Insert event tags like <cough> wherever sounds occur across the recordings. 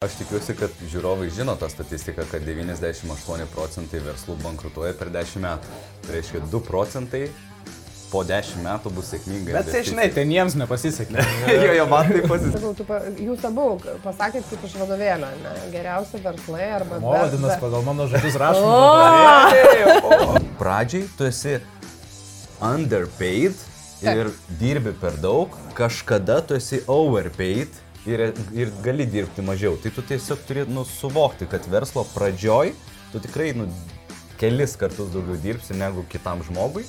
Aš tikiuosi, kad žiūrovai žino tą statistiką, kad 98 procentai verslų bankrutuoja per 10 metų. Tai reiškia 2 procentai po 10 metų bus sėkmingai. Bet tai žinai, ten jiems nepasisekė. <laughs> jo, jo, man tai pasisekė. Sakau, Jūs abu pasakėt kaip iš vadovėlio, ne? Geriausi verslai arba... O, be- vadinas, be- pagal mano žodžius rašoma. <laughs> Pradžiai tu esi underpaid ir dirbi per daug, kažkada tu esi overpaid ir, ir gali dirbti mažiau. Tai tu tiesiog turi nu, suvokti, kad verslo pradžioj tu tikrai nu, kelis kartus daugiau dirbsi negu kitam žmogui.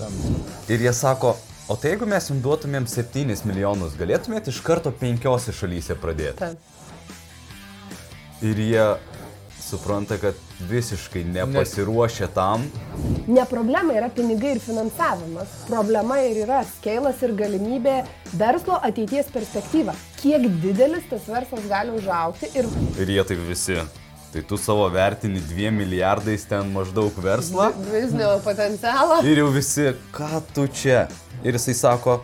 Ir jie sako, o tai jeigu mes jums duotumėm 7 milijonus, galėtumėt iš karto penkiose šalyse pradėti. Taip. Ir jie supranta, kad visiškai nepasiruošę tam. Ne problema yra pinigai ir finansavimas. Problema ir yra skailas ir galimybė verslo ateities perspektyva. Kiek didelis tas verslas gali užaukti ir Ir jie taip visi. Tai tu savo vertini 2 milijardais ten maždaug verslą. biznio potencialą. Ir jau visi, ką tu čia? Ir jisai sako,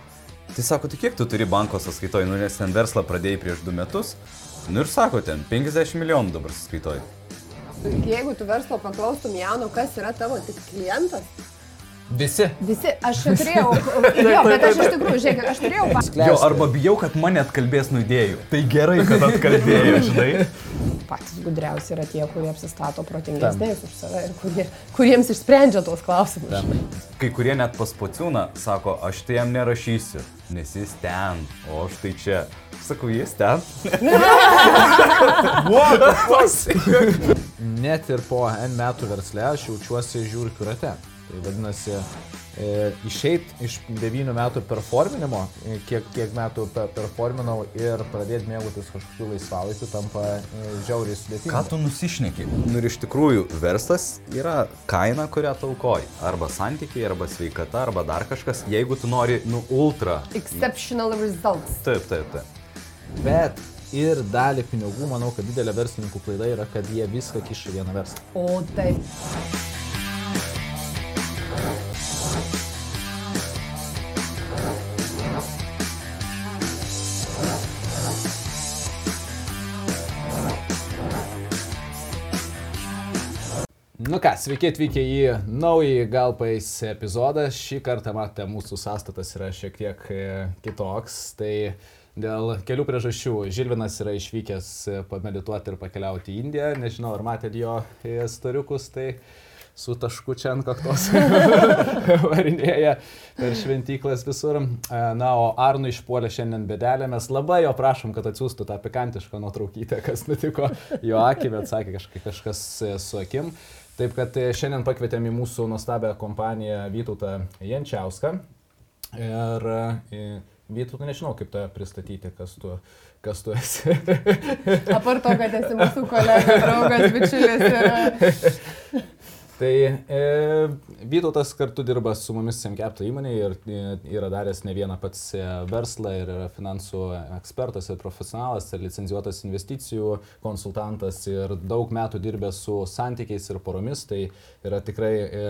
tai sako, tai kiek tu turi banko sąskaitoj, nu nes ten verslą pradėjai prieš 2 metus. Nu ir sako, ten 50 milijonų dabar sąskaitoj. Jeigu tu verslo paklaustum jauno, kas yra tavo tik klientas, Visi. visi, aš turėjau, <laughs> jo, bet aš iš tikrųjų, žiūrėk, aš turėjau, Jo, arba bijau, kad mane atkalbės nuo idėjų. Tai gerai, kad atkalbėjo, <laughs> žinai. patys gudriausi yra tie, kurie apsistato protingesniais už save ir kurie, kuriems išsprendžia tuos klausimus. Kai kurie net pas pociūną sako, aš tai jam nerašysiu, nes jis ten, o aš tai čia. Sakau, jis ten. <laughs> Net ir po N metų versle aš jaučiuosi žiūriu rate. Tai vadinasi, e, išeit iš 9 metų performinimo, e, kiek, kiek metų pe- performinau ir pradėti mėgautis kažkokiu laisvalaikiu tampa e, žiauriai sudėtinga. Ką tu nusišneki? Nu ir iš tikrųjų, verslas yra kaina, kurią taukoji. Arba santykiai, arba sveikata, arba dar kažkas. Jeigu tu nori, nu, ultra. Exceptional results. Taip, taip, taip. Bet ir dalį pinigų, manau, kad didelė verslininkų klaida yra, kad jie viską kiša vieną verslą. O taip. Nu ką, sveiki atvykę į naują Galpais epizodą. Šį kartą matote, mūsų sąstatas yra šiek tiek e, kitoks. Tai dėl kelių priežasčių Žilvinas yra išvykęs pamedituoti ir pakeliauti į Indiją. Nežinau, ar matėte jo storiukus, tai su tašku čia ant kaktos <laughs> varinėja per šventyklas visur. E, Na, o Arnu išpuolė šiandien bedelė. Mes labai jo prašom, kad atsiųstų tą pikantišką nuotraukytę, kas nutiko jo akį, bet sakė kažkai kažkas e, su akim. Taip kad e, šiandien pakvietėm į mūsų nuostabią kompaniją Vytautą Jančiauską. Ir e, Vytautą nežinau, kaip tą pristatyti, kas tu, kas tu esi. <laughs> Apart to, kad esi mūsų kolega, draugas, bičiulis ir... <laughs> Tai e, Vytautas kartu dirba su mumis Semkepto įmonėje ir e, yra daręs ne vieną pats e, verslą ir yra finansų ekspertas ir profesionalas ir licenzijuotas investicijų konsultantas ir daug metų dirbęs su santykiais ir poromis. Tai yra tikrai e,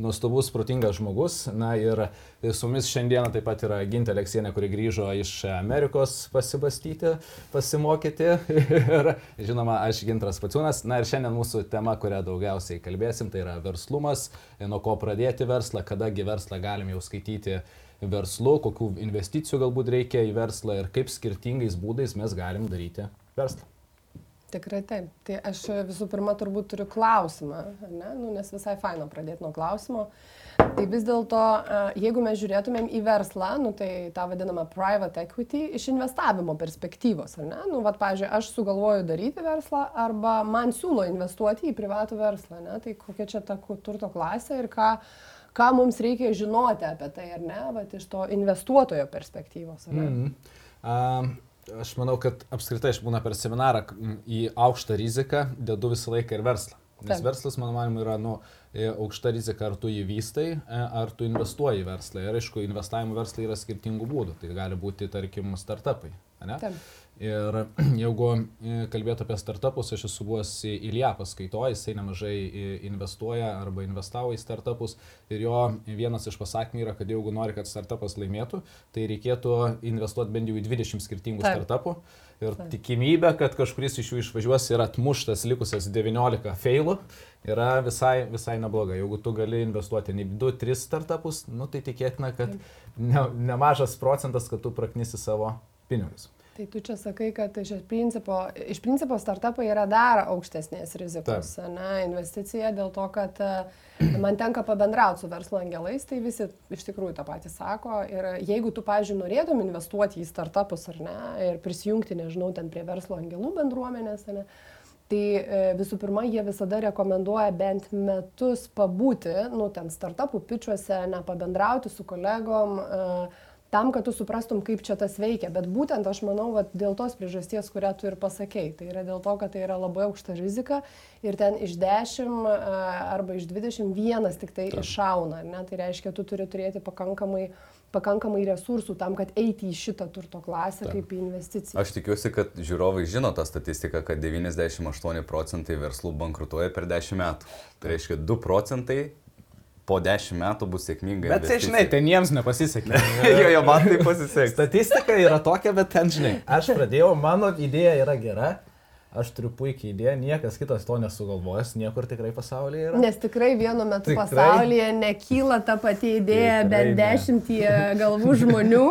nuostabus, protingas žmogus. Na ir su mumis šiandieną taip pat yra Gintė Leksienė, kuri grįžo iš Amerikos pasibastyti, pasimokyti. <laughs> Ir žinoma, aš Gintras Paciūnas. Na ir šiandien mūsų tema, kurią daugiausiai kalbėsim, tai yra verslumas, nuo ko pradėti verslą, kadagi verslą galim jau skaityti verslu, kokių investicijų galbūt reikia į verslą ir kaip skirtingais būdais mes galim daryti verslą. Tikrai taip. Tai aš visų pirma turbūt turiu klausimą, ne? nu, nes visai faina pradėti nuo klausimo. Tai vis dėlto, jeigu mes žiūrėtumėm į verslą, nu, tai tą vadinamą private equity iš investavimo perspektyvos, ar ne? Nu, vat, pavyzdžiui, aš sugalvoju daryti verslą arba man siūlo investuoti į privatų verslą, ne? Tai kokia čia ta turto klasė ir ką, ką mums reikia žinoti apie tai, ar ne, vat, iš to investuotojo perspektyvos. ar ne? Mm. Um, aš manau, kad apskritai aš būna per seminarą į aukštą riziką dedu visą laiką ir verslą. Nes Taip. verslas, mano manimu, yra nu, e, aukšta rizika, ar tu jį vystai, e, ar tu investuoji į verslą. Ir aišku, investavimo verslai yra skirtingų būdų. Tai gali būti, tarkim, startupai. ane? Taip. Ir <clears throat> jeigu e, kalbėtų apie startupus, aš esu buvęs Ilija paskaitoje, jisai nemažai investuoja arba investavo į startupus ir jo vienas iš pasakymų yra, kad jeigu nori, kad startupas laimėtų, tai reikėtų investuoti bent jau į 20 skirtingų Taip. startupų. Ir Taip. tikimybė, kad kažkuris iš jų išvažiuos ir atmuštas likusias 19 failų yra visai, visai nebloga. Jeigu tu gali investuoti į 2-3 startupus, nu, tai tikėtina, kad ne, nemažas procentas, kad tu praknisi savo pinigus. Tai tu čia sakai, kad iš principo, iš principo startupai yra dar aukštesnės rizikos ne, investicija dėl to, kad e, man tenka pabendrauti su verslo angelais, tai visi iš tikrųjų tą patį sako. Ir jeigu tu, pažiūrėjau, norėtum investuoti į startupus ar ne ir prisijungti, nežinau, ten prie verslo angelų bendruomenės, ne, Tai e, visų pirma, jie visada rekomenduoja bent metus pabūti, nu, ten startupų pičiuose, nepabendrauti su kolegom, uh, tam, kad tu suprastum, kaip čia tas veikia. Bet būtent aš manau, vat, dėl tos priežasties, kurią tu ir pasakėjai. Tai yra dėl to, kad tai yra labai aukšta rizika ir ten iš 10 arba iš 21 tik tai Ta. iššauna. Ne? Tai reiškia, tu turi turėti pakankamai pakankamai resursų tam, kad eiti į šitą turto klasę Ta. kaip į investiciją. Aš tikiuosi, kad žiūrovai žino tą statistiką, kad 98 procentai verslų bankrutuoja per 10 metų. Tai reiškia 2 procentai po dešimt metų bus sėkminga. Bet, tai, žinai, ten jiems nepasisekė. <laughs> jo, jo, man tai pasisekė. Statistika yra tokia, bet ten, žinai, aš pradėjau, mano idėja yra gera, Aš turiu puikiai idėją, niekas kitas to nesugalvojęs, niekur tikrai pasaulyje yra. Nes tikrai vienu metu tikrai. pasaulyje nekyla ta pati idėja bent dešimtyje galvų žmonių.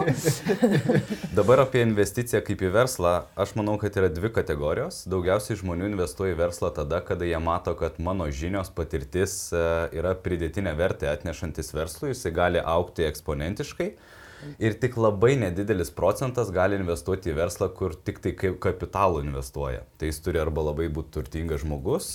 <laughs> Dabar apie investiciją kaip į verslą, aš manau, kad yra dvi kategorijos. Daugiausiai žmonių investuoja į verslą tada, kada jie mato, kad mano žinios, patirtis e, yra pridėtinė vertė atnešantis verslui, jisai gali aukti eksponentiškai. Ir tik labai nedidelis procentas gali investuoti į verslą, kur tik tai kapitalų investuoja. Tai jis turi arba labai būti turtingas žmogus,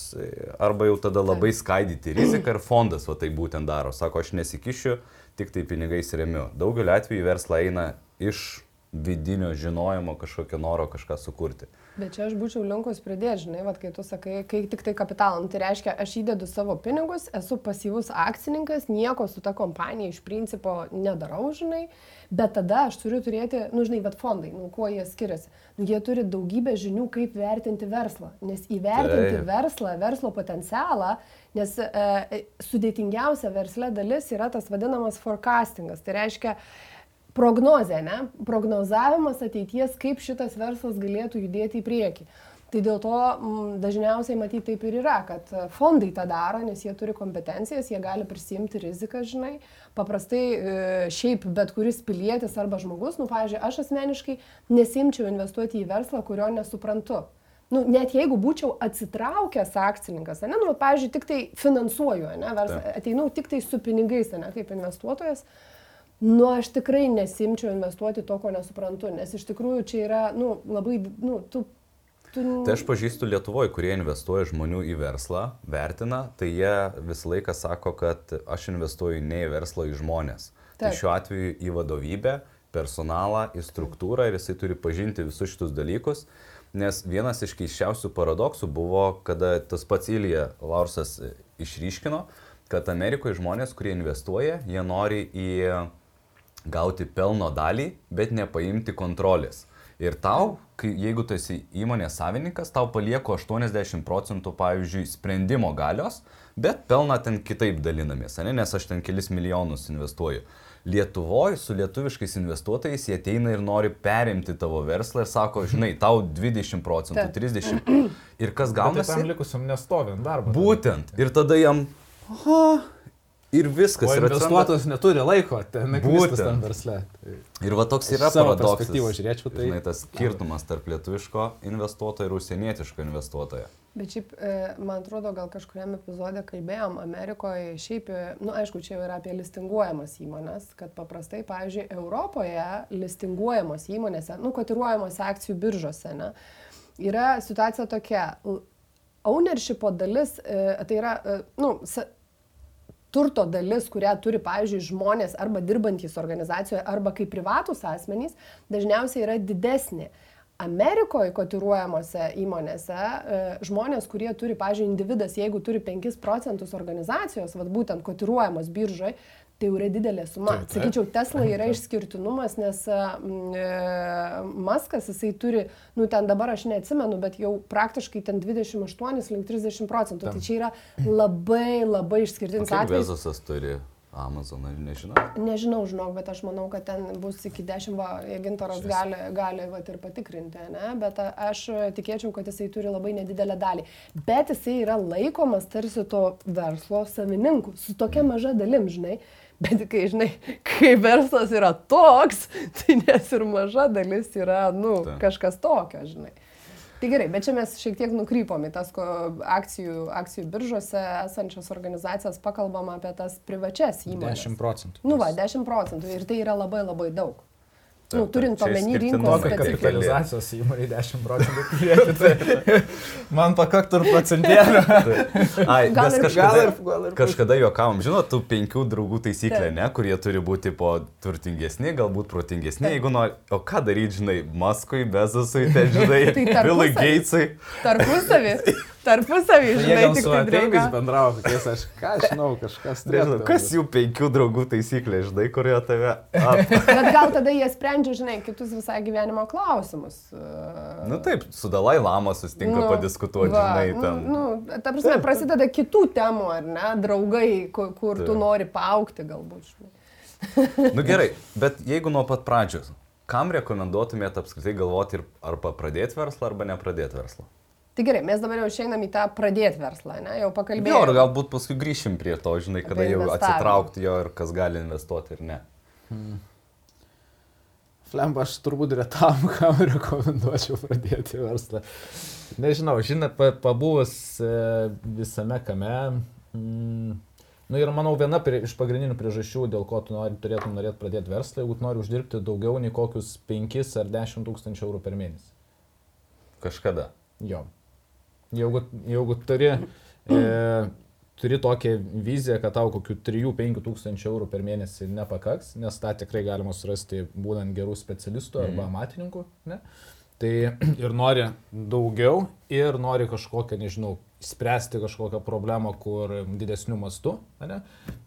arba jau tada labai skaidyti riziką ir fondas va tai būtent daro. Sako, aš nesikišiu, tik tai pinigais remiu. Daugeliu atveju verslą eina iš vidinio žinojimo kažkokio noro kažką sukurti. Bet čia aš būčiau linkus pridėti, žinai, vat, kai tu sakai, kai tik tai kapitalą, nu, tai reiškia, aš įdedu savo pinigus, esu pasyvus akcininkas, nieko su ta kompanija iš principo nedarau, žinai, bet tada aš turiu turėti, nu, žinai, bet fondai, nu, kuo jie skiriasi. Nu, jie turi daugybę žinių, kaip vertinti verslą, nes įvertinti tai. verslą, verslo potencialą, nes e, sudėtingiausia versle dalis yra tas vadinamas forecastingas. Tai reiškia, prognozė, ne? prognozavimas ateities, kaip šitas verslas galėtų judėti į priekį. Tai dėl to m, mm, dažniausiai matyti taip ir yra, kad fondai tą daro, nes jie turi kompetencijas, jie gali prisimti riziką, žinai. Paprastai e, šiaip bet kuris pilietis arba žmogus, nu, pavyzdžiui, aš asmeniškai nesimčiau investuoti į verslą, kurio nesuprantu. Nu, net jeigu būčiau atsitraukęs akcininkas, ne, nu, pavyzdžiui, tik tai finansuoju, ne, verslą, ateinu tik tai su pinigais, ne, kaip investuotojas, uh, Nu, aš tikrai nesimčiau investuoti to, ko nesuprantu, nes iš tikrųjų čia yra, nu, labai, nu, tu Tu... Tai aš pažįstu Lietuvoje, kurie investuoja žmonių į verslą, vertina, tai jie visą laiką sako, kad aš investuoju ne į verslą, į žmonės. Tai Taip. Tai šiuo atveju į vadovybę, personalą, į struktūrą ir jisai turi pažinti visus šitus dalykus. Nes vienas iš keiščiausių paradoksų buvo, kada tas pats Ilija Laursas išryškino, kad Amerikoje žmonės, kurie investuoja, jie nori į gauti pelno dalį, bet nepaimti kontrolės. Ir tau, kai, jeigu tu esi įmonės savininkas, tau palieku 80 procentų, pavyzdžiui, sprendimo galios, bet pelną ten kitaip dalinamės, ne? nes aš ten kelis milijonus investuoju. Lietuvoje su lietuviškais investuotojais jie ateina ir nori perimti tavo verslą ir sako, žinai, tau 20 procentų, 30. <clears throat> Ir kas gaunasi? Tam likusiam nestovint darbą. Būtent. Ir tada jam, aha, Ir viskas. O investuotojas atsiranda... neturi laiko, ten būtent tam versle. Ir va toks yra paradoksas. Žiūrėčiau, tai... Žinai, tas skirtumas tarp lietuviško investuotojo ir užsienietiško investuotojo. Bet šiaip, e, man atrodo, gal kažkuriam epizodė kalbėjom Amerikoje, šiaip, na, e, nu, aišku, čia yra apie listinguojamas įmonės, kad paprastai, pavyzdžiui, Europoje listinguojamos įmonėse, nu, kotiruojamos akcijų biržose, ne, yra situacija tokia, ownershipo dalis, e, tai yra, nu, turto dalis, kurią turi, pavyzdžiui, žmonės arba dirbantys organizacijoje, arba kaip privatus asmenys, dažniausiai yra didesnė. Amerikoje kotiruojamosi įmonėse e, žmonės, kurie turi, pažiūrėjau, individas, jeigu turi 5 procentus organizacijos, vad būtent kotiruojamos biržoje, Tai jau yra didelė suma. Taip, taip. Sakyčiau, Tesla yra išskirtinumas, nes e, Maskas, jisai turi, nu ten dabar aš neatsimenu, bet jau praktiškai ten 28 link 30 procentų. Tai čia yra labai labai išskirtinis atvejis. Bezosas turi Amazoną, nežinau. Nežinau, žinok, bet aš manau, kad ten bus iki 10, va, gintaras Šis. gali, gali va, ir patikrinti, ne? bet aš tikėčiau, kad jisai turi labai nedidelę dalį. Bet jisai yra laikomas tarsi to verslo savininku, su tokia maža dalim, žinai. Bet kai, žinai, kai verslas yra toks, <laughs> tai nes ir maža dalis yra, nu, Taip. kažkas tokio, žinai. Tai gerai, bet čia mes šiek tiek nukrypom į tas akcijų, akcijų biržose esančias organizacijas, pakalbam apie tas privačias įmonės. 10 procentų. Nu va, 10 procentų ir tai yra labai labai daug. Nu, turint omeny rinkos kapitalizacijos įmonė 10 procentų <laughs> tai man pakaktų ir procentėlio. Ai, Gal mes ir- kažkada, gal ir- gal ir- kažkada juokavom, žinot, tų penkių draugų taisyklė, ne, kurie turi būti po turtingesni, galbūt protingesni, jeigu nori, o ką daryti, žinai, Maskui, Bezosui, ten, žinai, <laughs> Tai. Bilui Gatesui. Tarpusavį, <laughs> tarpusavį, Jie žinai, gal tik su tai ateivis draugą. bendravo, kokiais aš, ką žinau, kažkas Nežinau, turėtų. kas jų penkių draugų taisyklė, žinai, kurie tave. <laughs> Bet gal tada jie sprendžia, žinai, kitus visai gyvenimo klausimus. Nu taip, su Dalai Lama susitinka nu, padiskutuoti, va, žinai, ten. Nu, nu, ta prasme, prasideda kitų temų, ar ne, draugai, kur, kur tu Taip. nori paaukti galbūt. Žinai. Nu gerai, bet jeigu nuo pat pradžios, kam rekomenduotumėte apskritai galvoti ir arba pradėti verslą, arba nepradėti verslą? Tai gerai, mes dabar jau išeinam į tą pradėti verslą, ne, jau Jo, ir pakalbėjome. galbūt paskui grįšim prie to, žinai, kada jau atsitraukti jo ir kas gali investuoti ir ne. Flemba, aš turbūt retam, <laughs> kam rekomenduočiau pradėti verslą. Nežinau, žinot, pa- pabuvus e, visame kame. Mm, nu ir manau, viena prie, iš pagrindinių priežasčių, dėl ko tu nori, turėtum norėti pradėti verslą, jeigu tu nori uždirbti daugiau nei kokius 5 ar 10 tūkstančių eurų per mėnesį. Kažkada. Jo. Jeigu, jeigu turi, e, turi tokią viziją, kad tau kokių 3-5 tūkstančių eurų per mėnesį nepakaks, nes tą tikrai galima surasti būnant gerų specialistų arba amatininkų, ne? tai <clears throat> ir nori daugiau ir nori kažkokią, nežinau, spręsti kažkokią problemą, kur didesnių mastų, ne?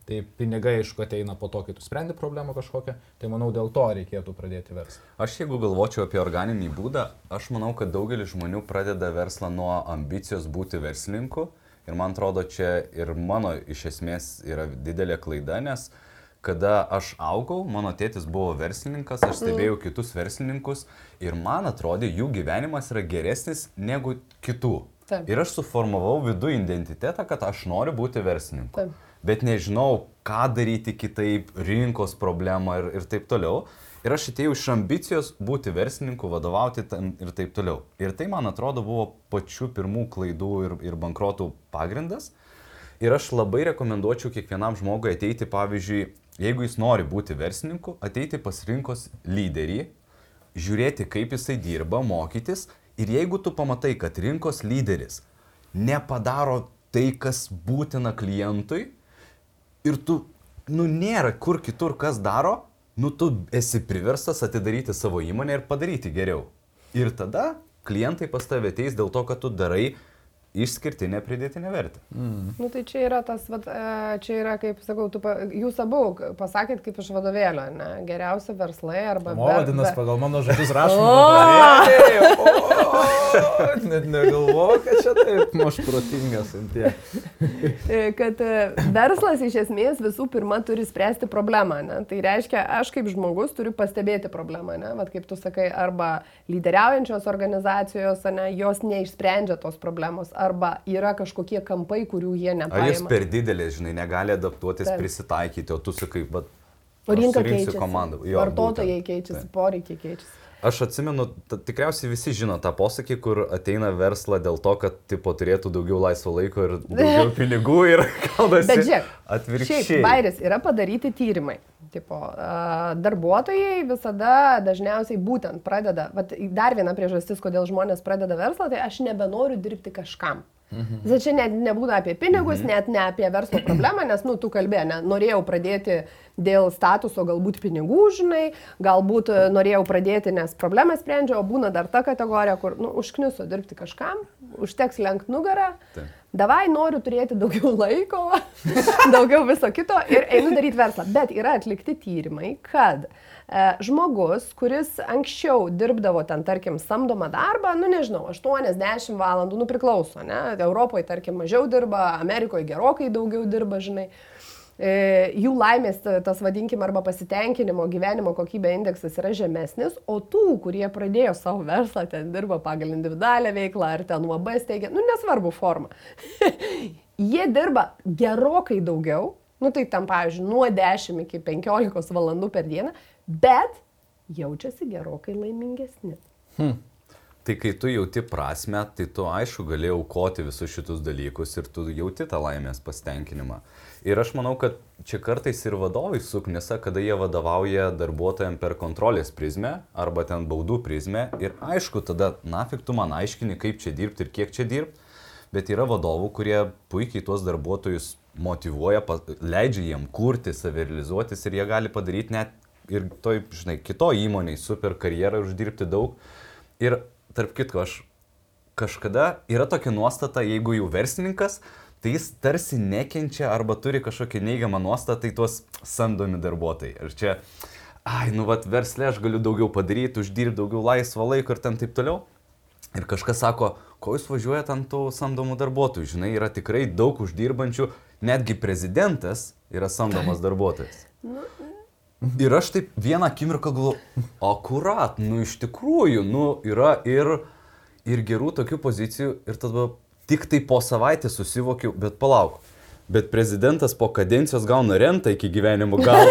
Tai pinigai, aišku, ateina po to, kai tu sprendi problemą kažkokią, tai manau dėl to reikėtų pradėti verslą. Aš jeigu galvočiau apie organinį būdą, aš manau, kad daugelis žmonių pradeda verslą nuo ambicijos būti verslininku. Ir man atrodo, čia ir mano iš esmės yra didelė klaida, nes kada aš augau, mano tėtis buvo verslininkas, aš stebėjau mm. kitus verslininkus ir man atrodė, jų gyvenimas yra geresnis negu kitų. Taip. Ir aš suformavau vidų identitetą, kad aš noriu būti verslininku. Taip. Bet nežinau, ką daryti kitaip, rinkos problemą ir, ir taip toliau. Ir aš atėjau iš ambicijos būti verslininku, vadovauti ir taip toliau. Ir tai, man atrodo, buvo pačių pirmų klaidų ir, ir bankrotų pagrindas. Ir aš labai rekomenduočiau kiekvienam žmogui ateiti, pavyzdžiui, jeigu jis nori būti verslininku, ateiti pas rinkos lyderį, žiūrėti, kaip jisai dirba, mokytis. Ir jeigu tu pamatai, kad rinkos lyderis nepadaro tai, kas būtina klientui, ir tu, nu, nėra kur kitur kas daro, nu, tu esi priverstas atidaryti savo įmonę ir padaryti geriau. Ir tada klientai pas tave ateis dėl to, kad tu darai išskirtinę pridėtinę vertę. Nu, tai čia yra tas, vat, e, čia yra, kaip sakau, tu, jūs abu pasakėt kaip iš vadovėlio, ne? Geriausi verslai arba... O, vadinasi, pagal mano žodžius <laughs> rašoma. Net negalvoju, kad čia taip, aš protingas ant tiek. E, kad e, verslas iš esmės visų pirma turi spręsti problemą. Ne? Tai reiškia, aš kaip žmogus turiu pastebėti problemą. Ne? Vat kaip tu sakai, arba lyderiaujančios organizacijos, ne, jos neišsprendžia tos problemos, arba yra kažkokie kampai, kurių jie Ar jis nepaima. per didelis, žinai, negali adaptuotis, Taip. prisitaikyti, o tu sakai, O rinka keičiasi. komandą. Jo, Vartotojai būtent. keičiasi, Taip. poreikiai keičiasi. Aš atsimenu, tikriausiai visi žino tą posakį, kur ateina verslą dėl to, kad tipo, turėtų daugiau laisvo laiko ir daugiau <laughs> pinigų ir kalbasi. Bet žiūrėk, atvirkščiai. Šiaip, Bairis, yra padaryti tyrimai. Tipo, darbuotojai visada dažniausiai būtent pradeda, vat, dar viena priežastis, kodėl žmonės pradeda verslą, tai aš nebenoriu dirbti kažkam. Mhm. Čia net nebūna apie pinigus, mhm. net ne apie verslo problemą, nes, nu, tu kalbė, ne, norėjau pradėti dėl statuso, galbūt pinigų, žinai, galbūt e, norėjau pradėti, nes problemą sprendžiau, o būna dar ta kategorija, kur, nu, užkniso dirbti kažkam, užteks lenkt nugarą, Taip. Davai noriu turėti daugiau laiko, <laughs> daugiau viso kito ir einu daryti verslą. Bet yra atlikti tyrimai, kad e, žmogus, kuris anksčiau dirbdavo ten, tarkim, samdomą darbą, nu nežinau, 80 valandų, nu priklauso, ne, Europoje, tarkim, mažiau dirba, Amerikoje gerokai daugiau dirba, žinai. E, jų laimės, ta- tas vadinkim, arba pasitenkinimo gyvenimo kokybė indeksas yra žemesnis, o tų, kurie pradėjo savo verslą, ten dirba pagal individualią veiklą ar ten UAB steigia, nu nesvarbu forma, <laughs> jie dirba gerokai daugiau, nu tai tam, pavyzdžiui, nuo 10 iki 15 valandų per dieną, bet jaučiasi gerokai laimingesni. Tai kai tu jauti prasme, tai tu aišku gali aukoti visus šitus dalykus ir tu jauti tą laimės pasitenkinimą. Ir aš manau, kad čia kartais ir vadovai suknisa, kada jie vadovauja darbuotojams per kontrolės prizmę arba ten baudų prizmę. Ir aišku, tada nafik tu man aiškini, kaip čia dirbti ir kiek čia dirbti. Bet yra vadovų, kurie puikiai tuos darbuotojus motivuoja, leidžia jiem kurti, savirealizuotis ir jie gali padaryti net ir toj, žinai, kito įmoniai super karjerą ir uždirbti daug. Ir tarp kitko, aš kažkada yra tokia nuostata, jeigu jau verslininkas, tai jis tarsi nekenčia arba turi kažkokią neigiamą nuostatą į tuos samdomi darbuotojai. Ir čia, ai, nu vat verslė aš galiu daugiau padaryti, uždirbti daugiau laisvo laiko ir ten taip toliau. Ir kažkas sako, ko jūs važiuojate ant tų samdomų darbuotojų, žinai, yra tikrai daug uždirbančių, netgi prezidentas yra samdomas darbuotojas. Ir aš taip vieną akimirką galvoju, akurat, nu iš tikrųjų, nu yra ir, ir gerų tokių pozicijų ir tada tik tai po savaitės susivokiau, bet palauk. Bet prezidentas po kadencijos gauna rentą iki gyvenimo galo.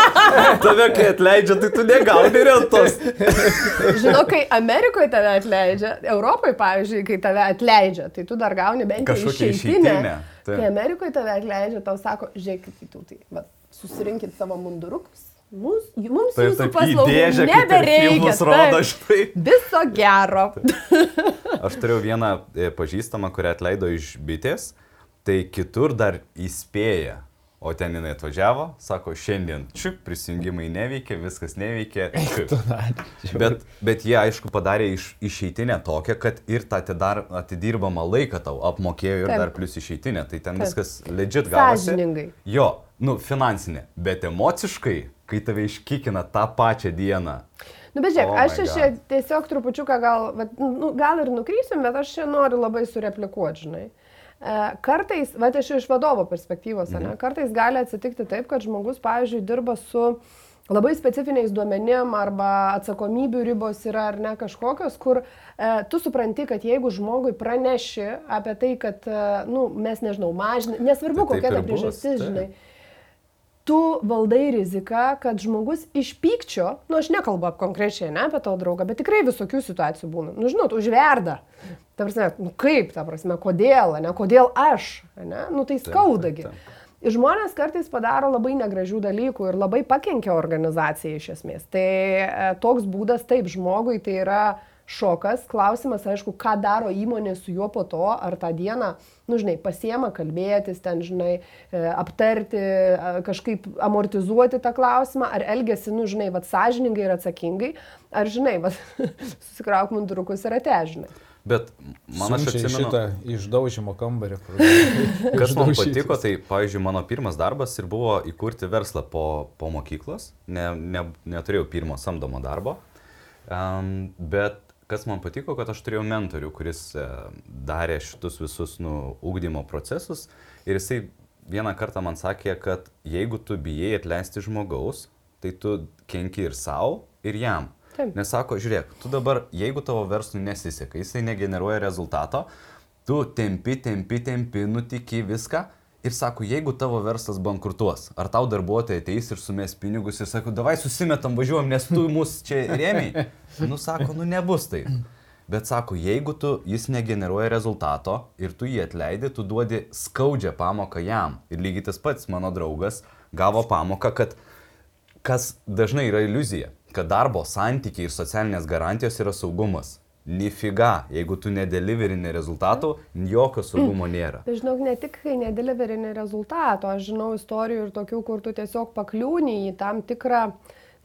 <laughs> Tave, kai atleidžia, tai tu negauni rentos. <laughs> Žinau, kai Amerikoje tave atleidžia, Europoje, pavyzdžiui, kai tave atleidžia, tai tu dar gauni bent jau Kažkokią išeitinę. taip. Kai Amerikoje tave atleidžia, tau sako, žiūrėkit, tu tai, va, susirinkit savo mundurukus. Mums, mums Taip, jūsų taip, paslaugų nebereikia. rodo, taip. štai. Viso gero. Aš turėjau vieną e, pažįstamą, kurią atleido iš bitės, tai kitur dar įspėja. O ten jinai atvažiavo, sako, šiandien čiuk, prisijungimai neveikia, viskas neveikia. čiuk. Bet, bet jie, aišku, padarė iš, išeitinę tokią, kad ir tą atidar, atidirbamą laiką tau apmokėjo ir Taip. dar plus išeitinę. Tai ten Taip. viskas legit gavosi. Sąžiningai. Jo, nu, finansinė, bet emociškai, kai tave iškikina tą pačią dieną. Nu, bet žiūrėk, Oh aš čia tiesiog trupučiuką gal, vat, nu, gal ir nukrysim, bet aš čia noriu labai sureplikuoti, žinai. E, Kartais, va, aš iš vadovo perspektyvos, mhm. ne, kartais gali atsitikti taip, kad žmogus, pavyzdžiui, dirba su labai specifiniais duomenim arba atsakomybių ribos yra ar ne kažkokios, kur e, tu supranti, kad jeigu žmogui praneši apie tai, kad, e, nu, mes nežinau, mažinai, nesvarbu Tai kokia ta priežastis, žinai, tu valdai riziką, kad žmogus iš pykčio, nu aš nekalbu konkrečiai ne apie tavo draugą, bet tikrai visokių situacijų būna. Nu žinot, užverda. Ta prasme, nu kaip, ta prasme, kodėl, ne, kodėl aš, ne, nu tai skaudagi. taip, Ir žmonės kartais padaro labai negražių dalykų ir labai pakenkia organizacijai iš esmės. Tai e, toks būdas taip žmogui tai yra šokas. Klausimas, aišku, ką daro įmonė su juo po to, ar tą dieną, nu, žinai, pasiema kalbėtis, ten, žinai, e, aptarti, e, kažkaip amortizuoti tą klausimą, ar elgesi, nu, žinai, vad sąžiningai ir atsakingai, ar, žinai, vad <laughs> susikrauk mundurukus ir atežinai. Bet man aš atsimenu. šitą išdaužimo kambarį. <laughs> Kas man patiko, tai, pavyzdžiui, mano pirmas darbas ir buvo įkurti verslą po, po mokyklos. Ne, ne, neturėjau pirmo samdomo darbo. Um, bet kas man patiko, kad aš turėjau mentorių, kuris uh, darė šitus visus nu, ugdymo procesus. Ir jisai vieną kartą man sakė, kad jeigu tu bijai atleisti žmogaus, tai tu kenki ir savo, ir jam. Taip. Nes sako, žiūrėk, tu dabar, jeigu tavo verslui nesiseka, jisai negeneruoja rezultato, tu tempi, tempi, tempi, nutiki viską. Ir sako, jeigu tavo verslas bankrutuos, ar tau darbuotojai ateis ir sumės pinigus ir sako, davai susimetam, važiuojam, nes tu mus čia rėmiai. <laughs> Nu, sako, nu nebus tai. Bet sako, jeigu tu, jis negeneruoja rezultato ir tu jį atleidi, tu duodi skaudžią pamoką jam. Ir lygiai tas pats mano draugas gavo pamoką, kad kas dažnai yra iliuzija, kad darbo santykiai ir socialinės garantijos yra saugumas. Nifiga, jeigu tu nedeliverini rezultatų, jokio saugumo <clears throat> nėra. Tai žinok, ne tik kai nedeliverini rezultato, aš žinau istorijų ir tokių, kur tu tiesiog pakliūni į tam tikrą,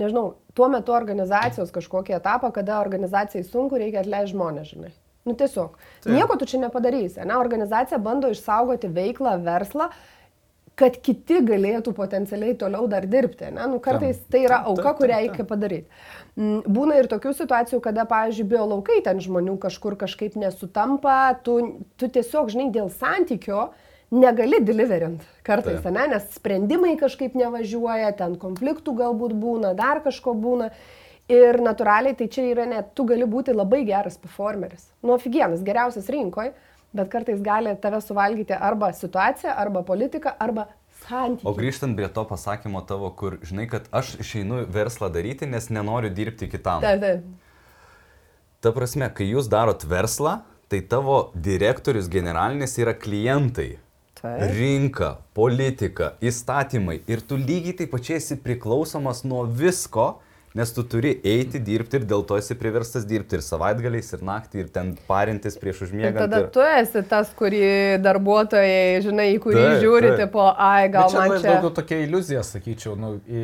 nežinau, tuo metu organizacijos kažkokį etapą, kada organizacijai sunku reikia atleisti žmonės, žinai. Nu tiesiog. Taip. Nieko tu čia nepadarysi. Ne? Organizacija bando išsaugoti veiklą, verslą, kad kiti galėtų potencialiai toliau dar dirbti. Ne? Nu, kartais tai yra auka, kurią reikia padaryti. Mm, būna ir tokių situacijų, kada, pavyzdžiui, biolaukai ten žmonių kažkur kažkaip nesutampa, tu, tu tiesiog, žinai, dėl santykio negali deliverint kartais, Taip. ne? nes sprendimai kažkaip nevažiuoja, ten konfliktų galbūt būna, dar kažko būna. Ir natūraliai tai čia yra net, tu gali būti labai geras performeris. Nu, figienas, geriausias rinkoje, bet kartais gali tave suvalgyti arba situacija, arba politika, arba santykiai. O grįžtant prie to pasakymo tavo, kur žinai, kad aš išeinu verslą daryti, nes nenoriu dirbti kitam. Taip, taip. Ta prasme, kai jūs darot verslą, tai tavo direktorius generalinis yra klientai. Taip. Rinka, politika, įstatymai. Ir tu lygiai taip pačiai esi priklausomas nuo visko, Nes tu turi eiti dirbti ir dėl to esi priverstas dirbti ir savaitgaliais, ir naktį, ir ten parintis prieš užmiegant. Ir tada ir... tu esi tas, kurį darbuotojai, žinai, į kurį taip, žiūrite taip. po, ai, gal Bet man čia. Daugiau tokia iliuzija, sakyčiau, nu, į,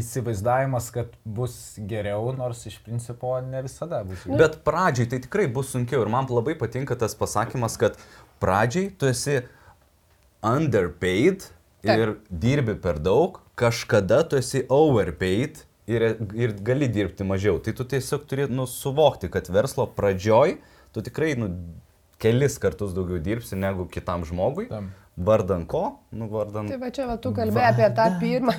įsivaizdavimas, kad bus geriau, nors iš principo ne visada bus geriau. Bet pradžiai tai tikrai bus sunkiau ir man labai patinka tas pasakymas, kad pradžiai tu esi underpaid Taip. ir dirbi per daug, kažkada tu esi overpaid ir, ir gali dirbti mažiau. Tai tu tiesiog turi nu, suvokti, kad verslo pradžioj tu tikrai nu, kelis kartus daugiau dirbsi negu kitam žmogui. Tam. Vardan ko? Nu, vardan... Tai va čia va, tu kalbėjai apie tą pirmą.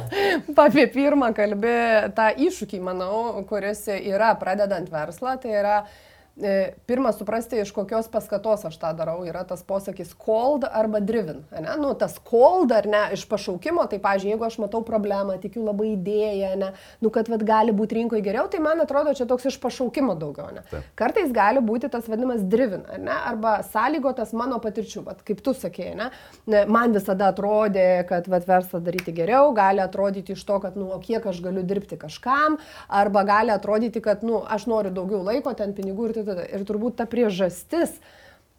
<laughs> apie pirmą kalbė tą iššūkį, manau, kuris yra pradedant verslą, tai yra uh, E, pirma, suprasti, iš kokios paskatos aš tą darau, yra tas posakis called arba driven. Ne? Nu, tas called ar ne, iš pašaukimo, tai, pažiūrėjau, jeigu aš matau problemą, tikiu labai idėją, ne, nu, kad vat, gali būti rinkoje geriau, tai man atrodo, čia toks iš pašaukimo daugiau. Ne? Taip. Kartais gali būti tas vadinamas driven, ne? arba sąlygotas mano patirčių, vat, kaip tu sakėjai, ne? man visada atrodė, kad vat, verslą daryti geriau, gali atrodyti iš to, kad, nu, o kiek aš galiu dirbti kažkam, arba gali atrodyti, kad, nu, aš noriu daugiau laiko, ten pinigų ir tai prasideda. Ir turbūt ta priežastis,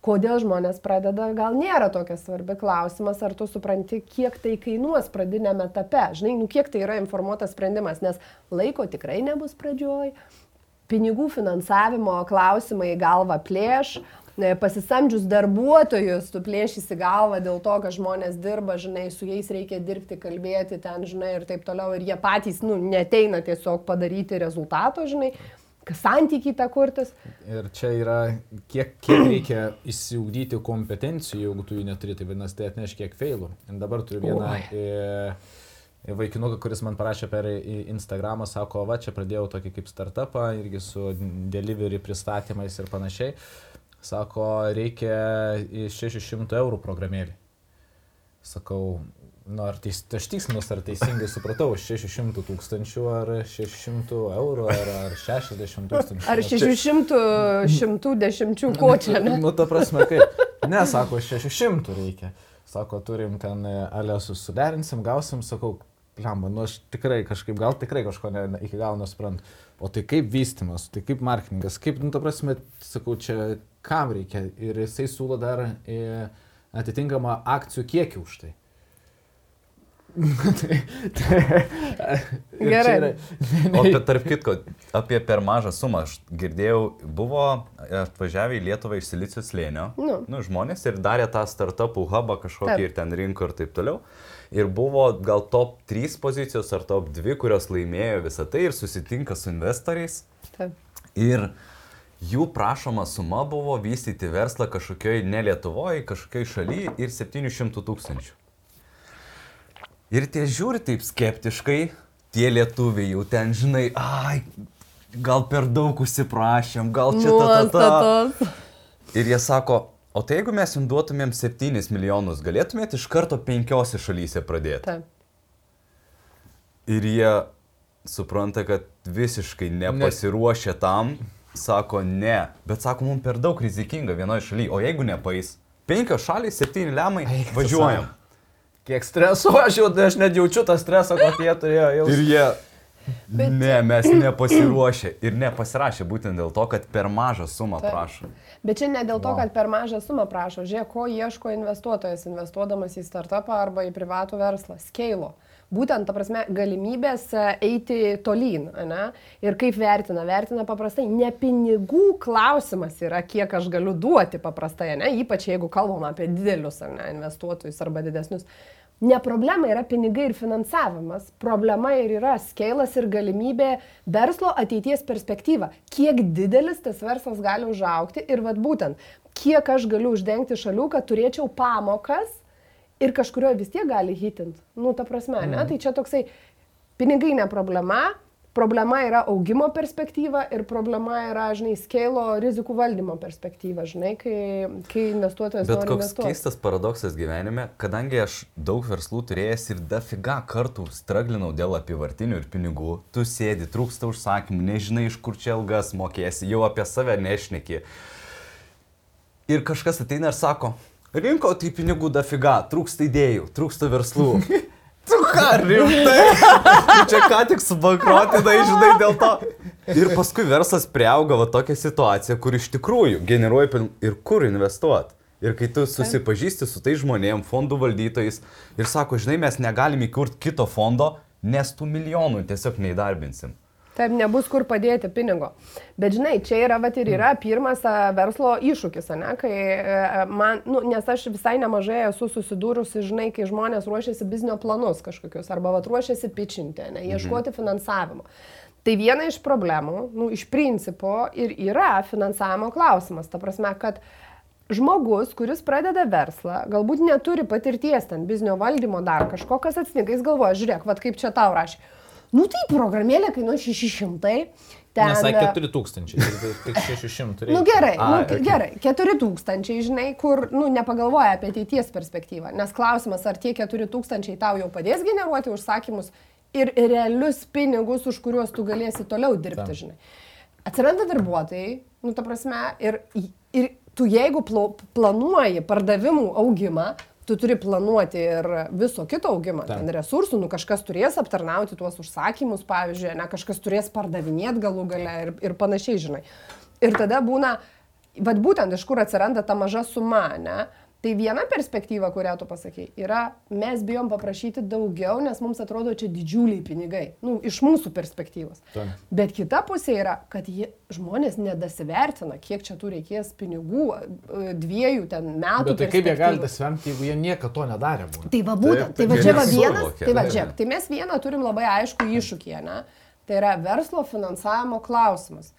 kodėl žmonės pradeda, gal nėra tokia svarbi klausimas, ar tu supranti, kiek tai kainuos pradinėme etape. Žinai, nu kiek tai yra informuotas sprendimas, nes laiko tikrai nebus pradžioj, pinigų finansavimo klausimai galva plėš, pasisamdžius darbuotojus, tu plėšysi galvą dėl to, kad žmonės dirba, žinai, su jais reikia dirbti, kalbėti ten, žinai, ir taip toliau, ir jie patys, nu, neteina tiesiog padaryti rezultato, žinai, santykiai tą kurtis. Ir čia yra, kiek, kiek reikia įsiugdyti kompetencijų, jeigu tu jų neturi, tai vadinasi, tai atneš kiek failų. Ir dabar turiu vieną e, vaikinuką, kuris man parašė per Instagramą, sako, va, čia pradėjau tokį kaip startupą, irgi su delivery pristatymais ir panašiai. Sako, reikia 600 eurų programėlį. Sakau, Nu, ar teis, aš tikslinus, ar teisingai supratau, 600 tūkstančių, ar 600 eurų, ar, ar 60 tūkstančių. Ar 600, 110, ko čia? Ne? nu, ta prasme, kaip. Ne, sako, 600 reikia. Sako, turim ten, e, alė susiderinsim, gausim, sakau, lemba, nu aš tikrai kažkaip, gal tikrai kažko ne, ne, iki galo nesuprantu. O tai kaip vystimas, tai kaip marketingas, kaip, nu, ta prasme, sakau, čia kam reikia. Ir jisai siūlo dar e, atitinkamą akcijų kiekį už tai. <laughs> tai, tai, Gerai. Yra, o tarp kitko, apie per mažą sumą aš girdėjau, buvo atvažiavę į Lietuvą iš Silicijos lėnio nu. Nu, žmonės ir darė tą startupų hubą kažkokį taip. ir ten rinko ir taip toliau. Ir buvo gal top 3 pozicijos ar top 2, kurios laimėjo visą tai ir susitinka su investoriais. Taip. Ir jų prašoma suma buvo vystyti verslą kažkokioj ne Lietuvoje, kažkokioj šalyje ir 700 tūkstančių. Ir tie žiūri taip skeptiškai, tie lietuviai jau ten, žinai, ai, gal per daug užsiprašėm, gal čia ta ta ta. Ir jie sako, o tai jeigu mes jums duotumėm 7 milijonus, galėtumėt iš karto penkiose šalyse pradėti. Taip. Ir jie supranta, kad visiškai nepasiruošę tam, sako ne, bet sako, mums per daug rizikinga vienoje šalyje, o jeigu nepais, penkios šalys, septyni lemai, važiuojam. Kiek streso, <laughs> aš jau, aš net jaučiu tą stresą, kokį jie turėjo jau. Ir jie. Bet... Ne, mes nepasiruošę ir nepasirašė būtent dėl to, kad per mažą sumą Taip. prašo. Bet čia ne dėl to, kad per mažą sumą prašo. Žiūrėk, ko ieško investuotojas, investuodamas į startupą arba į privatų verslą. Skeilo. būtent, ta prasme, galimybės e, eiti tolyn, ne? Ir kaip vertina, vertina paprastai, ne pinigų klausimas yra, kiek aš galiu duoti paprastai, ne? Ypač jeigu kalbam apie didelius, ne, investuotojus arba didesnius. Ne problema yra pinigai ir finansavimas, problema ir yra skailas ir galimybė verslo ateities perspektyva. Kiek didelis tas verslas gali užaukti ir vad būtent, kiek aš galiu uždengti šalių, kad turėčiau pamokas ir kažkurio vis tiek gali hitint. Nu, ta prasme, ne? Mm. Tai čia toksai, pinigai ne problema, problema yra augimo perspektyva ir problema yra, žinai, skėlo rizikų valdymo perspektyva, žinai, kai, kai investuotojas. Bet koks investuoti. keistas paradoksas gyvenime, kadangi aš daug verslų turėjęs ir dafiga kartų straglinau dėl apivartinių ir pinigų, tu sėdi, trūksta užsakymų, nežinai, iš kur čia ilgas mokėsi, jau apie save nešneki. Ir kažkas ateina ir sako, rinko tai pinigų dafiga, trūksta idėjų, trūksta verslų. <laughs> Tu ką, rimtai? Čia ką tik subankrotinai, žinai, dėl to. Ir paskui verslas priauga va tokią situaciją, kur iš tikrųjų generuoja ir kur investuoti. Ir kai tu susipažįsti su tai žmonėm, fondų valdytojais ir sako, žinai, mes negalim įkurti kito fondo, nes tų milijonų tiesiog neįdarbinsim. Taip, nebus kur padėti pinigo. Bet žinai, čia yra, va ir yra pirmas verslo iššūkis, ne, kai e, man, nu, nes aš visai nemažai esu susidūrusi, žinai, kai žmonės ruošiasi biznio planus kažkokius, arba va ruošiasi pitchinti, ne, mhm. ieškoti mhm. finansavimo. Tai viena iš problemų, nu, iš principo ir yra finansavimo klausimas. Ta prasme, kad žmogus, kuris pradeda verslą, galbūt neturi patirties ten biznio valdymo dar kažko, kas atsitinka, jis galvoja, žiūrėk, vad kaip čia tau rašė Nu tai programėlė kainuoja 600. Ten... Nesakė 4000, tik 600. Na nu, gerai, A, nu, okay. gerai, 4000, žinai, kur nu, nepagalvoja apie ateities perspektyvą. Nes klausimas, ar tie 4000 tau jau padės generuoti užsakymus ir realius pinigus, už kuriuos tu galėsi toliau dirbti, Tam. žinai. Atsiranda darbuotojai, nu ta prasme, ir, ir tu jeigu planuoji pardavimų augimą, tu turi planuoti ir viso kito augimą, Ta. ten resursų, nu kažkas turės aptarnauti tuos užsakymus, pavyzdžiui, ne kažkas turės pardavinėti galų gale ir, ir panašiai, žinai. Ir tada būna, vad būtent iš kur atsiranda ta maža suma, ne? Tai viena perspektyva, kurią tu pasakai, yra, mes bijom paprašyti daugiau, nes mums atrodo čia didžiuliai pinigai. Nu, iš mūsų perspektyvos. Ta. Bet kita pusė yra, kad jie, žmonės nedasivertina, kiek čia tų reikės pinigų dviejų ten metų. Bet tai kaip jie gali dasverti, jeigu jie niekada to nedarė? Buvo. Tai va būtent, tai, tai va čia va vienas, tai va čia, tai mes vieną turim labai aišku iššūkį, ne? Tai yra verslo finansavimo klausimas.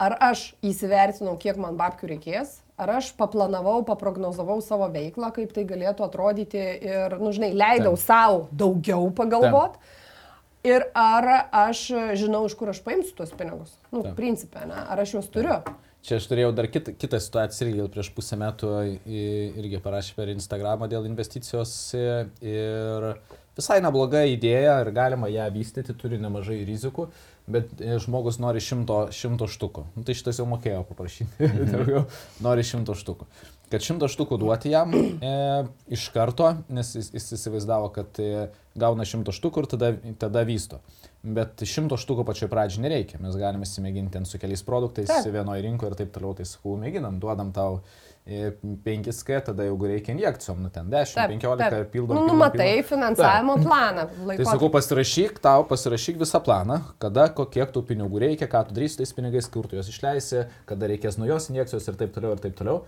Ar aš įsivertinau, kiek man babkių reikės, ar aš paplanavau, paprognozavau savo veiklą, kaip tai galėtų atrodyti ir, nu, žinai, leidau savo daugiau pagalvot. Taip. Ir ar aš žinau, iš kur aš paimsiu tuos pinigus. Nu, Taip. principė, ne? Ar aš juos turiu. Taip. Čia aš turėjau dar kitą, kitą situaciją irgi prieš pusę metų irgi parašė per Instagramą dėl investicijos ir visai nebloga idėja ir galima ją vystyti, turi nemažai rizikų, bet e, žmogus nori šimto, šimto štukų. Nu, tai šitas jau mokėjo paprašyti, mhm. <laughs> nori šimto štukų. Kad šimto štukų duoti jam e, iš karto, nes jis, jis įsivaizdavo, kad e, gauna šimto štukų ir tada, tada vysto. Bet šimto štukų pačioj pradžioj nereikia, mes galime įsimėginti ten su keliais produktais vienoje rinkoje ir taip toliau, tai sakau, mėginam, duodam tau 5K, tada jeigu reikia injekcijom, nu ten 10, taip, 15 taip. ir pildom. Nu, numatai finansavimo taip. planą. Laikotarpį. Tai sakau, pasirašyk tau, pasirašyk visą planą, kada, kiek tų pinigų reikia, ką tu darysi tais pinigais, kur tu juos išleisi, kada reikės naujos injekcijos ir taip toliau ir taip toliau.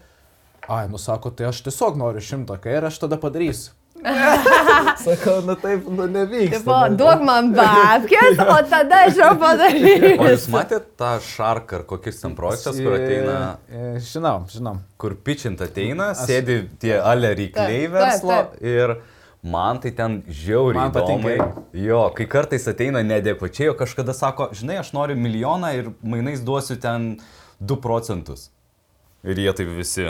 Ai, nu sako, tai aš tiesiog noriu 100K ir aš tada padarysiu. <laughs> Sakau, nu taip, nu nevyks. Tipo, duok man babkės, <laughs> o tada aš jau padarysiu. O jūs matėte tą šarką ar kokis ten projektas, kur ateina? E, žinau, žinau. Kur pičint ateina, aš... sėdi tie ale rykliai verslo ir man tai ten žiauriai man įdomai. Jo, kai kartais ateina nedėkočiai, o kažkada sako, žinai, aš noriu milijoną ir mainais duosiu ten 2 procentus. Ir jie taip visi.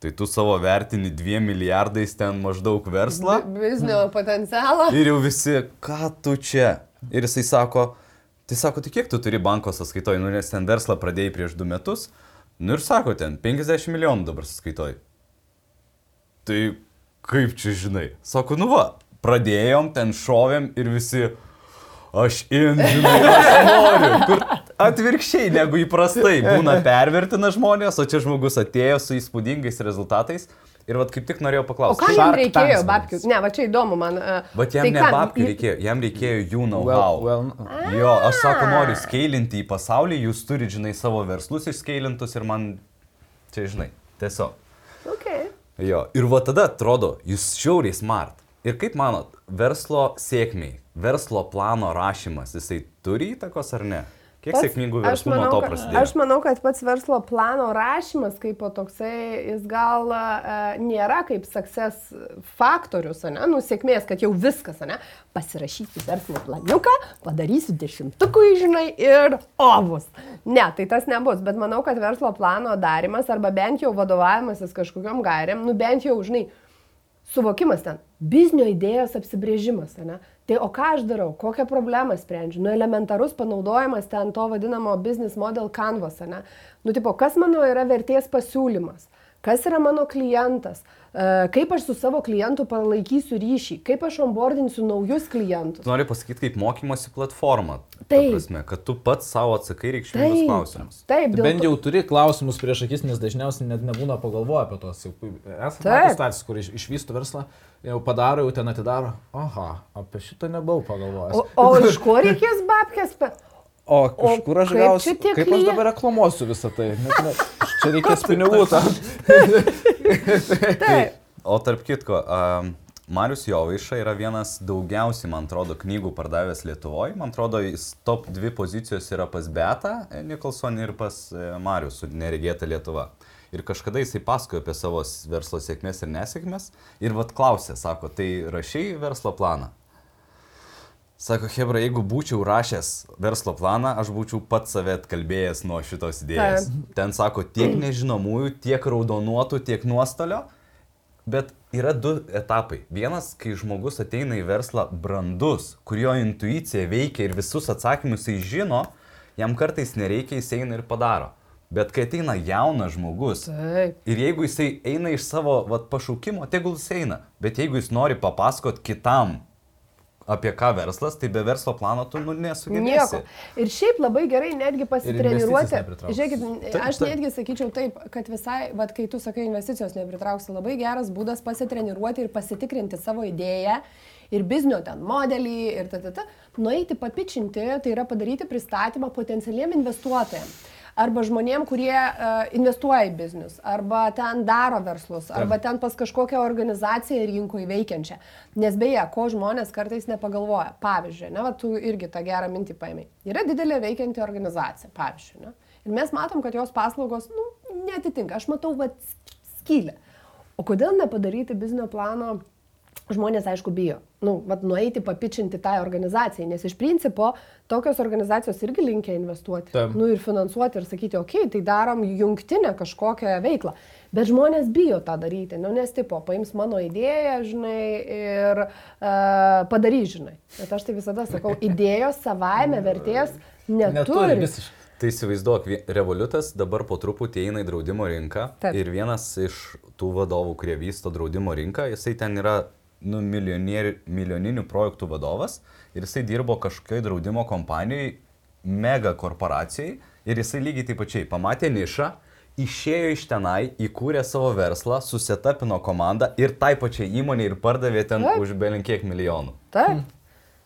Tai tu savo vertini dviem milijardais ten maždaug verslą. Biznio potencialą. Ir jau visi, ką tu čia? Ir jisai sako, tai sako, tai kiek tu turi banko sąskaitoj, nu nes ten verslą pradėjai prieš du metus. Nu ir sako, ten 50 milijonų dabar sąskaitoj. Tai kaip čia žinai? Sako, nu va, pradėjom, ten šovėm ir visi, aš in, žinai, aš noriu. Kur atvirkščiai negu įprastai būna <laughs> pervertina žmonės, o čia žmogus atėjo su įspūdingais rezultatais Ir vat kaip tik norėjau O paklausti. ką jam reikėjo, babkių? Ne, va čia įdomu man. Bet jam tai ne babkių reikėjo, jam reikėjo you know Well, how. well, Jo, aš sako, noriu skailinti į pasaulį, jūs turite, žinai, savo verslus išskailintus ir man, čia, žinai, tiesiog. Okay. Jo, ir va tada atrodo, jūs šiauriai smart. Ir kaip manot, verslo sėkmiai, verslo plano rašymas, jisai turi įtakos ar ne? Kiek Pats- sėkmingų verslų nuo manau, to kad- prasidėjo? Aš manau, kad pats verslo plano rašymas kaip toksai, jis gal uh, nėra kaip success faktorius, ne, nu sėkmės, kad jau viskas, ne, pasirašysiu verslo planiuką, padarysiu dešimtukų, žinai, ir ovus. Ne, tai tas nebus, bet manau, kad verslo plano darimas arba bent jau vadovavimasis kažkokiam gairiam, nu bent jau, žinai, suvokimas ten, biznio idėjos apsibrėžimas, ne? Tai o ką aš darau, kokią problemą sprendžiu? Nu, elementarus panaudojimas ten to vadinamo business model canvas, ne? Nu, tipo, kas mano yra vertės pasiūlymas? Kas yra mano klientas? E, Kaip aš su savo klientu palaikysiu ryšį? Kaip aš onboardinsiu naujus klientus? Tu nori pasakyti kaip mokymosi platforma. ta Taip. Prasme, kad tu pats savo atsakai reikšmingus klausimus. Taip, dėl bent jau turi klausimus prieš akis, nes dažniausiai net nebūna pagalvoję apie tos. Esate status, kur iš, išvystų verslą, jau padaro, jau ten atidaro. Aha, apie šitą nebuvau pagalvojęs. O, o iš ko reikės babkės? O O iš kur aš kaip gausiu? čia tie Kaip aš dabar reklamuosiu visą tai? Net, ne, čia reikės <laughs> pinigų tam. <laughs> O tarp kitko, um, Marius Jovaiša yra vienas daugiausiai, man atrodo, knygų pardavęs Lietuvoje. Man atrodo, jis top dvi pozicijos yra pas Beta Nikolson ir pas e, Marius su Neregėta Lietuva. Ir kažkada jisai pasakojo apie savo verslo sėkmės ir nesėkmės. Ir vad klausė, sako, tai rašiai verslo planą. Sako, Hebra, jeigu būčiau rašęs verslo planą, aš būčiau pats save atkalbėjęs nuo šitos idėjos. Ten sako, tiek nežinomųjų, tiek raudonuotų, tiek nuostolio. Bet yra du etapai. Vienas, kai žmogus ateina į verslą brandus, kurio intuicija veikia ir visus atsakymus jis žino, jam kartais nereikia, jis eina ir padaro. Bet kai ateina jaunas žmogus Taip. ir jeigu jisai eina iš savo vat, pašaukimo, tegul jis eina. Bet jeigu jis nori papasakot kitam, apie ką verslas, tai be verslo plano tu nu, nesugebėsi. Nieko. Ir šiaip labai gerai netgi pasitreniruoti. Žiūrėkit, Taip, aš taip. netgi sakyčiau taip, kad visai, vad kai tu sakai, investicijos nepritrauksi, labai geras būdas pasitreniruoti ir pasitikrinti savo idėją ir biznio ten modelį ir ta, ta, ta, nueiti papičinti, tai yra padaryti pristatymą potencialiem investuotojams. Arba žmonėm, kurie uh, investuoja į biznius, arba ten daro verslus, arba ten pas kažkokią organizaciją rinkoje veikiančią. Nes beje, ko žmonės kartais nepagalvoja. Pavyzdžiui, ne, va, tu irgi tą gerą mintį paėmė. Yra didelė veikianti organizacija, pavyzdžiui. Ne, ir mes matom, kad jos paslaugos nu, netitinka. Aš matau va, skylę. O kodėl nepadaryti biznio plano? Žmonės, aišku, bijo. Nu, vat, nueiti papičinti tą organizaciją, nes iš principo tokios organizacijos irgi linkia investuoti. Taip. Nu ir finansuoti ir sakyti, okei, okay, tai darom jungtinę kažkokią veiklą. Bet žmonės bijo tą daryti, nu, nes tipo, paims mano idėją, žinai, ir uh, padarys, žinai. Bet aš tai visada sakau, <laughs> idėjos savaime vertės neturi. Neturi visiškai. Tai įsivaizduok, Revolutas dabar po truputį eina į draudimo rinką Taip. ir vienas iš tų vadovų, kurie vysto draudimo rinką, jisai ten yra nu, milijoninių projektų vadovas ir jisai dirbo kažkokioj draudimo kompanijoje, mega korporacijai ir jisai lygiai taip pačiai pamatė nišą, išėjo iš tenai, įkūrė savo verslą, susetapino komandą ir tai pačiai įmonė ir pardavė ten Taip. už belinkiek milijonų. Taip.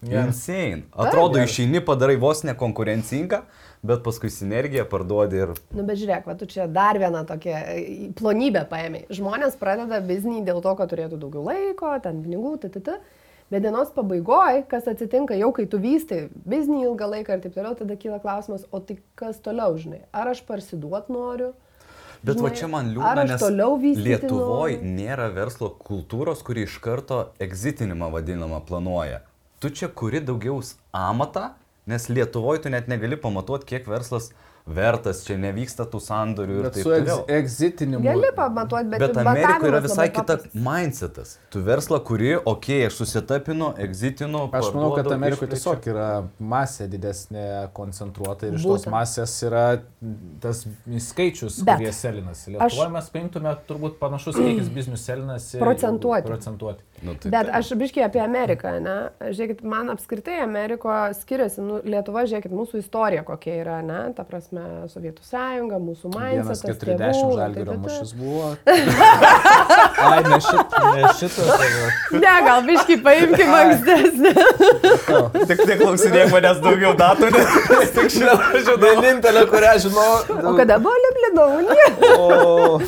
Geras. Insane. Atrodo, Geras. išeini padarai vos nekonkurencingą, bet paskui sinergiją parduodi ir... Nu, bet žiūrėk, va, tu čia dar vieną tokią e, plonybę paėmė. Žmonės pradeda biznį dėl to, kad turėtų daugiau laiko, ten pinigų, tt. Bet dienos pabaigoje, kas atsitinka jau, kai tu vystai biznį ilgą laiką ir taip toliau, tada kyla klausimas, o tai kas toliau, žinai? Ar aš parsiduot noriu? Bet va Žinai, čia man liūdna, nes Lietuvoje nėra verslo kultūros, kuri iš karto egzitinimą vadinamą planuoja. Tu čia kuri daugiau amatą, nes Lietuvoje tu net negali pamatuoti, kiek verslas vertas, čia nevyksta tų sandorių ir Bet taip su egz, toliau. egzitinimu. Gali pamatuoti, bet, Bet Amerikoje yra visai kita mindsetas. Tu verslą kuri, okei, okay, aš susitapinu, egzitinu. Aš manau, kad Amerikoje tiesiog yra masė didesnė koncentruota ir iš tos Būtent. masės yra tas skaičius, Bet kurie selinasi. Lietuvoje mes paimtume turbūt panašus kiekis biznių selinasi. Procentuoti. Procentuoti. Nu, tai Bet taip. aš biškiai apie Ameriką, ne? Žiūrėkit, man apskritai Ameriko skiriasi, nu, Lietuva, žiūrėkit, mūsų istorija kokia yra, ne? Ta prasme, Sovietų sąjunga, mūsų mindsetas. 40 tėvų, žalgerio tai- tai- mušis buvo. <laughs> Ai, ne šitą. Ne tai Ne, gal biškiai paimkime ankstesnį. <laughs> Tik neklausinėk manęs daugiau datų, nes tik žinau, Vienintelė, kurią žinau. O kada buvo Liublino? O,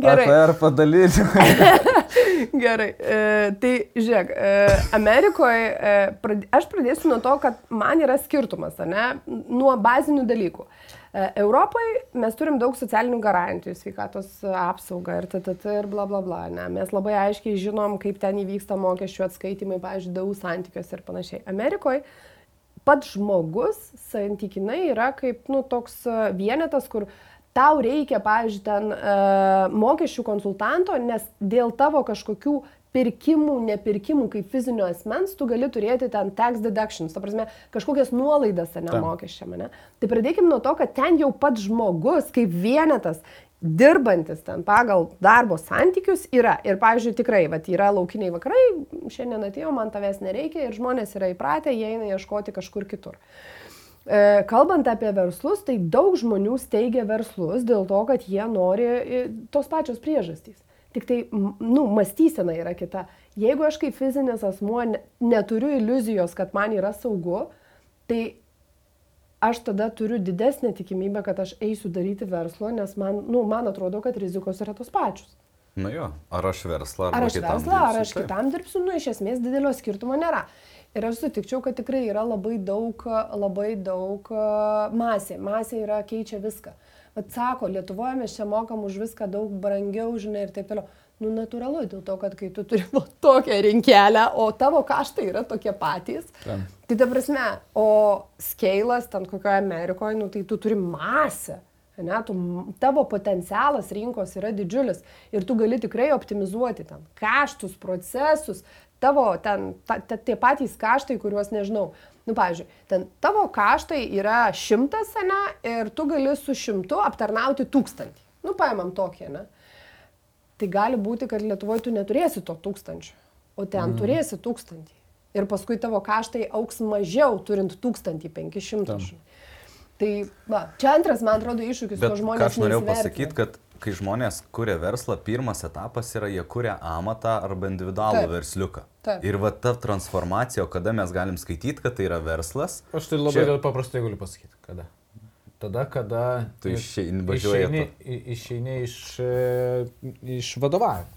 Gerai. APR padalinti. <laughs> Gerai, e, tai žiūrėk, e, Amerikoje e, prad, aš pradėsiu nuo to, kad man yra skirtumas, ne, nuo bazinių dalykų. E, Europoje mes turim daug socialinių garantijų, sveikatos apsaugą ir TTT ir bla bla bla. Ne? Mes labai aiškiai žinom, kaip ten įvyksta mokesčių atskaitimai, pavyzdžiui, daug santykiuose ir panašiai. Amerikoje pats žmogus santykinai yra kaip, nu, toks vienetas, kur tau reikia, pavyzdžiui, ten e, mokesčių konsultanto, nes dėl tavo kažkokių pirkimų, nepirkimų kaip fizinio asmens, tu gali turėti ten tax deductions, ta prasme, kažkokias nuolaidas, ne, mokesčiam, ne? Tai pradėkime nuo to, kad ten jau pats žmogus kaip vienetas dirbantis ten pagal darbo santykius yra. Ir, pavyzdžiui, tikrai, vat, yra laukiniai vakarai, šiandien atėjau, man tavęs nereikia ir žmonės yra įpratę, jie eina ieškoti kažkur kitur. E, Kalbant apie verslus, tai daug žmonių steigia verslus dėl to, kad jie nori e, tos pačios priežastys. Tik tai, nu, mąstysena yra kita. Jeigu aš kaip fizinis asmuo ne- neturiu iliuzijos, kad man yra saugu, tai aš tada turiu didesnę tikimybę, kad aš eisiu daryti verslo, nes man, nu, man atrodo, kad rizikos yra tos pačios. Nu jo, ar aš verslą, ar, Ar aš kitam verslą, ar aš kitam dirbsiu, nu, iš esmės didelio skirtumo nėra. Ir aš sutikčiau, kad tikrai yra labai daug, labai daug a, masė. Masė yra keičia viską. Vat sako, Lietuvoje mes čia mokam už viską daug brangiau, žinai, ir taip toliau. Nu, natūralu, dėl to, kad kai tu turi <laughs> va tokią rinkelę, o tavo kaštai yra tokie patys, Taip. tai ta prasme, o skeilas ten kokioje Amerikoje, nu, tai tu turi masę. Ne, tu, tavo potencialas rinkos yra didžiulis ir tu gali tikrai optimizuoti ten kaštus, procesus, tavo ten, ta, ta, tie patys kaštai, kuriuos nežinau. Nu, pavyzdžiui, ten tavo kaštai yra šimtas, ne, ir tu gali su šimtu aptarnauti tūkstantį. Nu, paimam tokį, ne. Tai gali būti, kad Lietuvoje tu neturėsi to tūkstančio, o ten mm. turėsi tūkstantį. Ir paskui tavo kaštai auks mažiau, turint tūkstantį penkišimtą. Tai, va, čia antras, man atrodo, iššūkis, ko žmonės aš norėjau pasakyti, kad kai žmonės kuria verslą, pirmas etapas yra, jie kuria amatą arba individualų Taip. versliuką. Taip. Ir va ta transformacija, kada mes galim skaityti, kad tai yra verslas, Aš tai labai Čia- Čia... paprastai galiu pasakyti. Kada? Tada, kada... Tu išeini- išeini, išeini iš, e, iš vadovavimo.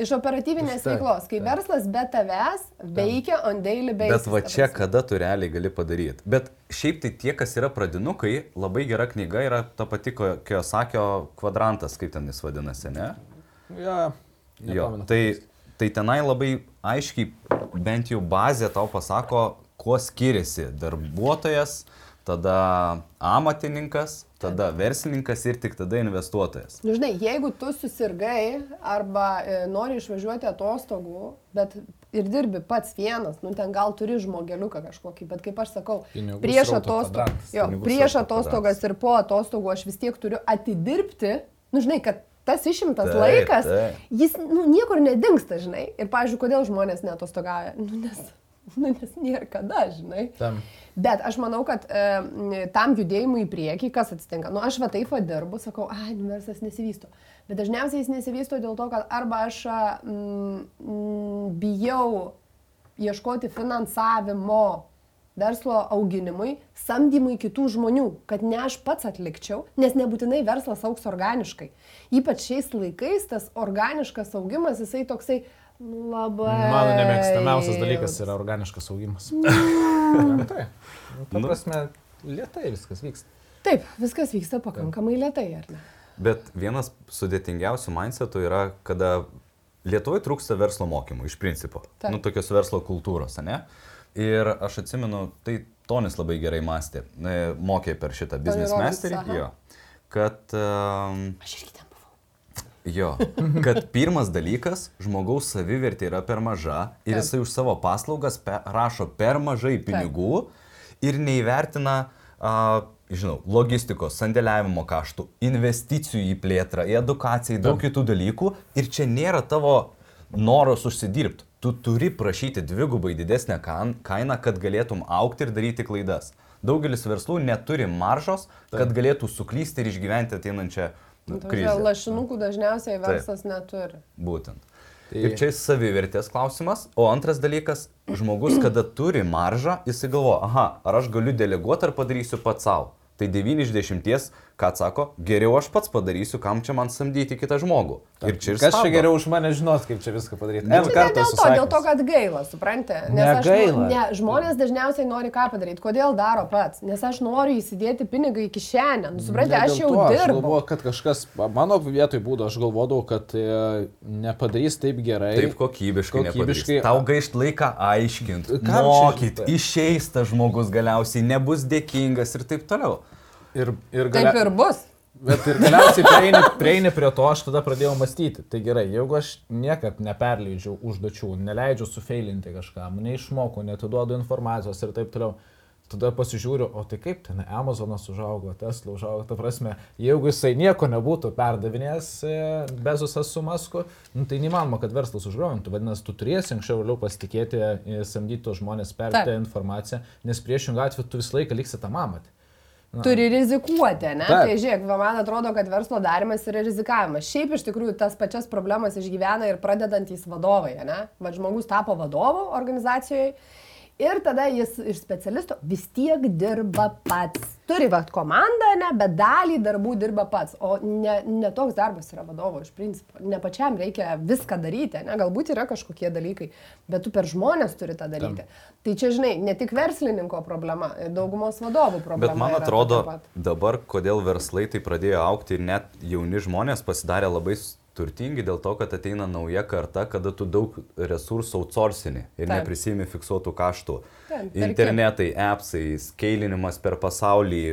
Iš operatyvinės Taip, veiklos, kai taip. verslas be tavęs veikia on daily basis. Bet va čia, kada tu realiai gali padaryti. Bet šiaip tai tie, kas yra pradinukai, labai gera knyga yra ta pati Kiyosakio kvadrantas, kaip ten jis vadinasi, ne? Ja, Jo, tai, tai tenai labai aiškiai, bent jau bazė tau pasako, kuo skiriasi darbuotojas, tada amatininkas, tada verslininkas ir tik tada investuotojas. Nu, žinai, jeigu tu susirgai arba e, nori išvažiuoti atostogų, bet ir dirbi pats vienas, nu ten gal turi žmogeliuką kažkokį, bet kaip aš sakau, Pinigų prieš, atostog... jo, prieš atostogas ir po atostogų aš vis tiek turiu atidirbti, nu žinai, kad tas išimtas Taip, laikas, taip. jis nu, niekur nedingsta, žinai. Ir, pavyzdžiui, kodėl žmonės netostogauja? Nu, nes, <laughs> nu, nes nėra kada, žinai. Tam. Bet aš manau, kad e, tam judėjimui į priekį, kas atsitinka, nu aš va taip va dirbu, sakau, ai, nu, verslas nesivysto. Bet dažniausiai jis nesivysto dėl to, kad arba aš mm, bijau ieškoti finansavimo verslo auginimui, samdymui kitų žmonių, kad ne aš pats atlikčiau, nes nebūtinai verslas auks organiškai. Ypač šiais laikais tas organiškas augimas, jisai toksai labai... Mano nemėgstamiausias dalykas yra organiškas augimas. <laughs> Mm. Nu, ta prasme, lietai viskas vyksta. Taip, viskas vyksta pakankamai lietai, ar ne? Bet vienas sudėtingiausių mindsetų yra, kada Lietuvoje trūksta verslo mokymų iš principo. Taip. Nu, tokios verslo kultūros, ne? Ir aš atsimenu, tai Tonis labai gerai mąstė, e, mokė per šitą business masterį, jo, kad um, Aš irgi ten buvau. Jo, <laughs> kad pirmas dalykas, žmogaus savivertė yra per maža ir Taip. jisai už savo paslaugas pe, rašo per mažai pinigų ir neįvertina, a, žinau, logistikos, sandėliavimo kaštų, investicijų į plėtrą, į edukaciją, į daug kitų dalykų ir čia nėra tavo noras užsidirbti. tu turi prašyti dvigubai didesnę kainą, kad galėtum aukti ir daryti klaidas. Daugelis verslų neturi maržos, kad galėtų suklysti ir išgyventi ateinančią nu, krizę. Lašinukų dažniausiai verslas neturi. Būtent. Tai- Ir čia savivertės klausimas. O antras dalykas, žmogus, kada turi maržą, jisai galvo, aha, ar aš galiu deleguoti, ar padarysiu pats savo. Tai 9 iš 10, ką atsako, geriau aš pats padarysiu, kam čia man samdyti kitą žmogų. Ir čia ir Kas čia stabdo. geriau už mane žinos, kaip čia viską padaryti? Bet N čia ne kartą dėl to, dėl to, kad gaila, suprantate? Negaila. Ne, žmonės dažniausiai nori ką padaryti. Kodėl daro pats? Nes aš noriu įsidėti pinigą į kišenę. Nu, suprantate, Ne aš jau to, Aš dirbu. galvoju, kad kažkas, mano vietoj būdo, aš galvodavau, kad e, nepadarys taip gerai. Taip kokybiškai. Kokybiškai. kokybiškai. Tau gaišt laiką aiškinti, čia mokyt, išeis tas žmogus galiausiai, nebus dėkingas ir taip toliau. Ir, ir, Taip galia- ir bus. Bet ir galiausiai prieini, prieini prie to, aš tada pradėjau mąstyti. Tai gerai, jeigu aš niekad neperleidžiu užduočių, neleidžiu sufeilinti kažkam, neišmoku, netiduodu informacijos ir taip toliau, tada pasižiūriu, o tai kaip ten Amazonas užaugo, Tesla užaugo, ta prasme, jeigu jisai nieko nebūtų perdavinėjęs e, Bezusas su Masku, nu, tai neįmanoma, kad verslas užgraujantų. Vadinasi, tu turėsi anksčiau vėliau pasitikėti, e, samdyti tos žmonės, Taip. informaciją, nes priešingų atveju tu visą laiką liksi tą mamatį. Turi rizikuoti, ne? Taip. Tai žiūrėk, man atrodo, kad verslo darimas yra rizikavimas. Šiaip iš tikrųjų tas pačias problemas išgyvena ir pradedantys vadovai, ne? Va, žmogus tapo vadovu organizacijoje ir tada jis iš specialisto vis tiek dirba pats. Turi va komandą, ne, bet dalį darbų dirba pats. O ne, ne toks darbas yra vadovo iš principo. Ne pačiam reikia viską daryti, ne? Galbūt yra kažkokie dalykai, bet tu per žmonės turi tą daryti. Tam. Tai čia, žinai, ne tik verslininko problema, daugumos vadovų problema. Bet man atrodo, dabar, kodėl verslai tai pradėjo aukti ir net jauni žmonės pasidarė labai turtingi dėl to, kad ateina nauja karta, kada tu daug resursų outsourcini ir Taip. neprisimi fiksuotų kaštų. Taip, Internetai, appsai, skalinimas per pasaulį,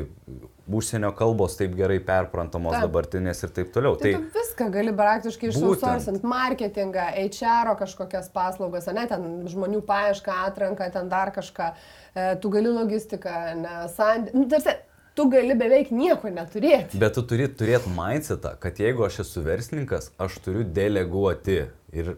užsienio kalbos taip gerai perprantamos Taip. dabartinės ir taip toliau. Tai, tai viską gali praktiškai Būtent. išsusorsint, marketingą, HR kažkokias paslaugas, ne, ten žmonių paiešką, atranką, ten dar kažką, e, tu gali logistiką, ne, sandį, nu, tarsi, tu gali beveik nieko neturėti. Bet tu turi turėti mindsetą, kad jeigu aš esu verslininkas, aš turiu deleguoti ir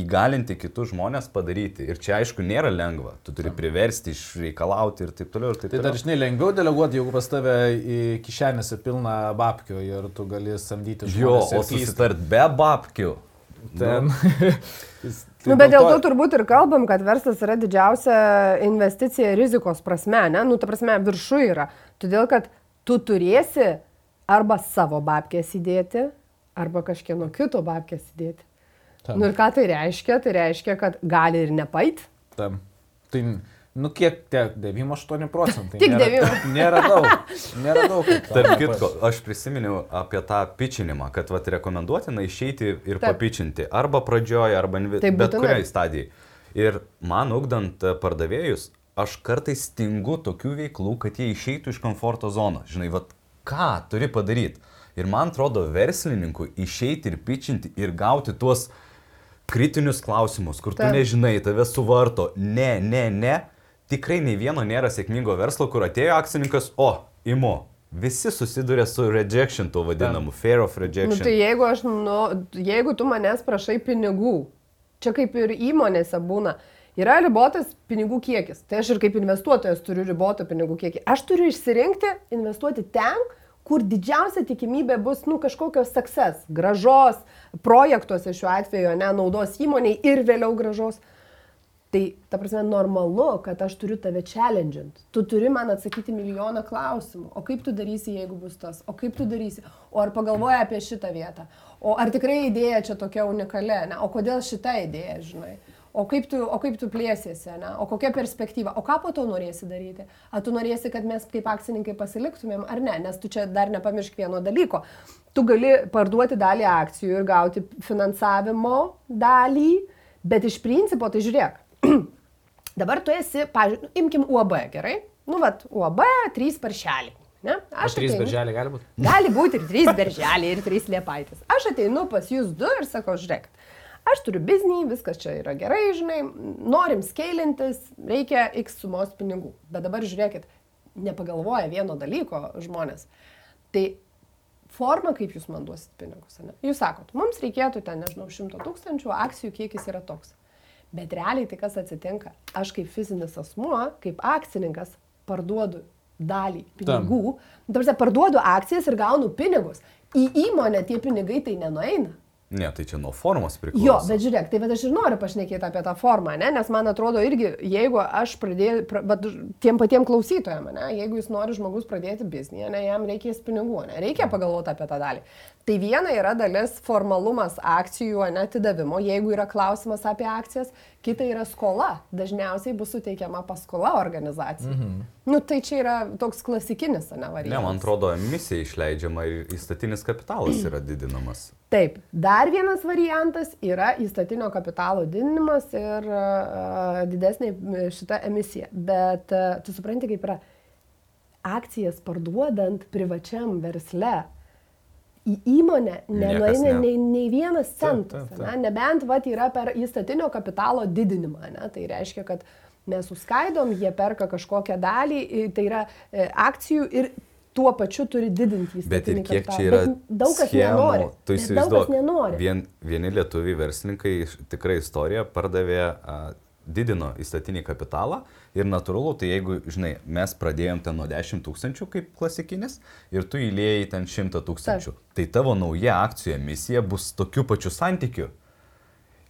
įgalinti kitus žmonės padaryti. Ir čia aišku nėra lengva. Tu turi priversti, išreikalauti ir taip toliau. Ir taip Tai toliau. dar žinai lengviau deleguoti, jeigu pas tave į kišenėse pilna babkių ir tu gali samdyti Jo, žmones. o susitart be babkių. Ten. Nu, <laughs> bet dėl to turbūt ir kalbam, kad verslas yra didžiausia investicija rizikos prasme, ne? Nu, ta prasme, viršų yra. Todėl, kad tu turėsi arba savo babkės įdėti, arba kažkieno kito babkės įdėti. Tam. Nu ir ką tai reiškia? Tai reiškia, kad gali ir nepait. Tam. Tai, nu kiek tie 9-8 procentai. Tik nėra, 9. Nėra daug. Nėra daug. kad tam Tarp kitko, aš prisiminiau apie tą pičinimą, kad vat, rekomenduotina išeiti ir Taip. papičinti. Arba pradžioje, arba Taip, bet kuriai stadijai. Ir man ugdant e, pardavėjus, aš kartais stingu tokių veiklų, kad jie išeitų iš komforto zonos. Žinai, vat, ką turi padaryti. Ir man atrodo, verslininkui išeiti ir pičinti ir gauti tuos kritinius klausimus, kur tu Taip. nežinai, tave suvarto. Ne, ne, ne. Tikrai nei vieno nėra sėkmingo verslo, kur atėjo akcininkas, o, imu. Visi susiduria su rejection, tuo vadinamu, fear of Nu, rejection. tai jeigu, aš, nu, jeigu tu manęs prašai pinigų, čia kaip ir įmonėse būna, yra ribotas pinigų kiekis. Tai aš ir kaip investuotojas turiu ribotą pinigų kiekį. Aš turiu išsirinkti, investuoti ten, kur didžiausia tikimybė bus, nu, kažkokios success, gražos, projektuose šiuo atveju, ne, naudos įmoniai ir vėliau gražos. Tai, ta prasme, normalu, kad aš turiu tave challenge'int. Tu turi man atsakyti milijoną klausimų. O kaip tu darysi, jeigu bus tas? O kaip tu darysi? O ar pagalvoji apie šitą vietą? O ar tikrai idėja čia tokia unikali? Ne? O kodėl šita idėja, žinai? O kaip tu, o kaip tu plėsiesi, ne? o kokia perspektyva, o ką po to norėsi daryti? Ar tu norėsi, kad mes kaip akcininkai pasiliktumėm, ar ne? Nes tu čia dar nepamiršk vieno dalyko. Tu gali parduoti dalį akcijų ir gauti finansavimo dalį, bet iš principo, tai žiūrėk, dabar tu esi, pažiūrėjau, imkim UAB, gerai? Nu, vat, UAB, trys paršeliai. Ne? O trys berželiai gali būti? Gali būti ir trys berželiai, ir trys liepaitės. Aš ateinu pas jūs du ir sakau, žiūrėk, aš turiu biznį, viskas čia yra gerai, žinai, norim skailintis, reikia X sumos pinigų. Bet dabar žiūrėkit, nepagalvoja vieno dalyko žmonės. Tai forma, kaip jūs man duosit pinigus. Ne? Jūs sakot, mums reikėtų ten, nežinau, 100 tūkstančių, akcijų kiekis yra toks. Bet realiai tai kas atsitinka? Aš kaip fizinis asmuo, kaip akcininkas, parduodu dalį pinigų. Tarsi parduodu akcijas ir gaunu pinigus. Į įmonę tie pinigai tai nenueina. Ne, tai čia nuo formos priklauso. Jo, bet žiūrėk, tai bet aš ir noriu pašnekėti apie tą formą, ne? nes man atrodo irgi, jeigu aš pradėjau, pra, bet tiem patiem klausytojam, ne? jeigu jis nori žmogus pradėti biznį, ne, jam reikės pinigų, ne? reikia pagalvoti apie tą dalį. Tai viena yra dalis formalumas akcijų netidavimo, jeigu yra klausimas apie akcijas, kita yra skola. Dažniausiai bus suteikiama paskola organizacijai. Mhm. Nu, tai čia yra toks klasikinis, ne variantas. Ne, man atrodo, emisija išleidžiama ir įstatinis kapitalas yra didinamas. Taip, dar vienas variantas yra įstatinio kapitalo didinimas ir uh, didesnė šita emisija. Bet uh, tu supranti, kaip yra akcijas parduodant privačiam versle į įmonę nenueina nei, nei vienas centas. Taip, taip, taip. Ne? Nebent vat, yra per įstatinio kapitalo didinimą. Ne? Tai reiškia, kad mes suskaidom, jie perka kažkokią dalį, tai yra e, akcijų ir tuo pačiu turi didinti įstatymą. Bet ir kiek kapitalą. čia yra Bet daug kas schemų, nenori. Tu įsivaizduoji, vien, vieni lietuviai verslininkai tikrai istoriją pardavė a, didino įstatinį kapitalą ir natūralu, tai jeigu, žinai, mes pradėjom ten nuo 10 tūkstančių kaip klasikinis ir tu įlėjai ten 100 tūkstančių, Taip. tai tavo nauja akcijų emisija bus tokiu pačiu santykiu.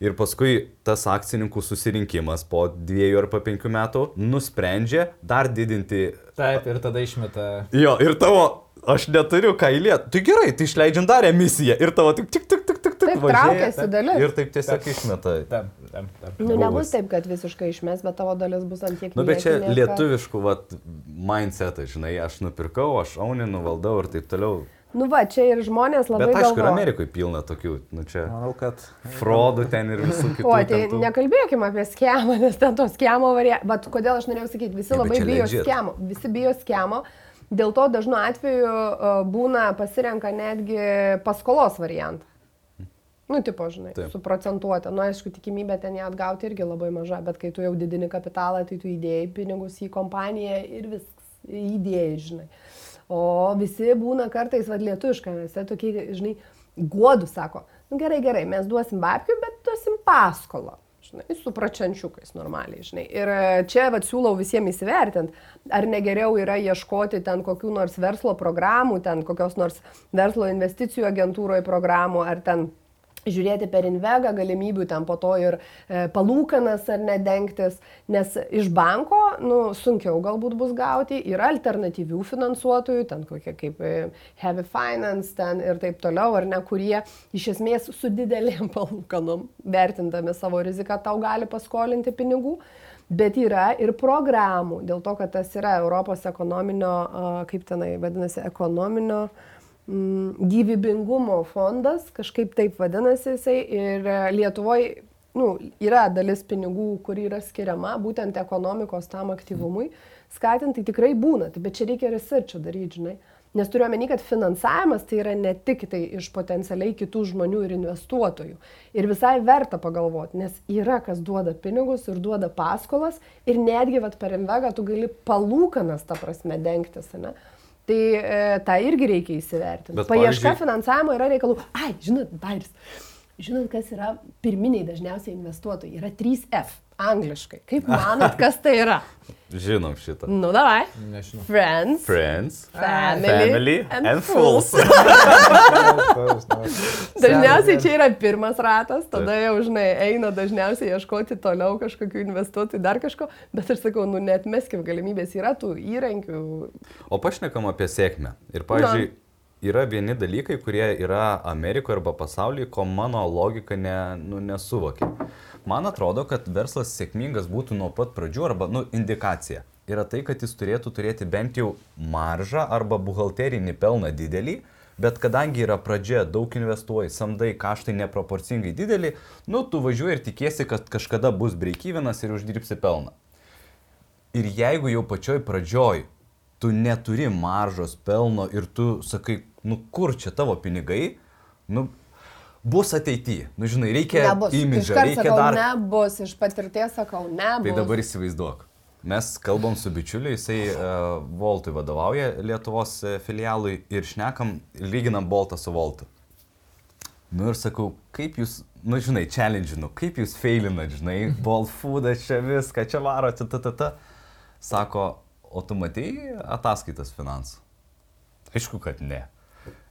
Ir paskui tas akcininkų susirinkimas po dviejų ar po penkių metų nusprendžia dar didinti. Taip, ir tada išmeta. Jo, ir tavo, aš neturiu ką įlieti. Tai gerai, tai išleidžiam dar emisiją. Ir tavo tik, tik, tik, tik, tik, tik. Taip, traukiasi dalis. Ir taip tiesiog išmeta. Taip, taip, taip. Nu, nebus taip, kad visiškai išmes, bet tavo dalis bus ant tiek. Nu, bet čia lietuviškų, vat, mindsetą, žinai, aš nupirkau, aš auninu, valdau ir taip toliau. Nu va, čia ir žmonės labai... Bet aišku, ir Amerikoje pilna tokių, nu čia... Manau, kad... Fraudų ten ir visų <laughs> kitų. O, tai tų... nekalbėkime apie schemą, nes ten to schemo variantų. Bet kodėl aš norėjau sakyti, visi ja, labai bijo legit. schemo. Visi bijo schemo. Dėl to dažnu atveju būna pasirenka netgi paskolos variantą. Nu, tipo, žinai, Taip. su procentuotė. Nu, aišku, tikimybė ten ją atgauti irgi labai maža, bet kai tu jau didini kapitalą, tai tu įdėjai pinigus į kompaniją ir viskas, įdėjai, žinai. O visi būna kartais, vad lietuviškai, nes jie tokie, žinai, guodų sako, nu gerai, gerai, mes duosim babkių, bet duosim paskolą. Žinai, su pračiančiukais normaliai, žinai. Ir e, čia, vad, siūlau visiems įsivertinti, ar negeriau yra ieškoti ten kokių nors verslo programų, ten kokios nors verslo investicijų agentūroje programų, ar ten žiūrėti per invegą galimybių ten po to ir e, palūkanas ar nedengtis, nes iš banko nu, sunkiau galbūt bus gauti, yra alternatyvių finansuotojų, ten kokie kaip e, Heavy Finance ten ir taip toliau, ar ne, kurie iš esmės su didelėm <laughs> palūkanom, vertindami savo riziką, tau gali paskolinti pinigų. Bet yra ir programų, dėl to, kad tas yra Europos ekonominio, kaip tenai vadinasi, ekonominio uh, gyvybingumo fondas, kažkaip taip vadinasi jisai, ir e, Lietuvoje nu, yra dalis pinigų, kur yra skiriama būtent ekonomikos tam aktyvumui, skatinti tikrai būna, bet čia reikia researcho daryti, žinai. Nes turiu omeny, kad finansavimas tai yra ne tik tai iš potencialiai kitų žmonių ir investuotojų. Ir visai verta pagalvoti, nes yra kas duoda pinigus ir duoda paskolas ir netgi vat, per invegą tu gali palūkanas, ta prasme, dengtis. Ne? Tai e, tą irgi reikia įsivertinti. Bet, Paieška pavyzdžiui... finansavimo yra reikalų. Ai, žinot, Bairis, žinot, kas yra pirminiai dažniausiai investuotojai? Yra 3F angliškai. Kaip <laughs> manot, kas tai yra? Žinom šitą. Nu, davai. Nežinau. Friends. Friends. Family. Family and, and fools. <laughs> dažniausiai čia yra pirmas ratas, tada jau, žinai, eina dažniausiai ieškoti toliau kažkokių investuotojų, dar kažko, bet aš sakau, nu, net meskim galimybės, yra tų įrankių. O pašnekam apie sėkmę. Ir, pavyzdžiui, Na yra vieni dalykai, kurie yra Amerikoje arba pasaulyje, ko mano logika ne, nu, nesuvokia. Man atrodo, kad verslas sėkmingas būtų nuo pat pradžių arba, nu, indikacija. Yra tai, kad jis turėtų turėti bent jau maržą arba buhalterinį pelną didelį, bet kadangi yra pradžia, daug investuoji, samdai, kaštai neproporcingai dideli, nu, tu važiuoji ir tikiesi, kad kažkada bus breikyvinas ir uždirbsi pelną. Ir jeigu jau pačioj pradžioj tu neturi maržos pelno ir tu sakai, nu kur čia tavo pinigai, nu bus ateityje. Nu, žinai, reikia nebus. imidžą, reikia sakau, dar. Nebus, iš patirties sakau, nebus. Tai dabar įsivaizduok. Mes kalbam su bičiuliu, jisai uh, Voltui vadovauja Lietuvos uh, filialui ir šnekam, lyginam Boltą su Voltu. Nu ir sakau, kaip jūs, nu žinai, challenge, nu kaip jūs failinat, žinai, <laughs> Bolt foodas čia viską, čia varo, ta, ta, ta, ta. Sako, o tu matei ataskaitas finansų? Aišku, kad ne.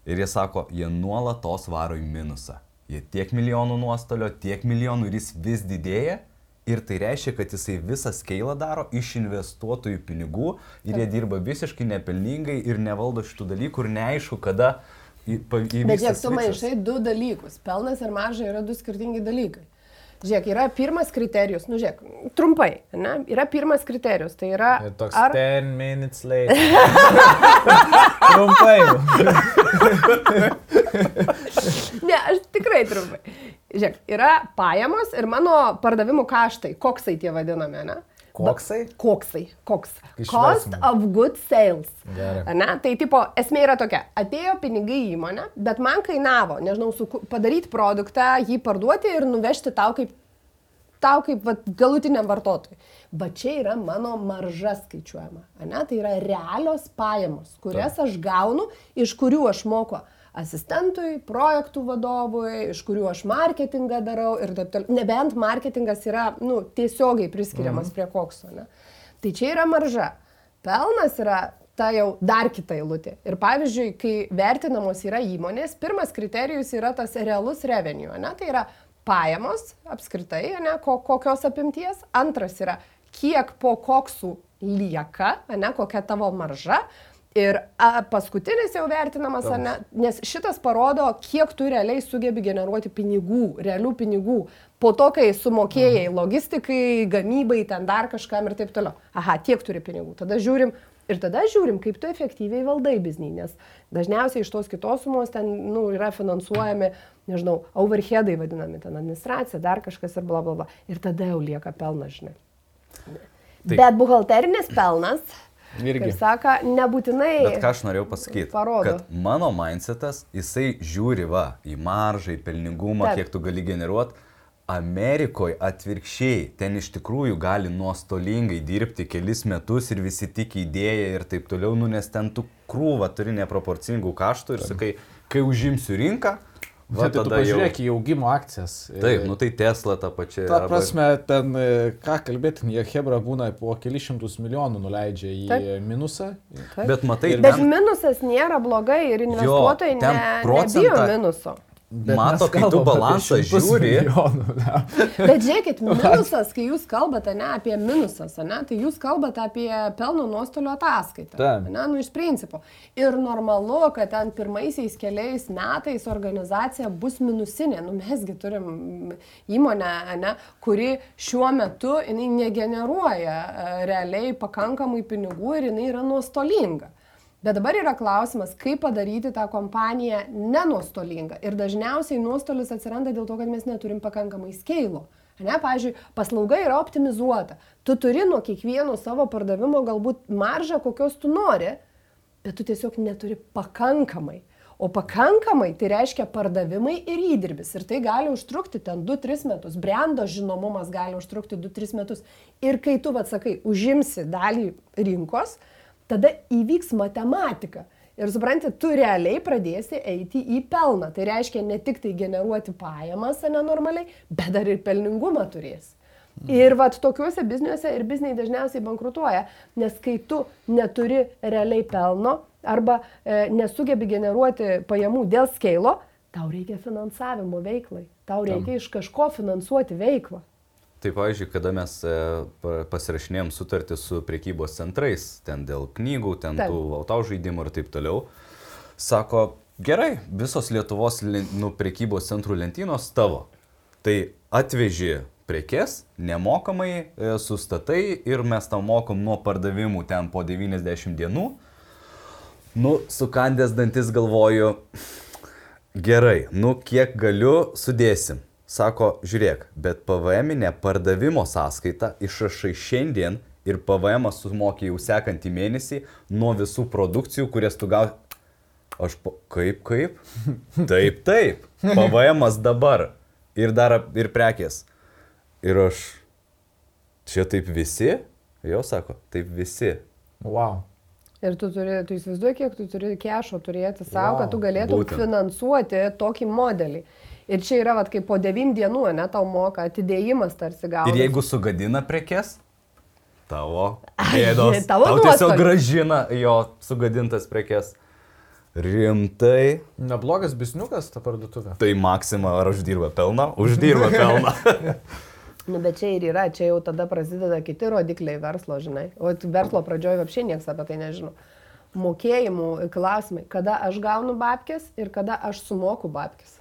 Ir jie sako, jie nuolatos varo į minusą. Jie tiek milijonų nuostolio, tiek milijonų ir jis vis didėja Ir tai reiškia, kad jisai visą skeilą daro iš investuotojų pinigų ir jie dirba visiškai nepelningai ir nevaldo šitų dalykų ir neaišku, kada įvyks. Bet žiūrėk, tu maišai du dalykus. Pelnas ir marža yra du skirtingi dalykai. Žiūrėk, yra pirmas kriterijus, nu žiūrėk, trumpai, ne? yra pirmas kriterijus, tai yra... Ir toks ar... 10 minutes later. <laughs> trumpai. <laughs> ne, aš tikrai trumpai. Žiūrėk, yra pajamos ir mano pardavimų kaštai, koksai tie vadinami, ne? Koksai? Koksai, koks. Cost of good sales. Ne? Tai tipo, esmė yra tokia, atėjo pinigai į įmonę, bet man kainavo, nežinau, su, padaryti produktą, jį parduoti ir nuvežti tau kaip, tau kaip vat, galutiniam vartotojui. Bet čia yra mano marža skaičiuojama. Ne? Tai yra realios pajamos, kurias aš gaunu, iš kurių aš moku asistentui, projektų vadovui, iš kurių aš marketingą darau ir taip toliau. Nebent marketingas yra nu, tiesiogiai priskiriamas mhm. prie kokso. Ne? Tai čia yra marža. Pelnas yra ta jau dar kita eilutė. Ir pavyzdžiui, kai vertinamos yra įmonės, pirmas kriterijus yra tas realus revenue. Ne? Tai yra pajamos apskritai, ne, kokios apimties. Antras yra, kiek po koksų lieka, ne, kokia tavo marža. Ir a, paskutinis jau vertinamas, ne, nes šitas parodo, kiek tu realiai sugebi generuoti pinigų, realių pinigų. Po to, kai sumokėjai mhm. logistikai, gamybai, ten dar kažkam ir taip toliau. Aha, tiek turi pinigų. Tada žiūrim. Ir tada žiūrim, kaip tu efektyviai valdai biznį, nes dažniausiai iš tos kitos sumos ten nu, yra finansuojami, nežinau, overheadai vadinami, ten administracija, dar kažkas ir bla bla bla. Ir tada jau lieka pelnas, žinai. Taip. Bet buhalterinis pelnas Irgi. Kaip sako, nebūtinai. Bet ką aš norėjau pasakyti, parodo. kad mano mindsetas, jisai žiūri va į maržą, į pelningumą, Taip. kiek tu gali generuoti. Amerikoje atvirkščiai, ten iš tikrųjų gali nuostolingai dirbti kelis metus ir visi tik idėja ir taip toliau, nu, nes ten tu krūvą turi neproporcingų kaštų ir sakai, kai užimsiu rinką, Va, tai tu pažiūrėk jau... į augimo akcijas. Taip, nu tai Tesla ta pačia. Ta arba... prasme, ten, e, ką kalbėti, jie Hebra būna po kelišimtus milijonų nuleidžia į Taip. minusą. Taip. Bet matai, ir... Bet minusas nėra blogai ir investuotojai jo, ne, procentą... nebijo minuso. Bet Mato, kai tu balansą žiūri. Milijonų, Bet žiūrėkit, <laughs> minusas, kai jūs kalbate ne apie minusas, ne, tai jūs kalbate apie pelno nuostolio ataskaitą. Ne, nu iš principo. Ir normalu, kad ten pirmaisiais keliais metais organizacija bus minusinė. Nu, mesgi turim įmonę, ne, kuri šiuo metu negeneruoja e, realiai pakankamai pinigų ir jinai yra nuostolinga. Bet dabar yra klausimas, kaip padaryti tą kompaniją nenuostolingą. Ir dažniausiai nuostolis atsiranda dėl to, kad mes neturim pakankamai skeilo. Ne, pavyzdžiui, paslauga yra optimizuota. Tu turi nuo kiekvieno savo pardavimo galbūt maržą, kokios tu nori, bet tu tiesiog neturi pakankamai. O pakankamai tai reiškia pardavimai ir įdirbis. Ir tai gali užtrukti ten 2-3 metus. Brendo žinomumas gali užtrukti 2-3 metus. Ir kai tu, atsakai, užimsi dalį rinkos, tada įvyks matematika. Ir supranti, tu realiai pradėsi eiti į pelną. Tai reiškia ne tik tai generuoti pajamas nenormaliai, bet dar ir pelningumą turėsi. Ir vat tokiuose bizniuose ir bizniai dažniausiai bankrutuoja, nes kai tu neturi realiai pelno arba e, nesugebi generuoti pajamų dėl skeilo, tau reikia finansavimo veiklai, tau reikia Tam. iš kažko finansuoti veiklą. Tai pavyzdžiui, kada mes e, pasirašinėjom sutartį su priekybos centrais, ten dėl knygų, ten taip. tų autau žaidimų ir taip toliau, sako, gerai, visos Lietuvos nu, priekybos centrų lentynos tavo. Tai atveži prekes, nemokamai e, sustatai ir mes tau mokam nuo pardavimų ten po 90 dienų. Nu, sukandęs dantis galvoju, gerai, nu kiek galiu, sudėsim. Sako, žiūrėk, bet PVM-inė pardavimo sąskaita išrašai šiandien ir PVM sumokė jau sekantį mėnesį nuo visų produkcijų, kurias tu gausi. Aš, po... kaip, kaip? <laughs> Taip, taip. PVM dabar. Ir dar ir prekės. Ir aš, čia taip visi? Jo sako, taip visi. Wow. Ir tu turi, tu įsivaizduoji, kiek tu turi kešo turėti savo, Wow, kad tu galėtum būtent. finansuoti tokį modelį. Ir čia yra, vat, kaip po 9 dienų, ne, tau moka atidėjimas tarsi gauti. Ir jeigu sugadina prekes, tavo Ai, bėdos. tavo tau tiesiog nuostolis. gražina jo sugadintas prekes. Rimtai. Neblogas bisniukas ta parduotuvė. Tai Maksima ar uždirba pelną? Uždirba <laughs> pelną. Nu, bet čia ir yra, čia jau tada prasideda kiti rodikliai verslo, žinai. O verslo pradžioje apšiai niekas apie tai nežino. Mokėjimų klausimai, kada aš gaunu babkės ir kada aš sumoku babkės.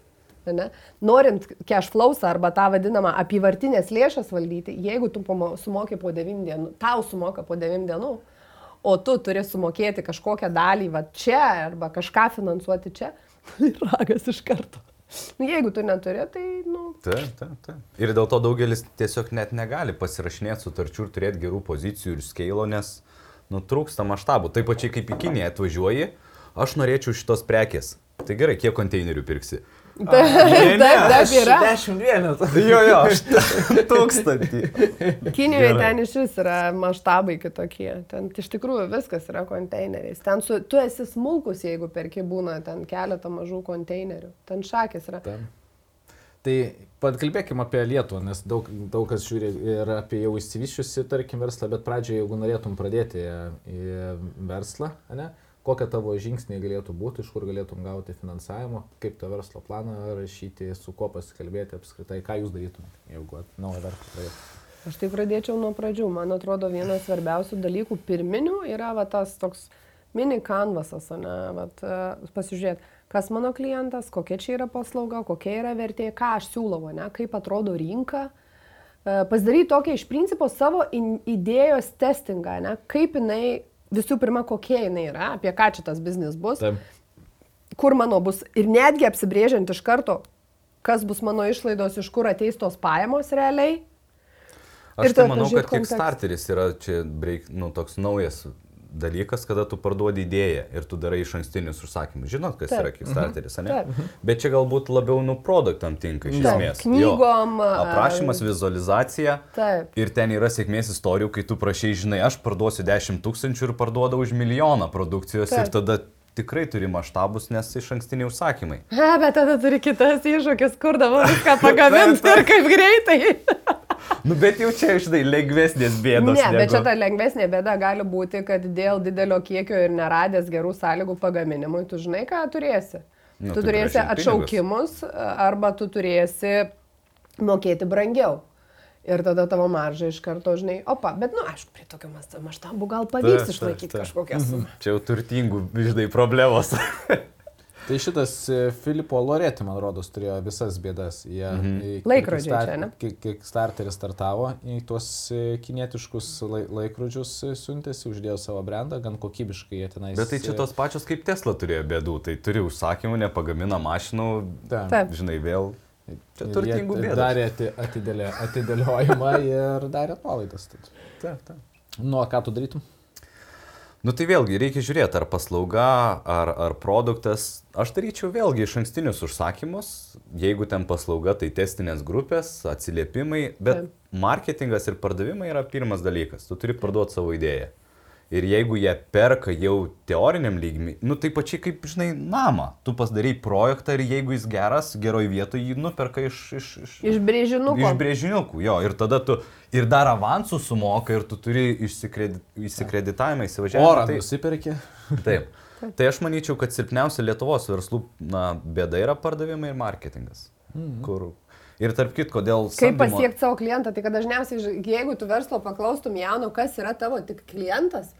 Ne? Norint cash flows arba tą vadinamą apyvartinės lėšas valdyti, jeigu tu sumoki po 9 dienų, tau sumoka po 9 dienų, o tu turi sumokėti kažkokią dalį va čia arba kažką finansuoti čia, <laughs> tai ragas iš karto. Nu, jeigu tu neturi, tai, nu, Taip, taip, taip. Ir dėl to daugelis tiesiog net negali pasirašinėti sutarčių ir turėti gerų pozicijų ir skeilo, nes nutrūksta maštabų. Taip pačiai kaip į Kiniją atvažiuoji, aš norėčiau šitos prekės. Tai gerai, kiek konteinerių pirksi? Taip, taip, yra. 10 vienetų. Jo, jo, aš <laughs> tūkstantį. Kinijoje Gerai. ten iš vis yra maštabai kitokie. Ten iš tikrųjų viskas yra konteineriais. Ten su, tu esi smulkus, jeigu perki būna ten keletą mažų konteinerių. Ten šakės yra. Ten. Tai pakalbėkime apie Lietuvą, nes daug, daug kas žiūri ir apie jau įsivyščiusi, tarkim, verslą, bet pradžioje, jeigu norėtum pradėti į verslą, ne, kokie tavo žingsniai galėtų būti, iš kur galėtum gauti finansavimo, kaip tą verslo planą rašyti, su kuo pasikalbėti apskritai, ką jūs darytumėte, jeigu naują verslą pradėtumėte. Aš tai pradėčiau nuo pradžių. Man atrodo, vienas svarbiausių dalykų pirminių yra va, tas toks mini kanvasas, ne, vat, e, pasižiūrėti, kas mano klientas, kokia čia yra paslauga, kokia yra vertė, ką aš siūlau, ne, kaip atrodo rinka. E, Pasidaryti tokią iš principo savo in, idėjos testingą, ne, kaip jinai, visų pirma, kokia jinai yra, apie ką čia tas biznis bus Taip. kur mano bus ir netgi apsibrėžiant iš karto, kas bus mano išlaidos, iš kur ateis tos pajamos realiai. Aš tai manau, kad kontekstą. Kickstarteris yra čia break, nu, toks naujas dalykas, kada tu parduodi idėją ir tu darai iš ankstinius užsakymus. Žinot, kas Taip. yra Kickstarteris, ne? Taip. Bet čia galbūt labiau nu produktam tinka iš Taip, esmės. knygom, Jo. Aprašymas, vizualizacija. Taip. Ir ten yra sėkmės istorijų, kai tu prašai, žinai, aš parduosiu 10 tūkstančių ir parduoda už milijoną produkcijos Taip. ir tada tikrai turi maštabus, nes iš ankstiniai užsakymai. Ha, bet tada turi kitas iššūkis, kur dabar viską <laughs> pagaminti ir kaip greitai. Nu, bet jau čia, žinai, lengvesnės bėdos. Ne, bet negu- čia ta lengvesnė bėda gali būti, kad dėl didelio kiekio ir neradęs gerų sąlygų pagaminimui, tu žinai, ką turėsi. Nu, tu tai turėsi atšaukimus arba tu turėsi mokėti brangiau. Ir tada tavo marža iš karto, žinai, opa, bet, na, nu, aišku, prie tokio maštabų gal pavyks Taip, išlaikyti taip, taip. kažkokią sumą. Čia jau turtingų, žinai, problemos. <laughs> Tai šitas e, Filipo Loreti, man rodos, turėjo visas bėdas. Jie mhm. Laikrodžiai čia, ne? Kickstarteris startavo į tuos e, kinietiškus lai, laikrodžius e, siuntėsi, uždėjo savo brandą, gan kokybiškai jie tenais. Bet tai čia tos pačios kaip Tesla turėjo bėdų. Tai turi užsakymų, nepagamina mašinų. Taip. žinai, vėl. Čia turtingų bėdų. Darė ati, atidėlė, atidėliojimą ir darė nuolaidas. Taip, taip. Nu, o ką tu darytum? Nu tai vėlgi reikia žiūrėti, ar paslauga, ar, ar produktas. Aš daryčiau vėlgi iš ankstinius užsakymus. Jeigu ten paslauga, tai testinės grupės, atsiliepimai. Bet marketingas ir pardavimai yra pirmas dalykas. Tu turi parduoti savo idėją. Ir jeigu jie perka jau teoriniam lygmenį, nu tai pačiai kaip, žinai, namą. Tu pasidarai projektą ir jeigu jis geras, geroj vietoje jį nuperka iš... Iš, iš, Iš brėžinukų. Iš brėžiniukų, jo. Ir tada tu ir dar avansų sumoka ir tu turi išsikredi, išsikreditavimą įsivažiavimą. Orą Tai- nusipirki. <laughs> Taip. Tai aš manyčiau, kad silpniausia Lietuvos verslų na, bėda yra pardavimai ir marketingas. Mhm. Kur... Ir tarp kitko, dėl... Kaip samdymo- pasiekti savo klientą, tai kad dažniausiai, jeigu tu verslo paklaustum jauno, kas yra tavo tik klientas,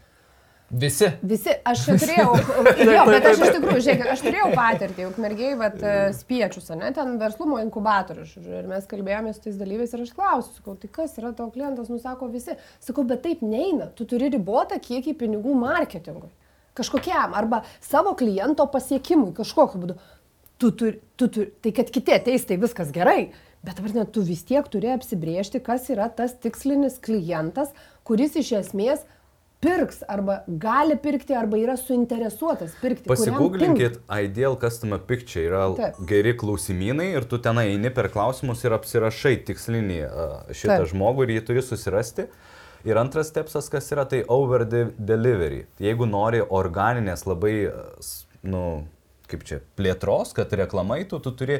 Visi. visi, aš turėjau, <laughs> jo, bet aš iš tikrųjų, žiūrėk, aš turėjau patirtį, juk mergiai, bet spiečius, ne, ten verslumo inkubatorius, ir mes kalbėjome su tais dalyviais ir aš klausiu, sakau, tai kas yra tavo klientas, nusako visi, sakau, bet taip neina, tu turi ribotą kiekį pinigų marketingui, kažkokiam, arba savo kliento pasiekimui, kažkokiu būdu. Tu turi, tu turi, tai kad kiti ateis, tai viskas gerai, bet dabar net tu vis tiek turi apsibriežti, kas yra tas tikslinis klientas, kuris iš esmės pirks arba gali pirkti arba yra suinteresuotas pirkti. Pasigūglinkit, Ideal Customer Picture yra Taip. geri klausimynai ir tu tenai eini per klausimus ir apsirašai tikslinį a, šitą Taip. žmogų ir jį turi susirasti. Ir antras stepsas, kas yra, tai over de delivery. Jeigu nori organinės labai, e, nu, kaip čia, plėtros, kad reklamaitų, tu turi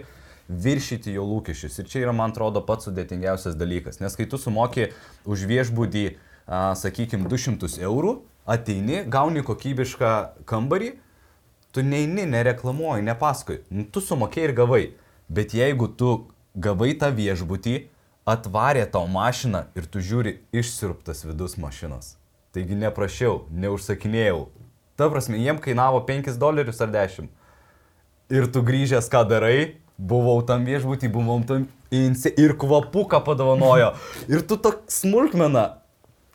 viršyti jo lūkesčius. Ir čia yra, man atrodo, pats sudėtingiausias dalykas. Nes kai tu sumoki už viešbūdį, sakykime, 200 eurų, ateini, gauni kokybišką kambarį, tu neini, nereklamuoji, nepaskui. Nu, tu sumokėjai ir gavai. Bet jeigu tu gavai tą viešbutį, atvarė tau mašiną ir tu žiūri išsirptas vidus mašinos. Taigi neprašiau, neužsakinėjau. Ta prasme, jiem kainavo 5 dolerius ar 10. Ir tu grįžęs, ką darai, buvau tam viešbutį, buvom tam insi ir kvapuką padovanojo. <laughs> Ir tu toks smulkmena,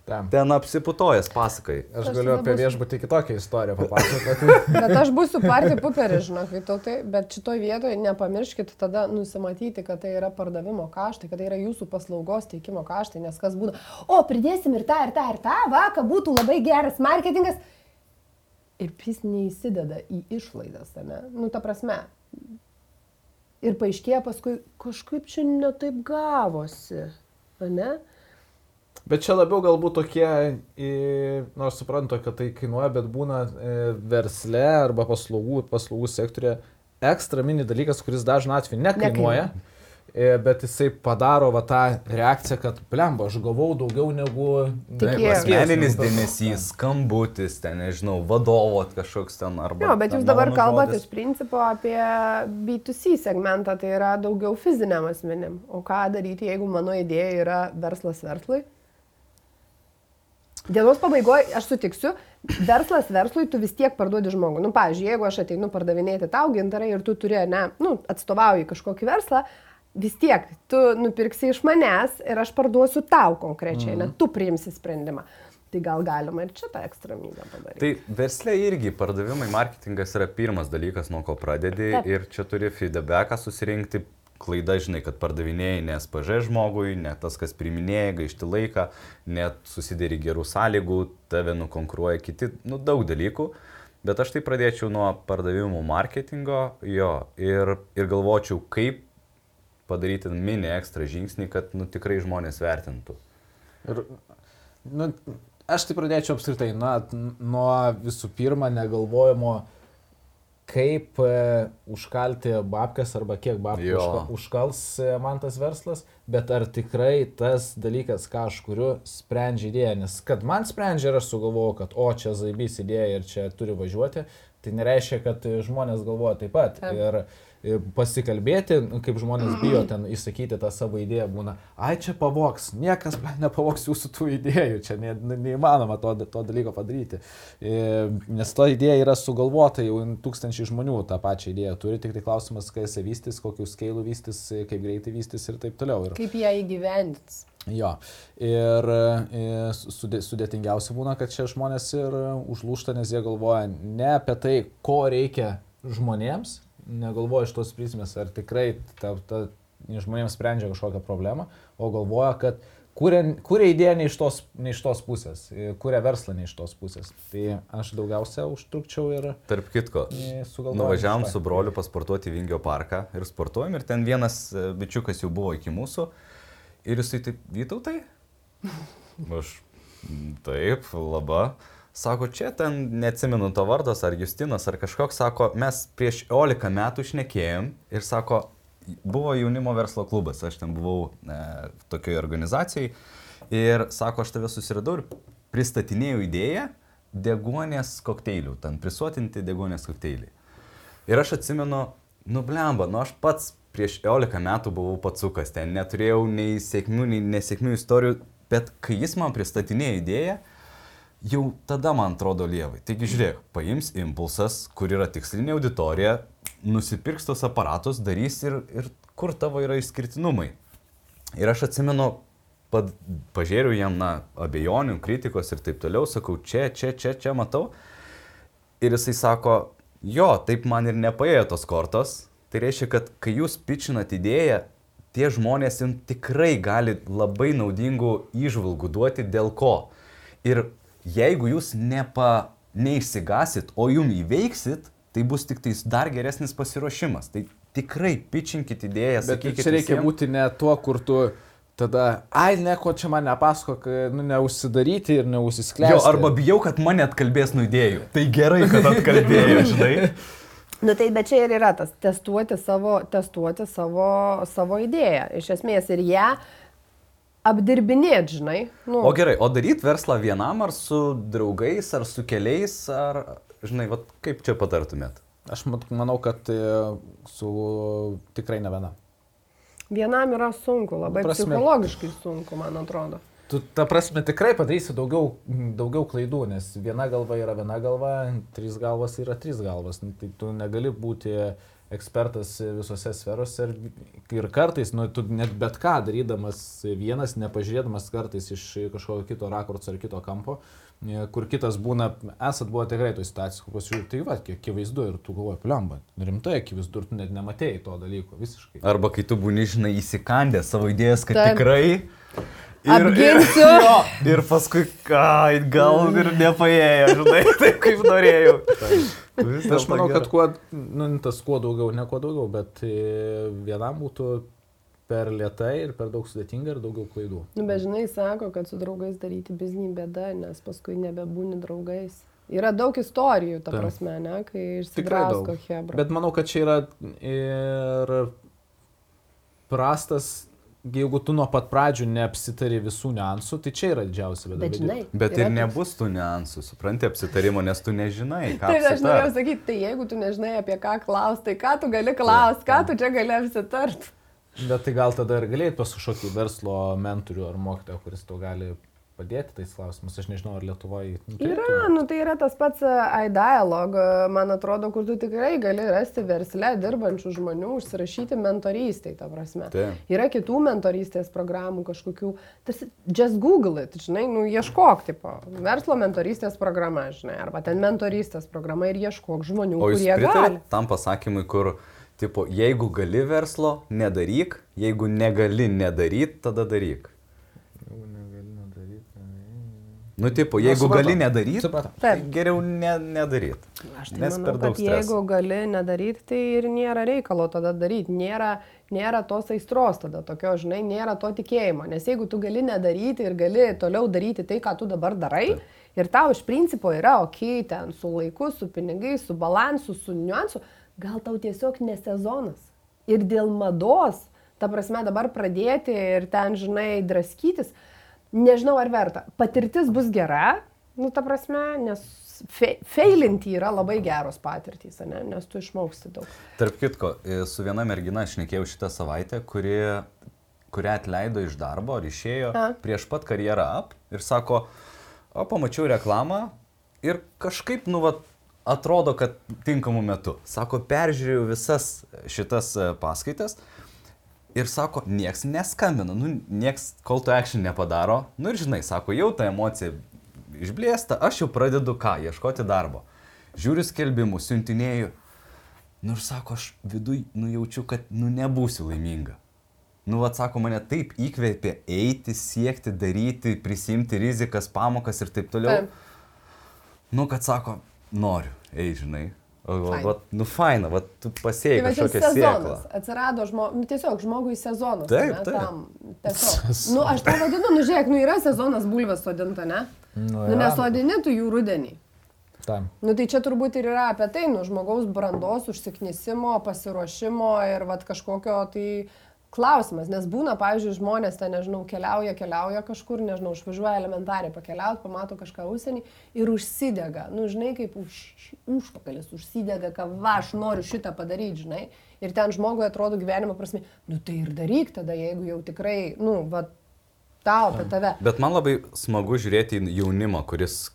Tam. ten apsiputojęs pasakai. Aš Aš galiu apie būsiu- viešbutį kitokią istoriją papasakoti. <laughs> Bet aš būsiu partijų puperis, žinok, Vytautai, bet šitoj vietoje nepamirškit tada nusimatyti, kad tai yra pardavimo kaštai, kad tai yra jūsų paslaugos teikimo kaštai, nes kas būna, o pridėsim ir tą, ir tą, ir tą, va, kad būtų labai geras marketingas. Ir jis neįsideda į išlaidas, ne? Nu, ta prasme. Ir paaiškėja paskui, kažkaip čia netaip gavosi, ne? Bet čia labiau galbūt tokie, nors suprantu, kad tai kainuoja, bet būna e, versle arba paslaugų, paslaugų sektorė ekstra mini dalykas, kuris dažna atveju nekainuoja. e, Bet jisai padaro va tą reakciją, kad, blemba, aš gavau daugiau negu... Asmeninis dėmesys, skambutis, ten, nežinau, vadovo kažkoks ten arba... Jo, bet jūs dabar kalbate žodis. iš principo apie B2C segmentą, tai yra daugiau fiziniam asmenim. O ką daryti, jeigu mano idėja yra verslas verslui? Dienos pabaigoje aš sutiksiu, verslas verslui tu vis tiek parduodi žmogų. Nu, pavyzdžiui, jeigu aš ateinu pardavinėti tau gintarai ir tu turi, ne, nu, atstovauji kažkokį verslą, vis tiek tu nupirksi iš manęs ir aš parduosiu tau konkrečiai, mm. ne tu priimsi sprendimą. Tai gal galima ir čia tą ekstramybę padaryti. Tai verslė irgi pardavimai, marketingas yra pirmas dalykas, nuo ko pradedi Taip. ir čia turi feedbacką susirinkti. Klaida, žinai, kad pardavinėjai ne SPŽ žmogui, ne tas, kas priminėja, gaišti laiką, net susidėri gerų sąlygų, tave nukonkuruoja kiti, nu daug dalykų. Bet aš tai pradėčiau nuo pardavimų marketingo, jo, ir, ir galvočiau, kaip padaryti mini ekstra žingsnį, kad nu, tikrai žmonės vertintų. Ir, nu, aš tai pradėčiau apskritai na, nuo visų pirma negalvojimo, kaip e, užkalti babkas arba kiek babkų Jo. užka, užkals e, man tas verslas, bet ar tikrai tas dalykas, ką aš kuriu, sprendžia idėją. Nes kad man sprendžia ir aš sugalvoju, kad o čia zaibys idėja ir čia turi važiuoti, tai nereiškia, kad žmonės galvoja taip pat. Taip. Ir pasikalbėti, nu, kaip žmonės bijo ten įsakyti tą savo idėją, būna, ai čia pavoks, niekas nepavoks jūsų tų idėjų, čia ne, ne, neįmanoma to, to dalyko padaryti. E, Nes ta idėja yra sugalvota, jau tūkstančiai žmonių tą pačią idėją turi, tik tai klausimas, kai jisai vystys, kokiu skailu vystys, e, kaip greitai vystys ir taip toliau. Ir, Kaip ją įgyvendins? Jo. Ir e, sudė, sudėtingiausia būna, kad čia žmonės ir užlūšta, nes jie galvoja ne apie tai, ko reikia žmonėms, negalvoja iš tos prizmės, ar tikrai ta, ta, žmonėms sprendžia kažkokią problemą, o galvoja, kad kuria, kuria idėją ne iš, tos, ne iš tos pusės, e, kuria verslą ne iš tos pusės. Tai aš daugiausia užtrukčiau ir Tarp kitko, e. Nuvažiavam su broliu pasportuoti Vingio parką ir sportuojam ir ten vienas e, bičiukas jau buvo iki mūsų ir jisai taip, vytautai? <laughs> Aš, "Mm, taip, laba. Sako, čia ten neatsimenu to vardas, ar Justinas, ar kažkoks, sako, mes prieš 11 metų šnekėjom ir sako, buvo jaunimo verslo klubas, aš ten buvau e, tokioje organizacijai ir sako, aš tave susiradau ir pristatinėjau idėją degonės kokteilių, ten prisuotinti degonės kokteiliai. Ir aš atsimenu, nu blemba, nu aš pats prieš 11 metų buvau patsukas, ten neturėjau nei sėkmių, nei nesėkmių istorijų, bet kai jis man pristatinėjo idėją, jau tada man atrodo lievai. Taigi žiūrėk, paims impulsas, kur yra tikslinė auditorija, nusipirks tos aparatus, darys ir, ir kur tavo yra išskirtinumai. Ir aš atsimenu, pad, pažiūrėjau jam, na, abejonių, kritikos ir taip toliau, sakau, čia, čia, čia, čia matau. Ir jisai sako, jo, taip man ir nepaėjo tos kortos. Tai reiškia, kad kai jūs pičinat idėją, tie žmonės jums tikrai gali labai naudingų įžvalgų duoti dėl ko. Ir jeigu jūs nepa, neišsigasit, o jum įveiksit, tai bus tik tais dar geresnis pasiruošimas. Tai tikrai pičinkit idėją, Bet čia reikia visiem. būti ne tuo, kur tu tada, ai, nieko čia man nepasako, nu, neužsidaryti ir neužsiskleisti. Jo, arba bijau, kad mane atkalbės nuo idėjų. Tai gerai, kad atkalbėjo, <laughs> žinai. Nu tai, bet čia ir yra tas testuoti savo, testuoti savo, savo idėją. Iš esmės ir ją apdirbinėti, žinai. Nu, O gerai, o daryt verslą vienam ar su draugais, ar su keliais, ar, žinai, vat, kaip čia patartumėt? Aš manau, kad e, su tikrai ne viena. vienam yra sunku, labai Prasme. psichologiškai sunku, man atrodo. Tu, ta prasme, tikrai padarysi daugiau, daugiau klaidų, nes viena galva yra viena galva, trys galvos yra trys galvos. Nu, Tai tu negali būti ekspertas visose sferose ir, ir kartais, nu, tu net bet ką darydamas vienas, nepažiūrėdamas kartais iš kažkokio kito rakurso ar kito kampo, e, kur kitas būna, esat buvo tikrai toj situacijai, kur pasižiūrėjai, tai va, kiek akivaizdu ir tu galvoji, pliamba, rimtai akivaizdu ir tu net nematėjai to dalyko visiškai. Arba kai tu būni, žinai, įsikandęs savo idėjas, kad Taip. tikrai. Apginsiu. Ir, <laughs> jo, ir paskui, ai, gal ir nepaėjo, žinai, <laughs> taip kaip norėjau. Vis Tai aš manau, kad kuo, nu, tas kuo daugiau, ne kuo daugiau, bet e, vienam būtų per lietai ir per daug sudėtinga ir daugiau klaidų. Nu, bet žinai, sako, kad su draugais daryti biznį bėda, nes paskui nebebūni draugais. Yra daug istorijų, ta prasme, ne, kai išsidrasko hebra. Bet manau, kad čia yra ir prastas, jeigu tu nuo pat pradžių neapsitari visų niuansų, tai čia yra didžiausia bėda. Bet žinai, Bet yra ir nebus tų niuansų, supranti, apsitarimo, nes tu nežinai, ką Tai aš norėjau sakyti, tai jeigu tu nežinai apie ką klaus, tai ką tu gali klaus, ką tu čia gali apsitart. Bet tai gal tada ir galėjai pas kažkokį verslo mentorių ar mokytoją, kuris tau gali padėti tais klausimais. Aš nežinau, ar Lietuvoje. Nu, turėtų Yra, nu tai yra tas pats uh, iDialog, man atrodo, kur tu tikrai gali rasti versle dirbančių žmonių, užsirašyti mentorystai, ta prasme. Taip. Yra kitų mentorystės programų kažkokių, tarsi, just google it, žinai, nu ieškok, tipo, verslo mentorystės programa, žinai, arba ten mentorystės programa ir ieškok žmonių, O kurie gali. tam pasakymui, kur, tipo, jeigu gali verslo, nedaryk, jeigu negali nedaryt, tada daryk. Nu, tipo, jeigu supratau. gali nedaryt, Supratau. tai geriau ne, nedaryt. Aš tai Nes manau, per daug kad jeigu streso. gali nedaryti, tai ir nėra reikalo tada daryti. Nėra, nėra tos aistros tada tokio, žinai, nėra to tikėjimo. Nes jeigu tu gali nedaryti ir gali toliau daryti tai, ką tu dabar darai, Taip. ir tau iš principo yra ok, ten su laiku, su pinigais, su balansu, su niuansu, gal tau tiesiog ne sezonas. Ir dėl mados, ta prasme dabar pradėti ir ten, žinai, draskytis, nežinau ar verta. Patirtis bus gera, nu ta prasme, nes fe, feilinti yra labai geros patirtys, ane? nes tu išmoksti daug. Tarp kitko, e, su viena mergina aš nekėjau šitą savaitę, kuri, kurią atleido iš darbo ar išėjo A. prieš pat karjerą up ir sako, o pamačiau reklamą ir kažkaip, nu, vat, atrodo, kad tinkamu metu. Sako, peržiūrėjau visas šitas e, paskaitas ir sako, nieks neskambina, nu, nieks call to action nepadaro. Nu ir žinai, sako, jau ta emocija išblėsta, aš jau pradedu ką, ieškoti darbo. Žiūriu skelbimus, siuntinėjau. Nu ir sako, aš viduj nujaučiu, kad nu nebūsiu laiminga. Nu, atsako, mane taip įkvėpė eiti, siekti, daryti, prisimti rizikas, pamokas ir taip toliau. Taip. Nu, kad sako, noriu, ei, žinai. O, o, Faina. va, nu, faina, va, tu pasėjai Tai kažkokią sėklą. sezonas. Atsirado žmogui, nu, tiesiog žmogui sezonas. Taip, ane, taip. Tam, tiesiog. Nu, aš tą vadinu, nu žiūrėk, nu yra sezonas bulvės sodinta, ne? Nu, Nu, nesodini tu jų rudenį. Tam. Nu tai čia turbūt ir yra apie tai, nu žmogaus brandos, užsiknisimo, pasiruošimo ir vat kažkokio tai klausimas. Nes būna, pavyzdžiui, žmonės ten, nežinau, keliauja, keliauja kažkur, nežinau, išvažiuoja elementariai pakeliauti, pamato kažką užsienį ir užsidega. Nu, žinai, kaip už, užpakalis užsidega, kad va, aš noriu šitą padaryti, žinai. Ir ten žmogui atrodo gyvenimo prasme, nu tai ir daryk tada, jeigu jau tikrai, nu, va, tau apie tave. Bet man labai smagu žiūrėti į jaunimą, kuris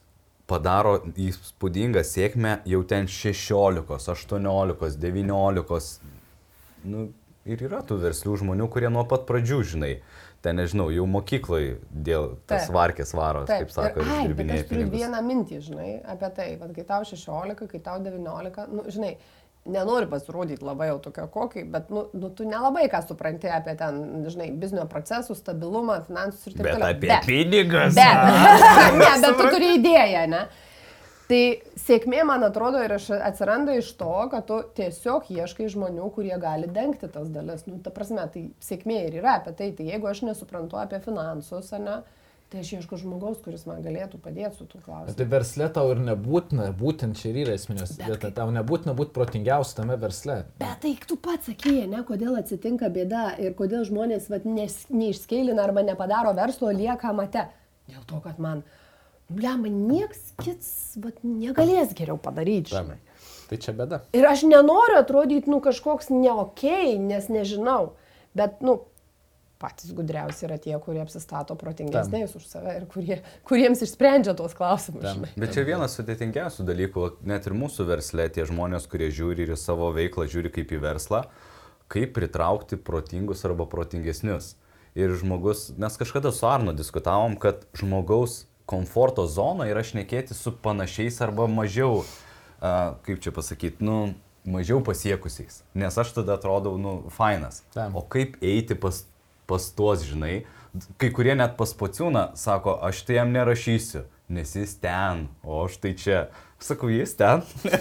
padaro įspūdingą sėkmę jau ten 16, 18, 19. Nu, ir yra tų verslių žmonių, kurie nuo pat pradžių, žinai, ten nežinau, jau mokykloje dėl tas Taip. varkės varos, kaip sako, ir ir, ai, bet išdirbinėja aš turiu pinigus. vieną mintį, žinai, apie tai, kad kai tau 16, kai tau 19, nu, žinai, nenori pasirodyti labai jau tokio kokį, bet, nu, nu, tu nelabai ką supranti apie ten, žinai, biznio procesų, stabilumą, finansus ir taip Bet toliau. apie pinigus. Bet, <laughs> ne, bet tu turi idėją, ne? Tai sėkmė, man atrodo, ir atsiranda iš to, kad tu tiesiog ieškai žmonių, kurie gali dengti tas dalis. Nu, ta prasme, tai sėkmė ir yra apie tai. Tai jeigu aš nesuprantu apie finansus, ne, tai aš ieškau žmogaus, kuris man galėtų padėti su tų klausimais. Tai versle tau ir nebūtina, būtent čia ir yra esminės vieta, tau nebūtina būti protingiausiu tame versle. Bet tai tu pats sakėjai, ne, kodėl atsitinka bėda ir kodėl žmonės vat, nes, neišskeilina arba nepadaro verslo, lieka mate. Dėl to, kad man, blema, nieks kits vat, negalės geriau padaryti. Žinai. Tai čia bėda. Ir aš nenoriu atrodyti, nu, kažkoks neokei, nes nežinau. Bet, nu, patys gudriausi yra tie, kurie apsistato protingesniais už save ir kurie, kuriems išsprendžia tuos klausimus. Tam. Bet čia vienas sudėtingiausių dalykų, net ir mūsų versle, tie žmonės, kurie žiūri ir į savo veiklą, žiūri kaip į verslą, kaip pritraukti protingus arba protingesnius. Ir žmogus, mes kažkada su Arno diskutavom, kad žmogaus komforto zona yra šnekėti su panašiais arba mažiau, a, kaip čia pasakyti, nu, mažiau pasiekusiais. Nes aš tada atrodau, nu, fainas. Tam. O kaip eiti pas, pas tuos, žinai, kai kurie net pas pociūną sako, aš tai jam nerašysiu, nes jis ten, o aš tai čia. Sakau, jis ten. <laughs> <laughs>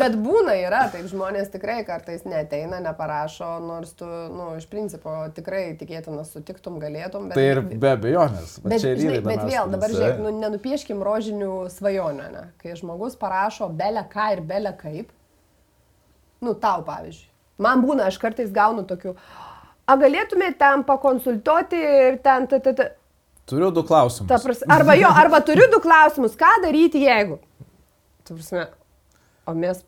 Bet būna yra, taip žmonės tikrai kartais neteina, neparašo, nors tu, na, nu, iš principo tikrai tikėtina sutiktum, galėtum. Bet, Tai ir be abejonės. Bet, čia ir žinai, bet vėl, dabar žiūrėk, nu, nenupieškim rožinių svajonių, ne? Kai žmogus parašo belę ką ir belę kaip, nu, tau pavyzdžiui. Man būna, aš kartais gaunu tokių, a galėtumėte ten pakonsultuoti ir ten, ta, ta, ta, Turiu du klausimus. ta prasme, arba jo, arba turiu du klausimus, ką daryti jeigu. Tu prasme, o mes...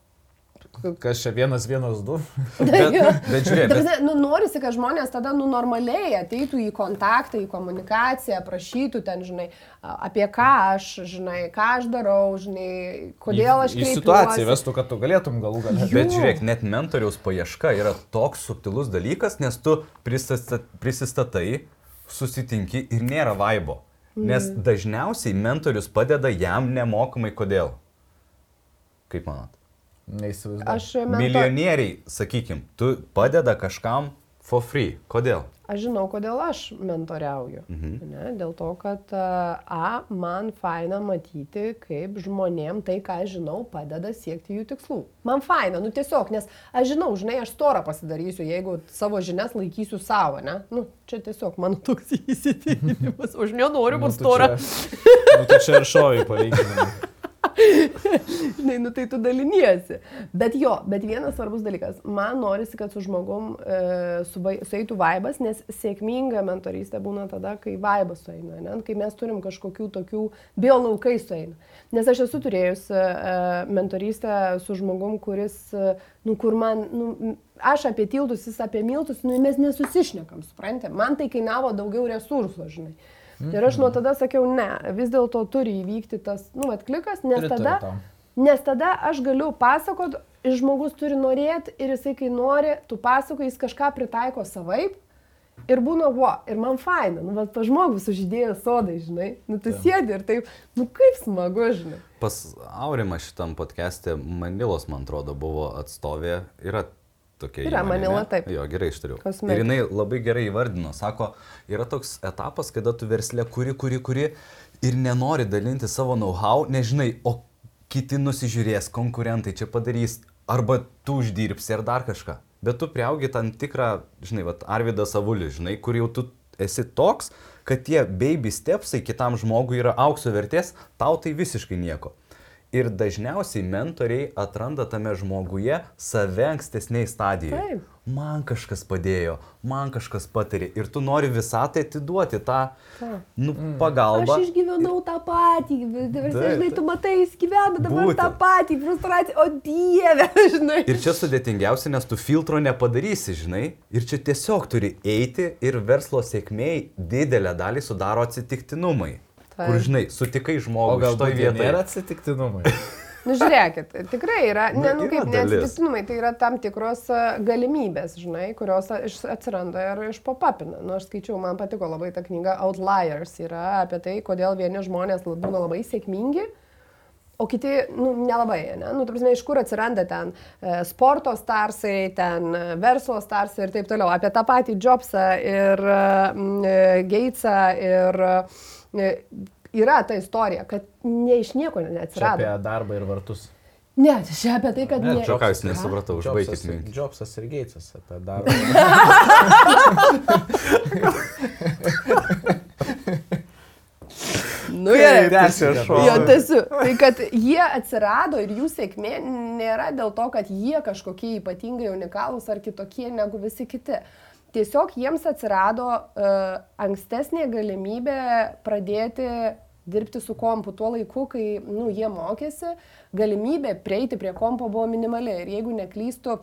Kas čia vienas, vienas, du? <laughs> Bet, bet žiūrėk, <laughs> bet, nu, norisi, kad žmonės tada nu, normaliai ateitų į kontaktą, į komunikaciją, prašytų ten, žinai, apie ką aš, žinai, ką aš darau, žinai, kodėl aš Į kreipiuosi. situaciją vestų, kad tu galėtum galų galę. Bet žiūrėk, net mentoriaus paieška yra toks subtilus dalykas, nes tu prisistat- prisistatai, susitinki ir nėra vaibo. Nes dažniausiai mentorius padeda jam nemokamai kodėl. Kaip manot? Neįsivaizduoju. Mento... Milijonieriai, sakykim, tu padeda kažkam for free. Kodėl? aš žinau, kodėl aš mentoriauju. Mhm. Ne, dėl to, kad a, man faina matyti, kaip žmonėm tai, ką aš žinau, padeda siekti jų tikslų. Man faina, nu tiesiog, nes aš žinau, žinai, aš storą pasidarysiu, jeigu savo žinias laikysiu savo, ne? Nu, čia tiesiog mano toks <laughs> įsitikinimas, aš nenoriu būti stora. Nu, tai čia ir šoviai palyginimai. <laughs> <laughs> Žinai, nu tai tu daliniesi. Bet jo, bet vienas svarbus dalykas. Man norisi, kad su žmogum e, sueitų vaibas, nes sėkminga mentorystė būna tada, kai vaibas sueina, ne? kai mes turim kažkokių tokių biolaukai sueina. Nes aš esu turėjus e, mentorystę su žmogum, kuris, e, nu kur man, nu, aš apie tiltus, jis apie miltus, nu mes nesusišnekam, suprantate. Man tai kainavo daugiau resursų, žinai. Ir aš nuo tada sakiau, ne, vis dėlto turi įvykti tas, nu, atklikas, nes tada, nes tada aš galiu pasakot, žmogus turi norėti ir jisai, kai nori, tu pasakoji, jis kažką pritaiko savaip. Ir būna, vo, ir man faina, nu, bet pa žmogus sužydėjo sodai, žinai, nu, tu sėdi ir taip, nu, kaip smagu, žinai. Pas Aurimą šitam podcast'e Manilos, man atrodo, buvo atstovė. Yra tokia. Yra įmonė, Manila, ne? taip. Jo, gerai. Kosmetika. Ir jinai labai gerai įvardino. Sako, yra toks etapas, kada tu verslė kuri, kuri, kuri ir nenori dalinti savo know-how, nežinai, o kiti nusižiūrės, konkurentai čia padarys, arba tu uždirbsi ar dar kažką. Bet tu priaugi tam tikrą, žinai, vat, Arvidas Avulis, žinai, kur jau tu esi toks, kad tie baby stepsai kitam žmogui yra aukso vertės, tau tai visiškai nieko. Ir dažniausiai mentoriai atranda tame žmoguje save ankstesniai stadijai. Taip. Man kažkas padėjo, man kažkas patarė. Ir tu nori visatai atiduoti tą nu, pagalbą. Aš išgyvenau tą patį, žinai, tu matai, jis gyvena dabar Būtent. tą patį, frustraciją, o dieve, <laughs> žinai. Ir čia sudėtingiausia, nes tu filtro nepadarysi, žinai. Ir čia tiesiog turi eiti ir verslo sėkmėjai didelę dalį sudaro atsitiktinumai. Taip. Kur, žinai, sutikai O žmogų gal šitoj vietoje nėra atsitiktinumai? <laughs> Nu, žiūrėkit, tikrai yra, ne, Nu, yra kaip neatsitiktinumai, tai yra tam tikros galimybės, žinai, kurios atsiranda ir iš popapina. Nu, aš skaičiau, man patiko labai ta knyga Outliers, yra apie tai, kodėl vieni žmonės būna labai sėkmingi, O kiti, nu, nelabai, ne? Nu, prasme, iš kur atsiranda ten e, sporto starsai, ten e, verslo starsai ir taip toliau. Apie tą patį Jobsą ir e, Gatesą ir e, yra ta istorija, kad ne iš nieko Čia neatsirado. apie darbą ir vartus. Ne, čia apie tai, kad Ne, ne. Čia ką jūs nesupratau, užbaigit mintį. Jobsas ir Gatesas apie darbą. Nu, gerai. Tęsiu, aš Jo, tiesiu. Tai kad jie atsirado ir jų sėkmė nėra dėl to, kad jie kažkokie ypatingai unikalūs ar kitokie negu visi kiti. Tiesiog jiems atsirado uh, ankstesnė galimybė pradėti dirbti su kompu tuo laiku, kai nu, jie mokėsi, galimybė prieiti prie kompo buvo minimali. Ir jeigu neklystu,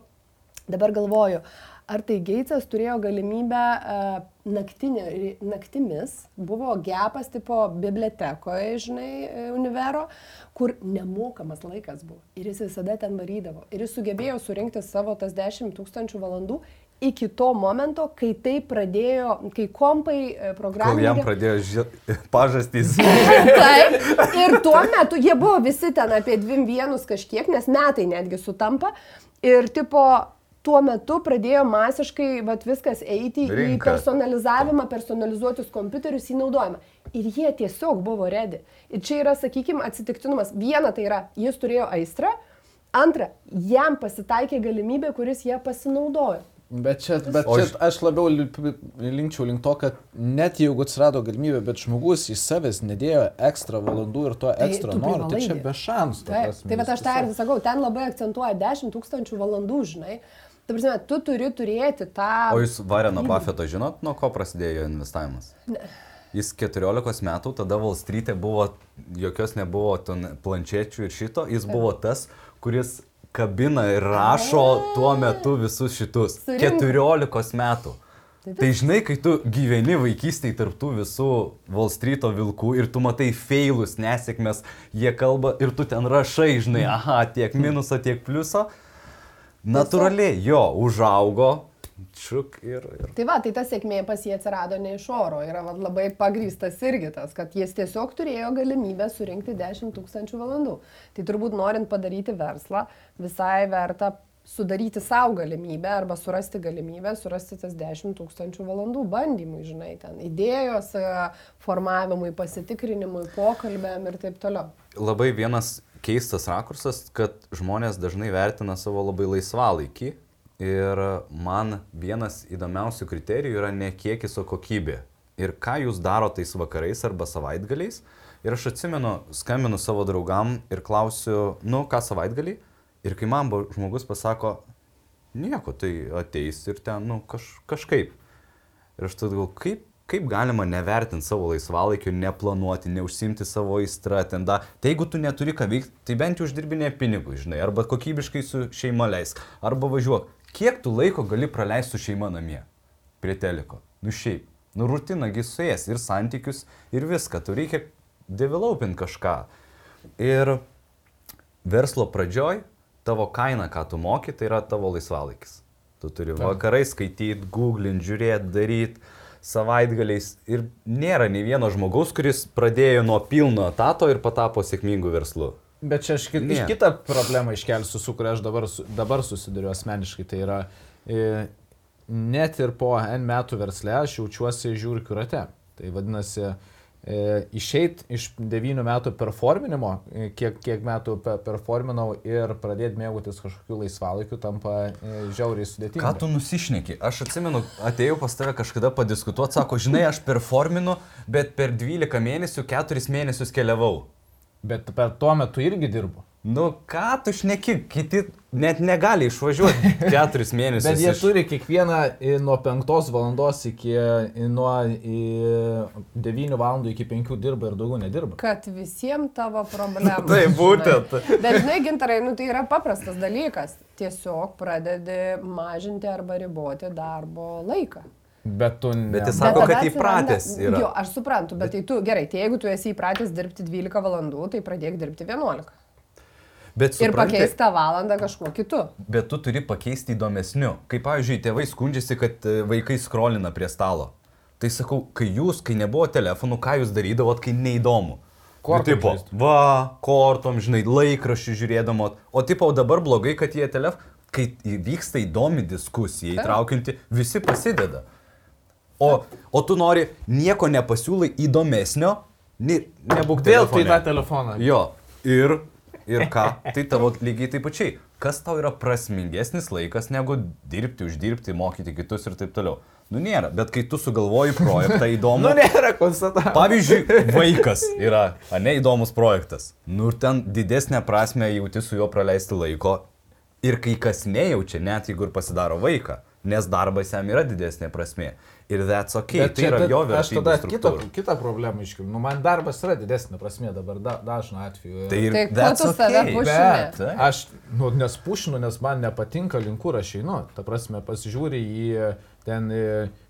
dabar galvoju, ar tai Geitsas turėjo galimybę uh, naktinė, naktimis, buvo gepas tipo bibliotekoje, žinai, e, univero, kur nemokamas laikas buvo. Ir jis visada ten varydavo. Ir jis sugebėjo surinkti savo tas 10 tūkstančių valandų iki to momento, kai tai pradėjo, kai kompai e, Kol jam pradėjo ži... <laughs> pažastys. <laughs> Taip. Ir tuo metu jie buvo visi ten apie dviem vienus kažkiek, nes metai netgi sutampa. Ir tipo, tuo metu pradėjo masiškai vat, viskas eiti į Rinka. personalizavimą, personalizuotus kompiuterius į naudojimą. Ir jie tiesiog buvo redi. Ir čia yra, sakykime, atsitiktinumas. Viena tai yra, jis turėjo aistrą. Antra, jam pasitaikė galimybė, kuris ją pasinaudojo. Bet čia, bet čia iš- aš labiau li- linkčiau link to, kad net jeigu atsirado galimybė, bet žmogus į savęs nedėjo ekstra valandų ir to Tai ekstra tu nori, tai čia be šansų. ta Taip, tai va jis aš tą ir sakau, ten labai akcentuoja 10 tūkstančių valandų, žinai. Ta prasme, tu turi turėti tą... O jūs Vareną Buffettą žinot, nuo ko prasidėjo jo investavimas? Ne. Jis 14 metų, tada Wall Street'e buvo, jokios nebuvo planšečių ir šito, jis buvo tas, kuris kabina ir rašo tuo metu visus šitus. Surinko. 14 metų. Tai Tai žinai, kai tu gyveni vaikystėje tarptų visų Wall Street'o vilkų ir tu matai failus, nesėkmės, jie kalba ir tu ten rašai, žinai, aha, tiek minuso, tiek pliuso. Natūraliai, jo, užaugo, čiuk ir... ir... Tai va, tai ta sėkmė pas jį atsirado ne iš oro. Yra va, labai pagrystas irgi tas, kad jis tiesiog turėjo galimybę surinkti 10 tūkstančių valandų. Tai turbūt norint padaryti verslą, visai verta sudaryti savo galimybę arba surasti galimybę, surasti tas 10 tūkstančių valandų bandymui, žinai, ten idėjos e, formavimui, pasitikrinimui, pokalbėm ir taip toliau. Labai vienas keistas rakursas, kad žmonės dažnai vertina savo labai laisvalaikį ir man vienas įdomiausių kriterijų yra ne kiekis, o kokybė. Ir ką jūs daro tais vakarais arba savaitgaliais. Ir aš atsimenu, skambinu savo draugam ir klausiu, nu ką savaitgalį. Ir kai man žmogus pasako, nieko, tai ateis ir ten, nu kaž, kažkaip. Ir aš tada galvoju, kaip, kaip galima nevertinti savo laisvalaikio, neplanuoti, neužsimti savo aistrą ten da. Tai jeigu tu neturi ką veikti, tai bent jau uždirbinė pinigų, žinai, arba kokybiškai su šeima leisk, arba važiuok. Kiek tu laiko gali praleisti su šeima namie? Prie teliko. Nu šiaip. Nu rutinagi suės ir santykius, ir viską. Tu reikia developint kažką. Ir verslo pradžioj tavo kaina, ką tu moki, tai yra tavo laisvalaikis. Tu turi vakarai skaityti, googlint, žiūrėti, daryti savaitgaliais. Ir nėra nei vieno žmogaus, kuris pradėjo nuo pilno etato ir patapo sėkmingu verslu. Bet čia aš kit, iš Ne. kitą problemą iškelsiu, su kuria aš dabar, dabar susiduriu asmeniškai. Tai yra, e, net ir po N metų versle aš jaučiuosi žiūriu rate. Tai vadinasi, e, išeit iš 9 metų performinimo, e, kiek, kiek metų pe- performinau ir pradėti mėgautis kažkokiu laisvalaikiu tampa žiauriai sudėtinga. Ką tu nusišneki? Aš atsimenu, atėjau pas tave kažkada padiskutuoti, sako, žinai, aš performinu, bet per 12 mėnesių 4 mėnesius keliavau. Bet per tuo metu irgi dirbu. Nu ką tu šneki, kiti net negali išvažiuoti <laughs> 4 mėnesius. Bet jie iš- turi kiekvieną nuo 5 valandos iki nuo e, 9 valandų iki 5 dirba ir daugiau nedirba. Kad visiems tavo problemų. <laughs> Taip, būtent. Bet žinai, gintarai, nu, tai yra paprastas dalykas. Tiesiog pradedi mažinti arba riboti darbo laiką. Bet tu ne. Bet jis sako, Bet kad įpratęs yra. Jo, aš suprantu, bet tai tu, gerai, tai jeigu tu esi įpratęs dirbti 12 valandų, tai pradėk dirbti 11. Bet Ir supranti, pakeist tą valandą kažkuo kitu. Bet tu turi pakeisti įdomesniu. Kaip pavyzdžiui, tėvai skundžiasi, kad e, vaikai skrolina prie stalo. Tai sakau, kai jūs, kai nebuvo telefonų, ką jūs darydavot, kai neįdomu. Kortom Nu, tipo, žaist. va, kortom, žinai, laikraščių žiūrėdamo. O tipo, dabar blogai, kad jie telef... Kai vyksta įdomi diskusija, įtraukianti, visi pasideda. O, o tu nori nieko nepasiūlai įdomesnio, ne, nebūk Vėl tai tą telefoną. Jo, ir, ir ką, <laughs> tai tavo lygiai taip pačiai. Kas tau yra prasmingesnis laikas negu dirbti, uždirbti, mokyti kitus ir taip toliau? Nu nėra, bet kai tu sugalvoji projektą <laughs> įdomų. Nu, nėra konstatavimas. Pavyzdžiui, <laughs> vaikas yra, ne įdomus projektas. Nu ir ten didesnę prasme jauti su juo praleisti laiko. Ir kai kas nejaučia, net jeigu ir pasidaro vaiką, nes darbas jam yra didesnė prasme. Ir that's ok, Bet tai yra ta- jo Aš tada vertybė. kitą, kitą problemą iškiu. Nu, man darbas yra didesnė prasme dabar, da, dažnu atveju. Tai ir Tai kuo that's tu save Bet Taip. aš, nu, nes pušinu, nes man nepatinka link kur aš einu. Ta prasme, pasižiūri į ten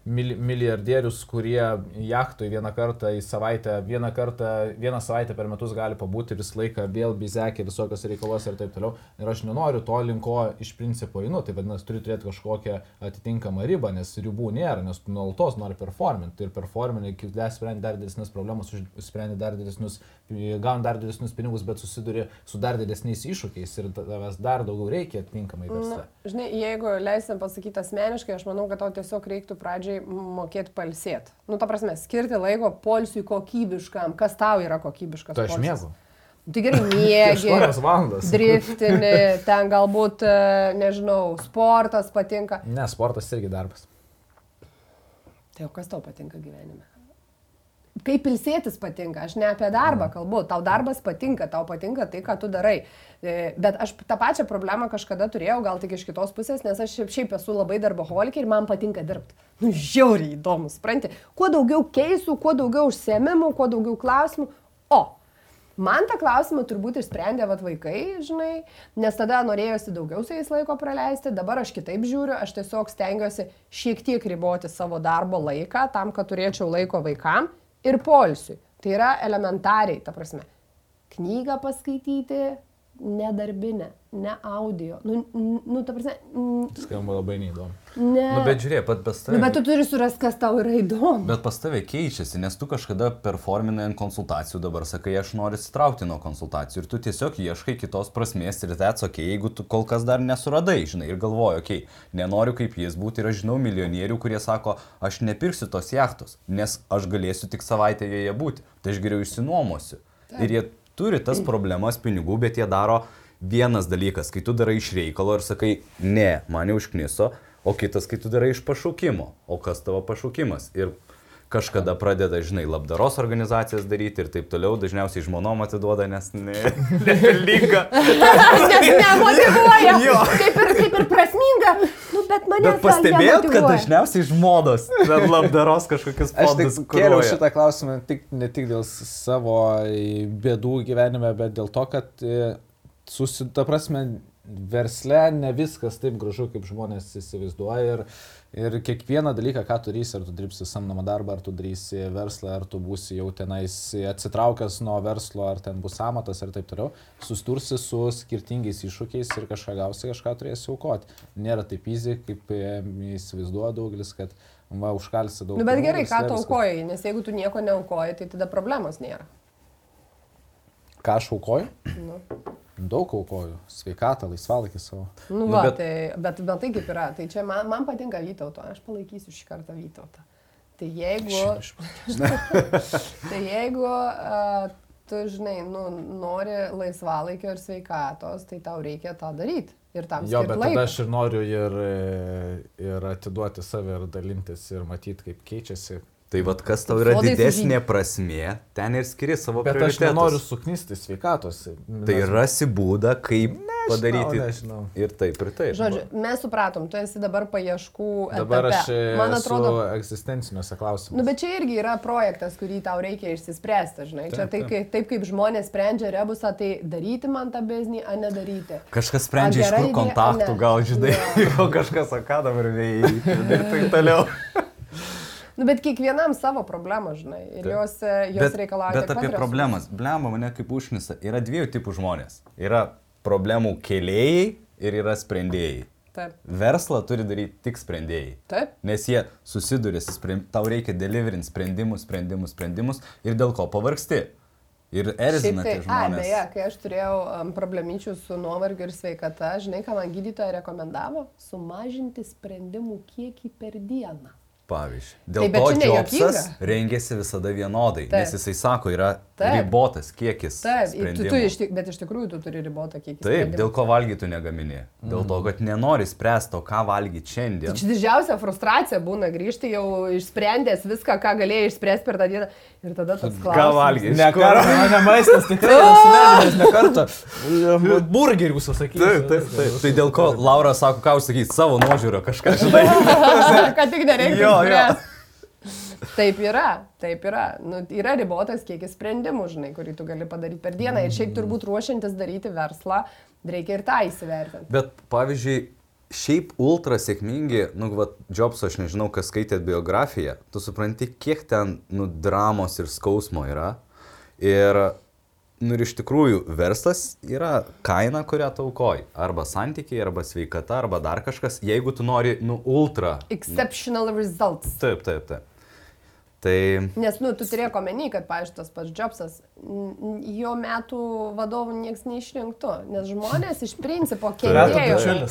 milijardierius, kurie jachtoj vieną kartą į savaitę, vieną kartą, vieną savaitę per metus gali pabūti visą laiką vėl bizekė, visokios reikalos ir taip toliau. Ir aš nenoriu to linko iš principo einu. Tai vadinasi, turi turėti kažkokią atitinkamą ribą, nes ribų nėra, nes tu nuolatos nori performinti. Ir performinti, kai dar sprendi dar didesnės problemas, sprendi dar didesnius, gauni dar didesnius pinigus, bet susiduri su dar didesniais iššūkiais ir tavęs dar daugiau reikia atitinkamai versle. Žinai, jeigu leisim pasakyti asmeniškai, aš manau, kad tau tiesiog reiktų pradžiai mokėti palsėti. Nu, ta prasme, skirti laiko polsiui kokybiškam. Kas tau yra kokybiškas? Tai aš mėgau. Tai gerai, <laughs> miegi. 8 valandas. Driftini, <laughs> ten galbūt, e, nežinau, sportas patinka. Ne, sportas irgi darbas. Tai o kas tau patinka gyvenime? Kaip ilsėtis patinka, aš ne apie darbą kalbu, tau darbas patinka, tau patinka tai, ką tu darai. E, Bet aš tą pačią problemą kažkada turėjau, gal tik iš kitos pusės, nes aš šiaip- šiaip esu labai darboholikė ir man patinka dirbti. Nu, žiauriai įdomu, supranti. Kuo daugiau keisų, kuo daugiau užsiemimų, kuo daugiau klausimų. O, Man tą klausimą turbūt išsprendė vat vaikai, žinai, nes tada norėjosi daugiau su jais laiko praleisti, dabar aš kitaip žiūriu, aš tiesiog stengiuosi šiek tiek riboti savo darbo laiką tam, kad turėčiau laiko vaikam ir polsiui. Tai yra elementariai, ta prasme, knygą paskaityti, nedarbinę, ne audio. Nu, nu ta prasme, Skamba labai neįdomu. Ne. Nu, bet žiūrėk, pat pas tave. nu, bet tu turi surasti, kas tau yra įdomu. Bet pas tave keičiasi, nes tu kažkada performinai ant konsultacijų, dabar sakai, aš noriu įsitraukti nuo konsultacijų ir tu tiesiog ieškai kitos prasmės ir that's ok, jeigu tu kol kas dar nesuradai, žinai, ir galvoji, ok, nenoriu kaip jis būti ir aš žinau milijonierių, kurie sako, aš nepirksiu tos jachtos, nes aš galėsiu tik savaitę joje būti, tai aš geriau išsinuomosiu. Ir jie turi tas problemas pinigų, bet jie daro vienas dalykas, kai tu darai iš reikalo ir sakai, ne, mane užkniso, o kitas, kai tu darai iš pašaukimo, o kas tavo pašaukimas. Ir kažkada pradeda, žinai, labdaros organizacijas daryti ir taip toliau, dažniausiai žmonom atiduoda, nes ne, <laughs> nepelninga. Nes <laughs> nemotivuoja. Jo. Kaip ir, kaip ir prasminga. Nu, bet mane Bet pastebėjot, kad dažniausiai žmonos labdaros kažkokius Aš fondus kėliau kuruoja. šitą klausimą tik, ne tik dėl savo e, bėdų gyvenime, bet dėl to, kad susita prasme versle ne viskas taip gražu, kaip žmonės įsivaizduoja. Ir, ir kiekvieną dalyką, ką darysi, ar tu dirbsi samdomą darbą, ar tu darysi verslą, ar tu būsi jau tenais atsitraukęs nuo verslo, ar ten bus amatas ir taip toliau, sustursi su skirtingais iššūkiais ir kažką gausi, kažką turėsi aukoti. Nėra taip easy, kaip e, įsivaizduoja daugelis, kad va, užkalsi daug. Nu, bet gerai, ką tu aukojai, nes jeigu tu nieko neaukoji, tai tada problemos nėra. Ką aš aukoju? Nu, Daug aukoju. Sveikatą, laisvalaikį savo. nu, Nu, va, bet- bet... Tai, bet, bet tai kaip yra, tai čia man, man patinka Vytauto, aš palaikysiu šį kartą Vytautą. Tai jeigu, <laughs> tai jeigu uh, tu, žinai, nu, nori laisvalaikio ir sveikatos, tai tau reikia tą daryti. Ir tam Jo, bet laiko. tada aš ir noriu ir, e, ir atiduoti save ir dalintis ir matyti, kaip keičiasi. Tai vad, kas tau yra Sodai didesnė žymi. prasmė, ten ir skiri savo Bet aš prioritetus. nenoriu suknisti sveikatos. Tai rasi būdą, kaip padaryti. Nežinau. Ir taip, ir taip. Žodžiu, mes supratom, tu esi dabar paieškų. Dabar etape. aš man atrodo, egzistenciniuose klausimuose. Nu, bet čia irgi yra projektas, kurį tau reikia išsispręsti, žinai. Čia Taip, tai, taip. kaip, taip kaip žmonės sprendžia rebusą, tai daryti man tą biznį, ar nedaryti. Kažkas sprendžia, iš idėja, kontaktų gal, žinai, <laughs> <laughs> o kažkas, o ką dabar vėjai ir taip toliau. <laughs> Nu, bet kiekvienam savo problemą, žinai. Ir Taip. jos, e, jos reikalauja. bet tiek pat apie resursų. problemas, blemba mane kaip užnisa, yra dviejų tipų žmonės. Yra problemų kėlėjai ir yra sprendėjai. Taip. Verslą turi daryti tik sprendėjai. Taip. Nes jie susiduria, tau reikia deliverint sprendimus, sprendimus, sprendimus ir dėl ko pavargsti. Ir erzina tai, tie a, žmonės. beje, kai aš turėjau um, problemyčių su nuovargiu ir sveikata, žinai, ką man gydytoja rekomendavo? Sumažinti sprendimų kiekį per dieną. Pavyzdžiui. Dėl Taip, to Jobsas rengėsi visada vienodai, Taip. nes jisai sako, yra Taip. ribotas kiekis. Taip, tu, tu iš, bet iš tikrųjų tu turi ribotą kiekį. Taip, sprendimų. dėl ko valgyti negamini. Dėl to, kad nenori spręsti, o ką valgyti šiandien. Čia didžiausia frustracija būna grįžti jau išsprendęs viską, ką galėjai išspręsti per tą dieną. Ir tada tas klausimas. Ką valgyti? Ne kartą, ne maistas, tikrai <laughs> nesumenęs, ne kartą. Burgerių užsakyti. Taip, taip, taip. Tai dėl ko Laura sako, ką užsakyti savo nuožiūro kažką, žinai. <laughs> kad tik nereikia. Jo, jo. Taip yra, taip yra. Nu, yra ribotas kiekis sprendimų, žinai, kurį tu gali padaryti per dieną. Ir šiaip turbūt ruošiantis daryti verslą, reikia ir tą įsivertinti. Bet pavyzdžiui, šiaip ultra sėkmingi, nu, va, Jobs, aš nežinau, kas skaitėt biografiją, tu supranti, kiek ten, nu, dramos ir skausmo yra. Ir, nu, ir iš tikrųjų, verslas yra kaina, kurią taukoji. Arba santykiai, arba sveikata, arba dar kažkas, jeigu tu nori, nu, ultra. Exceptional results. Taip, taip, taip. Tai Nes, nu, tu turėjai omeny, kad, pavyzdžiui, tas pats Jobsas, jo metų vadovų niekas neišrinktų, nes žmonės iš principo kentėjo.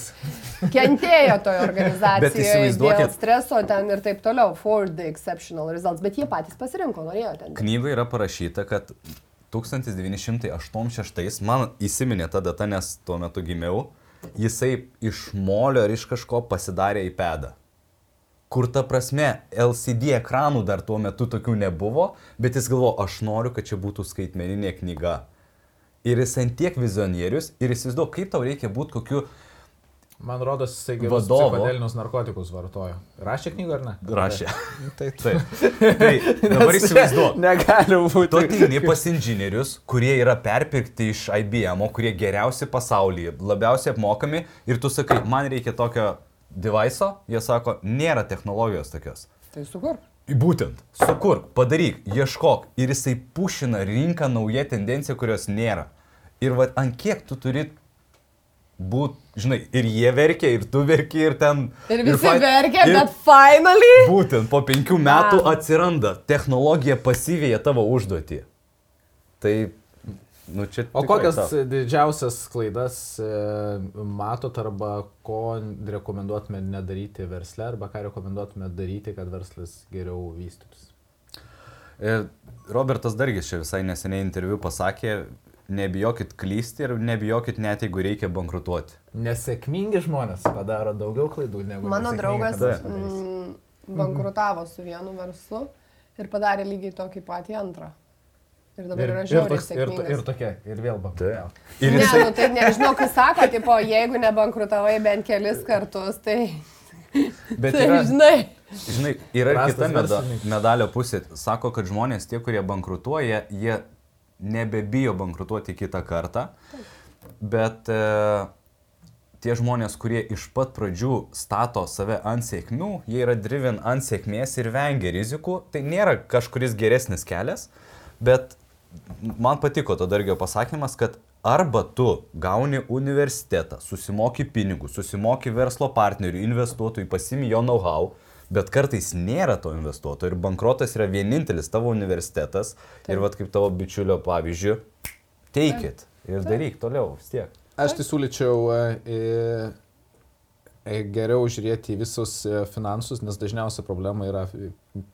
Kentėjo toje <laughs> organizacijoje dėl streso ten ir taip toliau, for the exceptional results, bet jie patys pasirinko, norėjo ten. Knygoje yra parašyta, kad 1986, man įsiminė ta data, nes tuo metu gimiau, jisai iš molio ar iš kažko pasidarė į pedą. Kur ta prasme, LCD ekranų dar tuo metu tokių nebuvo, bet jis galvo, aš noriu, kad čia būtų skaitmeninė knyga. Ir jis ant tiek vizionierius ir įsivaizduoju, kaip tau reikia būti kokiu Man rodos, jisai gerus Vadovo. psichodelinius narkotikus vartojo. Rašė knygą ar ne? rašė. <laughs> Taip. Taip. Tai <laughs> dabar įsivaizduoju. Negali Tu būti. ateini pas inžinierius, kurie yra perpirkti iš IBM, kurie geriausi pasaulyje, labiausiai apmokami ir tu sakai, man reikia tokio device, jie sako, nėra technologijos tokios. Tai sukur. Būtent, sukurk, padaryk, ieškok ir jisai pušina rinką nauja tendencija, kurios nėra. Ir va, ant kiek tu turi būti, žinai, ir jie verkia, ir tu verki, ir ten... Ir visi fa- verkia, ir bet finally. Būtent po penkių metų Bam. atsiranda, technologija pasivėja tavo užduotį. Tai, nu čia... O kokias tau. didžiausias klaidas e, matot arba ko rekomenduotumėt nedaryti versle arba ką rekomenduotumėt daryti, kad verslas geriau vystytųsi? E, Robertas Dargis čia visai neseniai interviu pasakė, nebijokit klysti ir nebijokit net jeigu reikia bankrutuoti. Nesėkmingi žmonės padaro daugiau klaidų negu Mano nesėkmingi, draugas padarysim. mm, bankrutavo su vienu verslu ir padarė lygiai tokį patį antrą. Ir dabar Ir, yra ir, žiauriai toks, ir, ir sėkmingas. tokia, ir vėl bankrutavo. Ir Ne, jisai, nu tai nežinau, kai sako, tipo, jeigu nebankrutavai bent kelis kartus, tai, bet <laughs> tai yra, žinai. žinai, yra ir Prastas kita meda, medalio pusė. Sako, kad žmonės, tie, kurie bankrutuoja, jie nebebijo bankrutuoti kitą kartą, bet e, tie žmonės, kurie iš pat pradžių stato save ant sėkmių, jie yra driven ant sėkmės ir vengia rizikų, tai nėra kažkuris geresnis kelias, bet man patiko to dargio pasakymas, kad arba tu gauni universitetą, susimoki pinigų, susimoki verslo partnerių, investuotojų, pasimi jo know-how, bet kartais nėra to investuotojo ir bankrotas yra vienintelis tavo universitetas Taip. ir vad kaip tavo bičiulio pavyzdžių, teikit ir daryk toliau vis tiek. Aš tai siūlyčiau e, e, geriau žiūrėti į visus e, finansus, nes dažniausia problema yra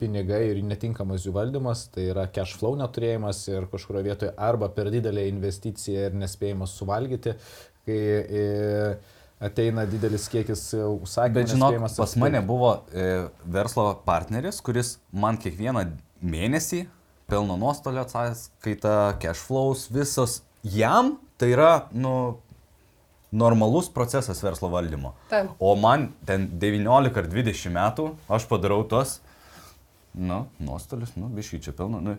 pinigai ir netinkamas jų valdymas, tai yra cash flow neturėjimas ir kažkurio vietoje arba per didelė investicija ir nespėjimas suvalgyti, kai e, ateina didelis kiekis e, užsakymų. Bet žinok, pas mane apsipirkti. buvo e, verslo partneris, kuris man kiekvieną mėnesį pelno nuostolio ataskaita, cash flows, visos jam tai yra, nu, normalus procesas verslo valdymo. Taip. O man ten 19 ar 20 metų aš padarau tos, nu, nuostolius, nu, biškai čia pelno, nu,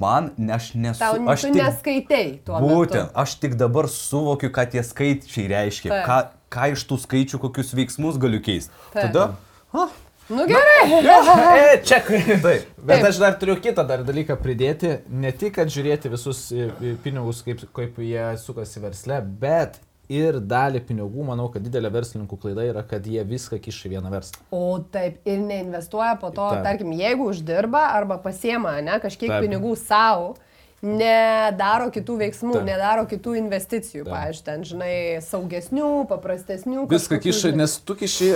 man, ne, aš nesu, Tau aš tu neskaitai tuo Būtent, metu. aš tik dabar suvokiu, ką tie skaičiai reiškia, Taip. ką, ką iš tų skaičių, kokius veiksmus galiu keisti. Tada, ah, Nu gerai. E, čia. taip, Bet Taip. aš dar turiu kitą dar dalyką pridėti. Ne tik, kad žiūrėti visus e, e, pinigus, kaip, kaip jie sukasi versle, bet ir dalį pinigų, manau, kad didelė verslininkų klaida yra, kad jie viską kiša į vieną verslą. O taip, ir neinvestuoja po to, Taip. tarkim, jeigu uždirba arba pasiema, ne, kažkiek Taip. pinigų savo, nedaro kitų veiksmų, Taip. nedaro kitų investicijų, pavyzdžiui, ten, žinai, saugesnių, paprastesnių. Viską kažkokių, kiša, žinai. nes tu kiši,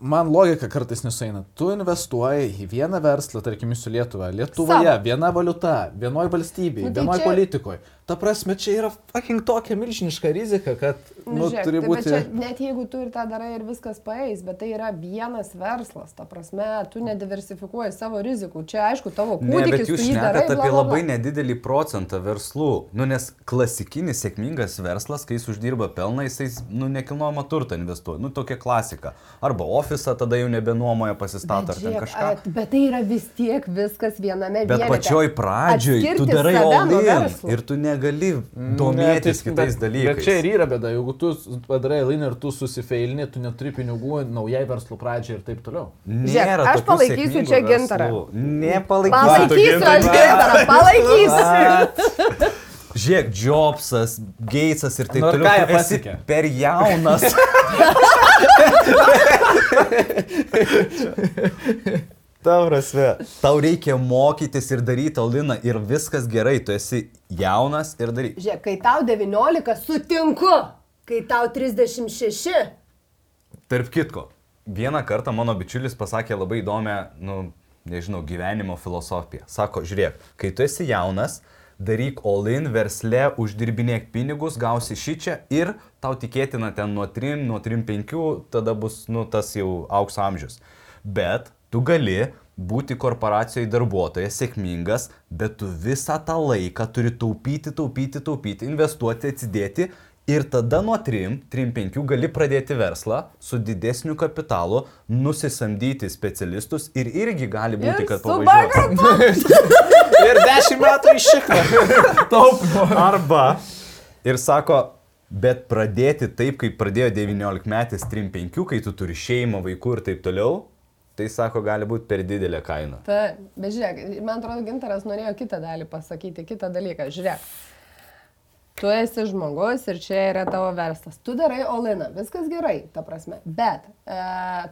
man logika kartais nesueina. Tu investuoji į vieną verslą, tarkim, į Lietuvą. Lietuvoje Savo. viena valiuta, vienoje valstybėje, Nu, tai vienoje čia- politikoje. Ta prasme, čia yra fucking tokia milžiniška rizika, kad, nu, žiūrėk, turi tai bet būti... Čia, net jeigu tu ir tą darai ir viskas paeis, bet tai yra vienas verslas, ta prasme, tu nediversifikuoji savo rizikų. Čia aišku, tavo Ne, kūdikis, bet jūs šnekat bla, apie bla, labai bla. nedidelį procentą verslų. Nu, nes klasikinis sėkmingas verslas, kai jis uždirba pelną, jisai, nu, nekilnojama turtą investuoja. Nu, tokia klasika. Arba ofisą tada jau nebenuomoja, pasistato Bet ar ten žiūrėk, kažką. at- Bet tai yra vis tiek viskas viename Bet vienete. pačioj pradžioj tu darai olin ir tu negali Ne, domėtis tai- kitais bet- dalykais. Bet čia ir yra bėda, jeigu tu padarai lainą ir tu susifeilini, tu neturi pinigų naujai verslo pradžiai ir taip toliau. Nėra Žiūrėk, aš palaikysiu čia gintarą. Nepalaikysiu. Palaikysiu aš gintarą, palaikysiu. <laughs> Žiūrėk, Jobsas, Gatesas ir taip Nu toliau. ką jie pasiekė? Per jaunas. <laughs> <laughs> Tau prasme, tau reikia mokytis ir daryti oliną ir viskas gerai, tu esi jaunas ir daryk. Žiūrėk, kai tau 19, sutinku. Kai tau 36. Tarp kitko, vieną kartą mano bičiulis pasakė labai įdomią, nu, nežinau, gyvenimo filosofiją. Sako, žiūrėk, kai tu esi jaunas, daryk all-in versle, uždirbinėk pinigus, gausi šį čia ir tau tikėtina ten nuo 3, nuo 3-5, tada bus, nu, tas jau aukso amžius. Bet tu gali būti korporacijoje darbuotojas, sėkmingas, bet tu visą tą laiką turi taupyti, taupyti, taupyti, investuoti, atsidėti Ir tada nuo 3-5 gali pradėti verslą su didesniu kapitalu, nusisamdyti specialistus ir irgi gali būti, Ir kad su pavažiuos. <laughs> Ir dešimt metų iš šikno. <laughs> Taupimo. Arba ir sako, bet pradėti taip, kaip pradėjo 19 metais 3-5, kai tu turi šeimą, vaikų ir taip toliau, tai sako, gali būti per didelė kaina. Taip, bet žiūrėk, man atrodo, Gintaras norėjo kitą dalį pasakyti, kitą dalyką. Žiūrėk, tu esi žmogus ir čia yra tavo verslas. Tu darai oliną, viskas gerai, ta prasme. Bet e,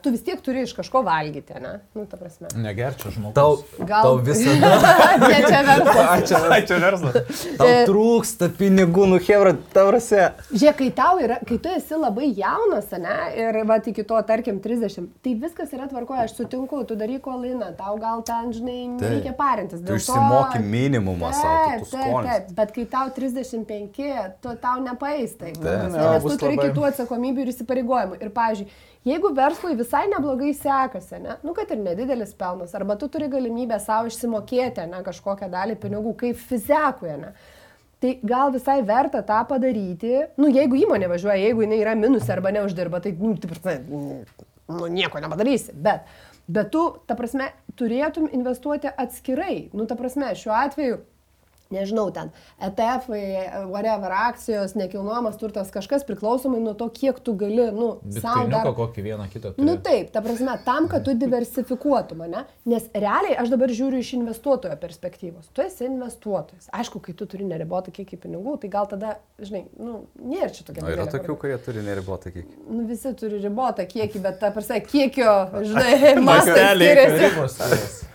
tu vis tiek turi iš kažko valgyti, ne? Nu, ta prasme. Negerčia žmogus. Tau, Gal- tau visada <laughs> ne čia verslas. <laughs> Ačiū, ačiū verslas. tau trūksta pinigų, nu Hebra, tavrasi. Žiūrėk, kai tau yra, kai tu esi labai jaunas, ne, ir va iki to, tarkim, 30, tai viskas yra tvarkoje, aš sutinku, tu daryk oliną, tau gal ten, žinai, Taip. reikia parintis. Tu dėl to- išsimoki minimumą savo, Taip, tu taip, skonis. taip, bet kai tau 35, tu tau nepaeis taip. Taip. Nes Jo, tu turi labai- kitų atsakomybių ir įsipareigojimų. Ir, pavyzdžiui, jeigu verslui visai neblogai sekasi, ne, nu kad ir nedidelis pelnas, arba tu turi galimybę savo išsimokėti, ne, kažkokią dalį pinigų, kaip fizekuje, ne. Tai gal visai verta tą padaryti, nu jeigu įmonė važiuoja, jeigu jinai yra minus arba neuždirba, tai, nu, taip, nu, nieko nepadarysi. Bet, bet tu, ta prasme, turėtum investuoti atskirai. Nu, ta prasme, šiuo atveju nežinau, ten ETF, whatever, akcijos, nekilnojamas turtas, kažkas priklausomai nuo to, kiek tu gali, nu, savo dar... kokį vieną kitą. Nu turi. taip, ta prasme, tam, kad tu diversifikuotum, ne? Nes realiai aš dabar žiūriu iš investuotojo perspektyvos. Tu esi investuotojas. Aišku, kai tu turi neribotą kiekį pinigų, tai gal tada, žinai, nu, nėra čia tokia O yra tokių, kurie turi neribotą kiekį. Nu, visi turi ribotą kiekį, bet ta prasme, kiekio, žinai, <laughs> mastas Masteliai, skiriasi. ribos skiriasi.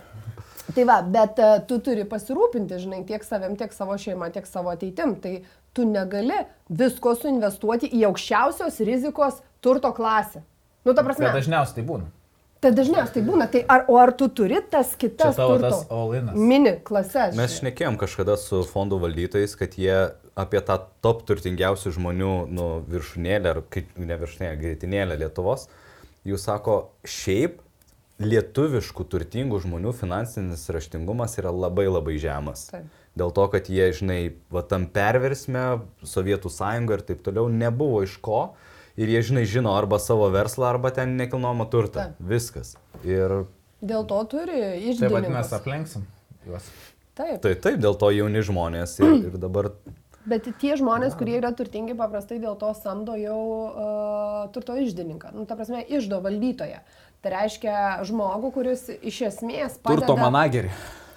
Tai va, bet uh, tu turi pasirūpinti, žinai, tiek savim, tiek savo šeimą, tiek savo ateitim. Tai tu negali visko suinvestuoti į aukščiausios rizikos turto klasę. Nu, ta prasme, Bet dažniausiai tai būna. tai dažniausiai tai būna. Tai ar, o ar tu turi tas kitas mini klases? Mes šnekėjom kažkada su fondų valdytojais, kad jie apie tą top turtingiausių žmonių nu, viršūnėlę, ar kaip ne viršūnėlę, greitinėlę Lietuvos, jūs sako, šiaip lietuviškų turtingų žmonių finansinis raštingumas yra labai labai žemas. Taip. Dėl to, kad jie, žinai, va tam perversme, Sovietų sąjunga ir taip toliau nebuvo iš ko. Ir jie, žinai, žino arba savo verslą, arba ten nekilnojamą turtą. Taip. Viskas. Ir Dėl to turi Tai vad mes išdėlimas. aplenksim juos. Taip. tai taip, dėl to jauni žmonės ir, <clears throat> ir dabar Bet tie žmonės, kurie yra turtingi, paprastai dėl to samdo jau uh, turto išdininką. Nu, ta prasme, išdo valdytoją. Tai reiškia žmogų, kuris iš esmės padeda... Turto managerį.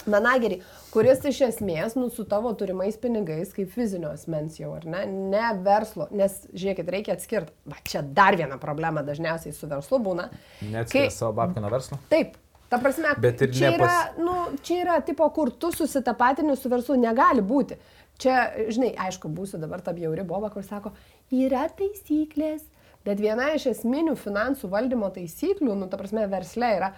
Menagerį, kuris iš esmės, nu, su tavo turimais pinigais, kaip fizinio asmens jau, ar ne, ne verslo, nes, žiūrėkit, reikia atskirti. Va, čia dar viena problema dažniausiai su verslu būna. Neatskiria Kai- savo babkino verslo. Taip, Ta prasme, čia, nepas- yra, nu, čia yra tipo, kur tu susitapatini su verslu, negali būti. Čia, žinai, aišku, būsiu dabar ta bjauri boba, kur sako, yra taisyklės, bet viena iš esminių finansų valdymo taisyklių, nu, ta prasme, versle yra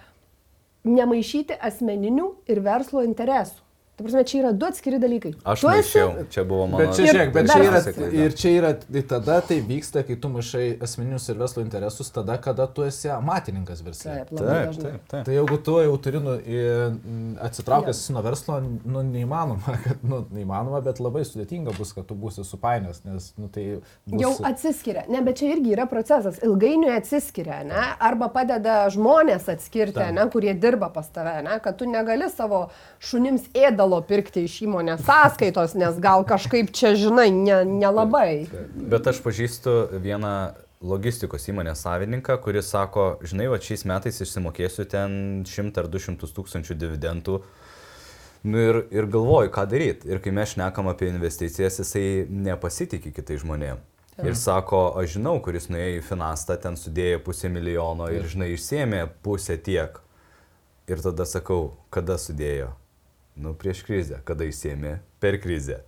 nemaišyti asmeninių ir verslo interesų. Ta prasme, čia yra du atskiri dalykai. Aš Tu esi- maišiau, čia buvo mano... Bet čia, Ir žiūrėk, bet čia yra, ir čia yra, tai tada tai vyksta, kai tu maišai asmeninius ir verslo interesus, tada, kada tu esi amatininkas versle. Taip, Taip, taip, taip. Tai jeigu tu jau turi nu, atsitraukęs nuo verslo, nu, neįmanoma, kad, nu, neįmanoma, bet labai sudėtinga bus, kad tu būsi supainios, nes, nu, tai bus... Jau atsiskiria. Ne, bet čia irgi yra procesas. Ilgainiui atsiskiria, ne? Arba padeda žmonės atskirti, Taip. ne, kurie dirba pas tave, ne? Kad tu negali savo šunims ėdalo pirkti iš įmonės sąskaitos, nes gal kažkaip čia, žinai, ne, nelabai. Bet aš pažįstu vieną logistikos įmonės savininką, kuris sako, žinai, va šiais metais išsimokėsiu ten 100 ar 200 tūkstančių dividendų. Nu ir, ir galvoju, ką daryti. Ir kai mes šnekam apie investicijas, jisai nepasitikė kitai žmonėm. Ir sako, aš žinau, kuris nuėjo į Finastą, ten sudėjo pusę milijono ir, žinai, išsėmė pusę tiek. Ir tada sakau, kada sudėjo? Nu, prieš krizę. Kada išsėmė? Per krizę.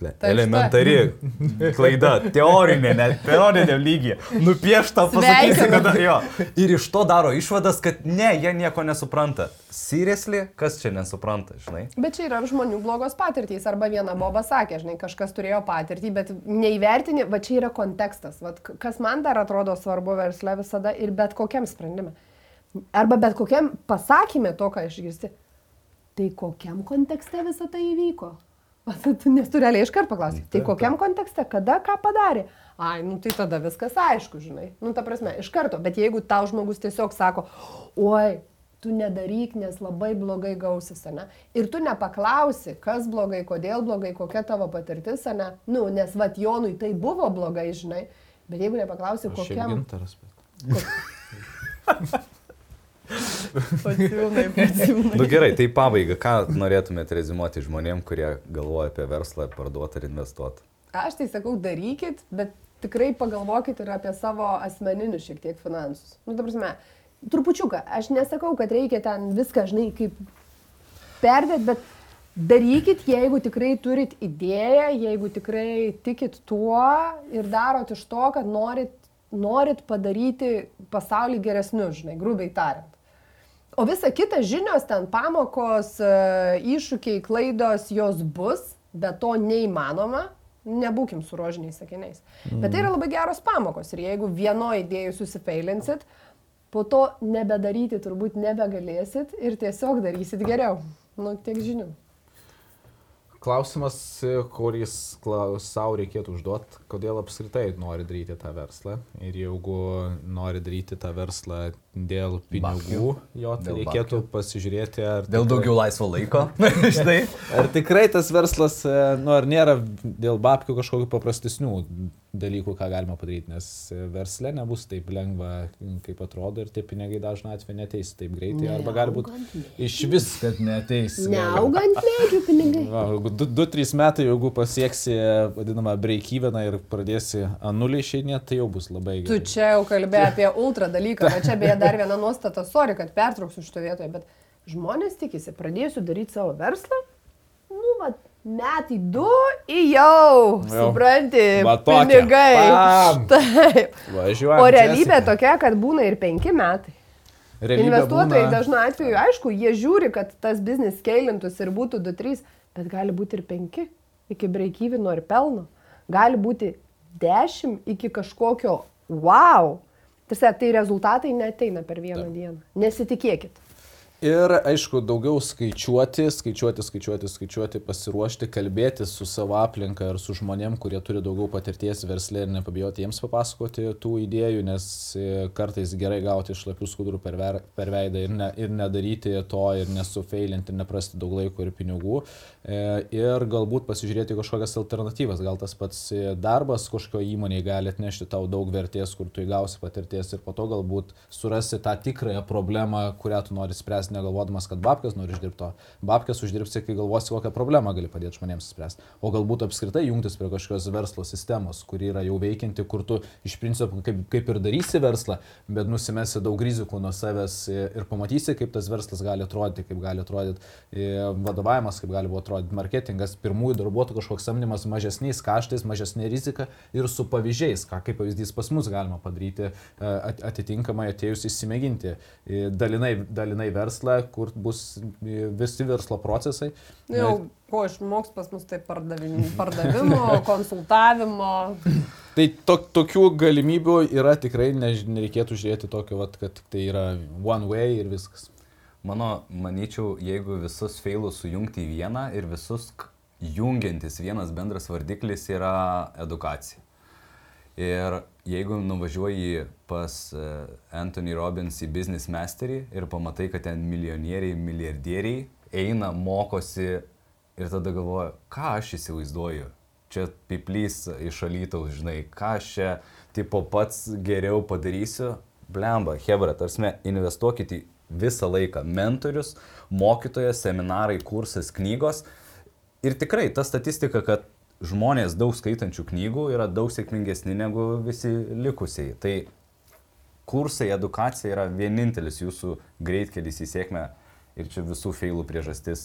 Tai Elementari <laughs> klaida, teorinė, net teoriniam lygiai. Nupiešta, Sveikinu. kada jo. Ir iš to daro išvadas, kad ne, jie nieko nesupranta. Seriously, kas čia nesupranta, žinai? Bet čia yra žmonių blogos patirtys. Arba viena boba sakė, žinai, kažkas turėjo patirtį, bet neįvertini, va čia yra kontekstas. Va, kas man dar atrodo svarbu versle visada ir bet kokiam sprendimui. Arba bet kokiam pasakymė to, ką išgirsti. Tai kokiam kontekste visą tai įvyko? Nes tu realiai iškart paklausai. Tai kokiam kontekste, kada ką padarė? Ai, nu tai tada viskas aišku, žinai. Nu, ta prasme, iš karto. Bet jeigu tau žmogus tiesiog sako, oi, tu nedaryk, nes labai blogai gausis, ne? Ir tu nepaklausi, kas blogai, kodėl blogai, kokia tavo patirtis, ne? Nu, nes vat Jonui tai buvo blogai, žinai. Bet jeigu nepaklausi, kokiam... gintaras, bet... <laughs> <laughs> Paciūnai, paciūnai. Nu gerai, tai pabaiga, ką norėtumėte rezimuoti žmonėm, kurie galvoja apie verslą, parduoti ar investuoti? Aš tai sakau, darykit, bet tikrai pagalvokit ir apie savo asmeninius šiek tiek finansus. Nu, ta prasme, trupučiuką, aš nesakau, kad reikia ten viską, žinai, kaip perdėt, bet darykit, jeigu tikrai turit idėją, jeigu tikrai tikit tuo ir darot iš to, kad norit, norit padaryti pasaulį geresniu, žinai, grubiai tariant. O visa kita žinios, ten pamokos, e, iššūkiai, klaidos, jos bus, bet to neįmanoma. Nebūkim su rožiniais sakiniais. Mm. Bet tai yra labai geros pamokos ir jeigu vieno idėjų susifeilinsit, po to nebedaryti turbūt nebegalėsit ir tiesiog darysit geriau. Nu, tiek žinių. Klausimas, kurį savo reikėtų užduoti, kodėl apskritai nori daryti tą verslą. Ir jeigu nori daryti tą verslą dėl pinigų, jo tai Dėl reikėtų pasižiūrėti, ar... Dėl tikrai- daugiau laisvo laiko. <laughs> <laughs> Žinai? Ar tikrai tas verslas, e, nu, ar nėra dėl babkių kažkokių paprastesnių dalykų, ką galima padaryti, nes versle nebus taip lengva, kaip atrodo, ir tie pinigai dažnai atveju neteis taip greitai, arba gali būti iš vis, kad neteis. Neaugant medžių pinigai. 2-3 metai, jeigu pasieksi vadinamą breakyveną ir pradėsi anulį išeinėti, tai jau bus labai Tu gerai. čia jau kalbėjai apie ultra dalyką, bet čia beje dar viena nuostata, sorry, kad pertrauksiu šito vietoje, bet žmonės tikisi, pradėsiu daryti savo verslą, nu, va, metai du į jau, Jau. supranti, Va tokia. pinigai. Pam. <laughs> Taip. Važiuojam. O realybė Jessica. tokia, kad būna ir penki metai. Realybė Investuotojai būna- dažnu atveju, aišku, jie žiūri, kad tas biznis skalintųsi ir būtų 2-3, bet gali būti ir 5 iki breakyvino ir pelno. Gali būti 10 iki kažkokio wow. Tarsi, tai rezultatai neteina per vieną dieną. Nesitikėkit. Ir aišku, daugiau skaičiuoti, skaičiuoti, skaičiuoti, skaičiuoti, pasiruošti, kalbėti su savo aplinka ir su žmonėm, kurie turi daugiau patirties verslė ir nepabijoti jiems papasakoti tų idėjų, nes e, kartais gerai gauti šlapių skudurų per, ver, per veidą ir, ne, ir nedaryti to ir nesufeilinti, neprasti daug laiko ir pinigų. E, Ir galbūt pasižiūrėti kažkokias alternatyvas. Gal tas pats e, darbas kažkokio įmonėje gali atnešti tau daug vertės, kur tu įgausi patirties ir po to galbūt surasi tą tikrąją problemą, kurią tu nori spręsti spręsti negalvodamas, kad babkas nori uždirbti, o babkas uždirbsi, kai galvosi, kokią problemą gali padėti žmonėms spręsti. O galbūt apskritai jungtis prie kažkokios verslo sistemos, kuri yra jau veikianti, kur tu iš principo kaip, kaip ir darysi verslą, bet nusimesi daug rizikų nuo savęs ir pamatysi, kaip tas verslas gali atrodyti, kaip gali atrodyti e, vadovavimas, kaip gali atrodyti marketingas, pirmųjų darbuotojų kažkoks samdymas mažesniais kaštais, mažesnė rizika ir su pavyzdžiais, ką kaip pavyzdys pas mus galima padaryti e, atitinkamai atėjus įsimėginti. E, dalinai, dalinai verslą, kur bus visi verslo procesai. Jau, ko išmoks pas mus tai pardavimo, <laughs> konsultavimo. Tai to, tokių galimybių yra tikrai, ne, nereikėtų žiūrėti tokio, vat, kad tai yra one way ir viskas. Mano, manyčiau, jeigu visus failus sujungti į vieną ir visus jungiantis vienas bendras vardiklis yra edukacija. Ir jeigu nuvažiuoji pas e, Anthony Robbins į Business Masterį ir pamatai, kad ten milijonieriai, milijardieriai eina, mokosi ir tada galvoja, ką aš įsivaizduoju. Čia piplys iš alytaus, žinai, ką aš čia tipo pats geriau padarysiu. Blemba, Hebra, tarsi investuokite į visą laiką mentorius, mokytojas, seminarai, kursas, knygos. Ir tikrai ta statistika, kad žmonės daug skaitančių knygų yra daug sėkmingesni negu visi likusiai. Tai kursai, edukacija yra vienintelis jūsų greitkelis į sėkmę ir čia visų feilų priežastis.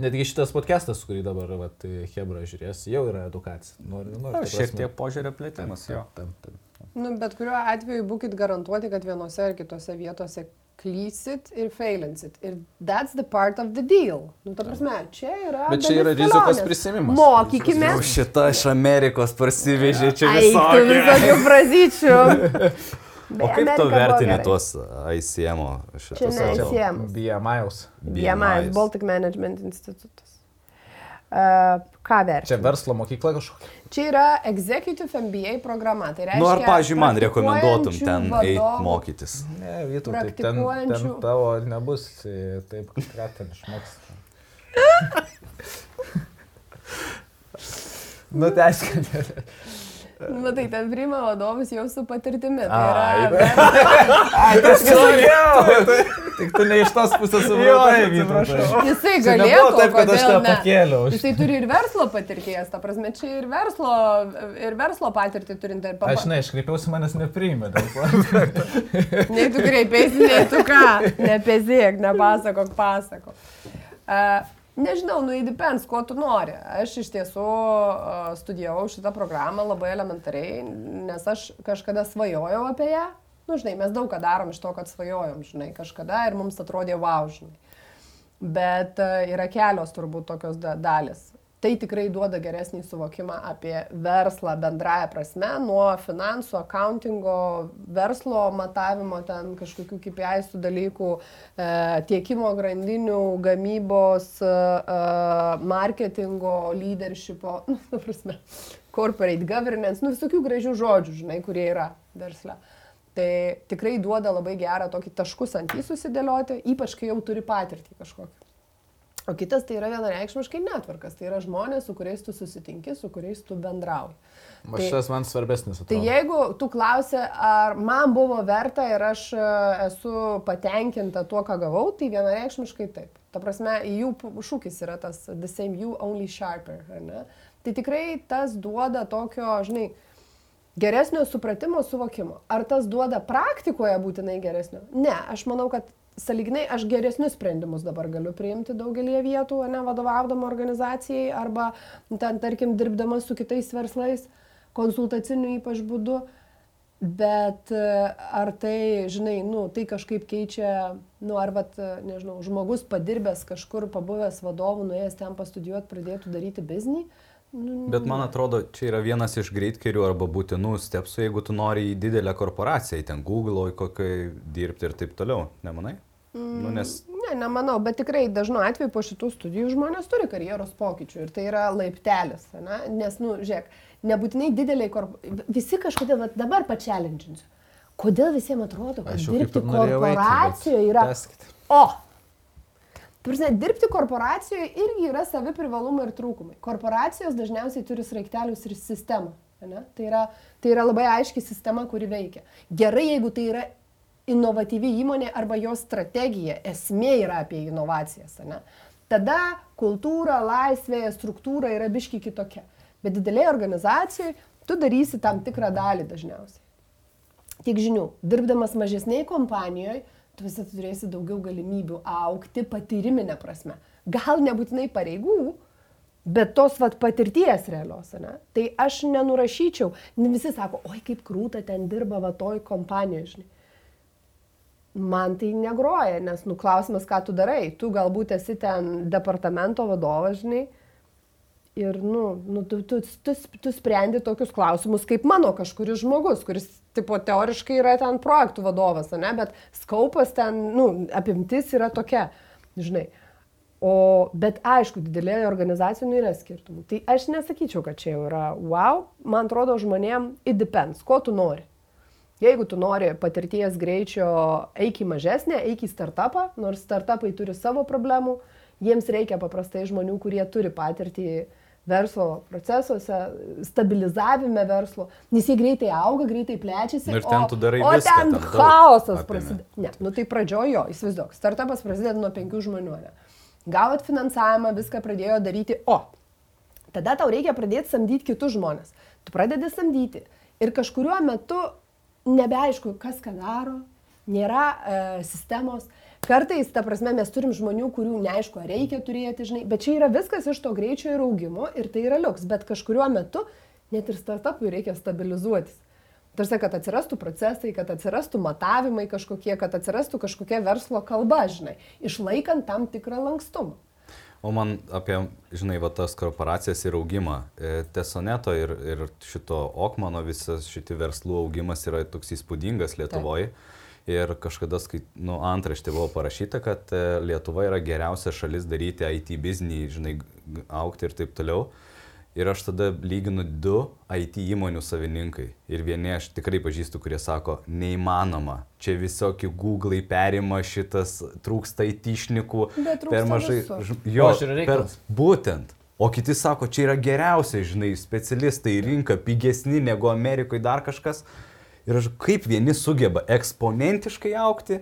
Netgi šitas podcastas, kurį dabar vat, Hebra žiūrės, jau yra edukacija. Nori, nori, šiek tiek požiūrio plėtimas. Tam, tam, tam. Nu, bet kuriuo atveju būkite garantuoti, kad vienose ar kitose vietose klysit ir failinsit. Ir that's the part of the deal. Nu, ta prasme, čia yra. Bet čia yra rizikos prisimimas. Mokykime. Jau šita iš Amerikos parsivežė čia visokių. Visokių frazyčių. o kaip tu vertini tuos ICM? Čia ne ICM. BMIs. BMIs, Baltic Management Institutas. Ką vertinti? Čia verslo mokykla kažkokia. Čia yra Executive MBA programa. Tai reiškia, nu, ar, pažiūrėjau, man rekomenduotum ten eiti mokytis? Ne, Vytų, tai ten, ten tavo nebus taip, ką ten išmoks. <laughs> nu, tai aišku. Na tai ten priima vadovus jau su patirtimi. Tai yra. Ai, <laughs> tas jau. Tik tu ne iš tos pusės supratai, atsiprašau. Jisai galėtų. Taip, kad aš tą pakėliau. Jisai turi ir verslo patirties, ta prasme, čia ir verslo, ir verslo patirtį turint ir papasakoti. Aš ne, aš kreipiausi, manęs nepriimė. <laughs> nei tu kreipiausi, nei tu ką. Nepezėk, nepasakok, pasakok. Uh, Nežinau, nu įdipens, ko tu nori. Aš iš tiesų studijavau šitą programą labai elementariai, nes aš kažkada svajojau apie ją. Nu, žinai, mes daug ką darom iš to, kad svajojom, žinai, kažkada ir mums atrodė wow, žinai. Bet yra kelios turbūt tokios dalis tai tikrai duoda geresnį suvokimą apie verslą bendraja prasme, nuo finansų, accountingo, verslo matavimo, ten kažkokių kipiaistų dalykų, e, tiekimo grandinių, gamybos, e, e marketingo, leadershipo, <laughs> nu, ta prasme, corporate governance, nu, visokių gražių žodžių, žinai, kurie yra versle. Tai tikrai duoda labai gerą tokį taškus ant jį susidėlioti, ypač kai jau turi patirtį kažkokią. O kitas tai yra vienareikšmiškai netvarkas, tai yra žmonės, su kuriais tu susitinki, su kuriais tu bendrauji. Tai, šitas man svarbesnis. Atrodo. Tai jeigu tu klausi, ar man buvo verta ir aš e, esu patenkinta tuo, ką gavau, tai vienareikšmiškai taip. Ta prasme, jų šūkis yra tas the same you, only sharper. Tai tikrai tas duoda tokio, žinai, geresnio supratimo, suvokimo. Ar tas duoda praktikoje būtinai geresnio? Ne, aš manau, kad saliginai aš geresnius sprendimus dabar galiu priimti daugelį vietų, ne vadovaudama organizacijai arba ten, tarkim, dirbdama su kitais verslais, konsultaciniu ypač būdu. Bet e, ar tai, žinai, nu, tai kažkaip keičia, nu, ar, vat, e, nežinau, žmogus padirbęs kažkur, pabuvęs vadovų, nuėjęs ten pastudijuoti, pradėtų daryti biznį, Nu, Bet man atrodo, čia yra vienas iš greitkerių arba būtinų stepsų, jeigu tu nori į didelę korporaciją, ten Google, kokiai dirbti ir taip toliau, nemanai? Mm, nu, nes... Ne, nemanau, bet tikrai dažnu atveju po šitų studijų žmonės turi karjeros pokyčių ir tai yra laiptelis, ne? nes, nu, žiūrėk, nebūtinai dideliai korporacijai, visi kažkodėl dabar pačialinčinsiu. Kodėl visiems atrodo, kad dirbti korporacijoje yra... Teskite. O, Prasme, dirbti korporacijoje irgi yra savi privalumai ir trūkumai. Korporacijos dažniausiai turi sraigtelius ir sistemą. Ne? Tai, yra, tai yra labai aiški sistema, kuri veikia. Gerai, jeigu tai yra inovatyvi įmonė arba jos strategija, esmė yra apie inovacijas, ne? tada kultūra, laisvė, struktūra yra biški kitokia. Bet didelėje organizacijoje tu darysi tam tikrą dalį dažniausiai. Tik žinių, dirbdamas mažesniai kompanijoje, tu visą turėsi daugiau galimybių aukti patyriminę prasme. Gal nebūtinai pareigų, bet tos vat, patirties realios. Ne? Tai aš nenurašyčiau, visi sako, oi kaip krūta ten dirba va toj kompanijoje, žinai man tai negroja, nes, nu, klausimas, ką tu darai. Tu galbūt esi ten departamento vadovas, žinai, ir, nu, nu tu, tu, tu, tu sprendi tokius klausimus kaip mano kažkuris žmogus, kuris, tipo, teoriškai yra ten projektų vadovas, ne, bet skaupas ten, nu, apimtis yra tokia, žinai. O, bet aišku, didelėje organizacijoje nu, yra skirtumų. Tai aš nesakyčiau, kad čia jau yra wow, man atrodo žmonėm, it depends, ko tu nori. Jeigu tu nori patirties greičio, eik į mažesnę, eik į startupą, nors startupai turi savo problemų, jiems reikia paprastai žmonių, kurie turi patirtį verslo procesuose, stabilizavime verslo, nes jie greitai auga, greitai plečiasi. Ir ten o, tu darai o viską. ten ten chaosas prasideda. Ne, nu tai pradžiojo, įsivaizduok, startupas prasideda nuo penkių žmonių. Ne. Gavot finansavimą, viską pradėjo daryti, o tada tau reikia pradėti samdyti kitus žmonės. Tu pradedi samdyti ir kažkuriuo metu nebeaišku, kas ką daro, nėra e, sistemos. Kartais, ta prasme, mes turim žmonių, kurių neaišku, ar reikia turėti, žinai, bet čia yra viskas iš to greičio ir augimo ir tai yra liuks, bet kažkuriuo metu net ir startupui reikia stabilizuotis. Tarsi, kad atsirastų procesai, kad atsirastų matavimai kažkokie, kad atsirastų kažkokia verslo kalba, žinai, išlaikant tam tikrą lankstumą. O man apie, žinai, va tas korporacijas ir augimą. E, Tesoneto ir, ir šito Okmano visas šitie verslų augimas yra toks įspūdingas Lietuvoje. Ir kažkada, kai, nu, antraštė buvo parašyta, kad e, Lietuva yra geriausia šalis daryti IT biznį, žinai, aukti ir taip toliau. Ir aš tada lyginu du IT įmonių savininkai. Ir vieni aš tikrai pažįstu, kurie sako, neįmanoma. Čia visokie Google'ai perima šitas, trūksta IT-šnikų. Per mažai. visur. ž- Jo, per, būtent. O kiti sako, čia yra geriausiai, žinai, specialistai į rinką, pigesni negu Amerikoje dar kažkas. Ir aš kaip vieni sugeba eksponentiškai aukti,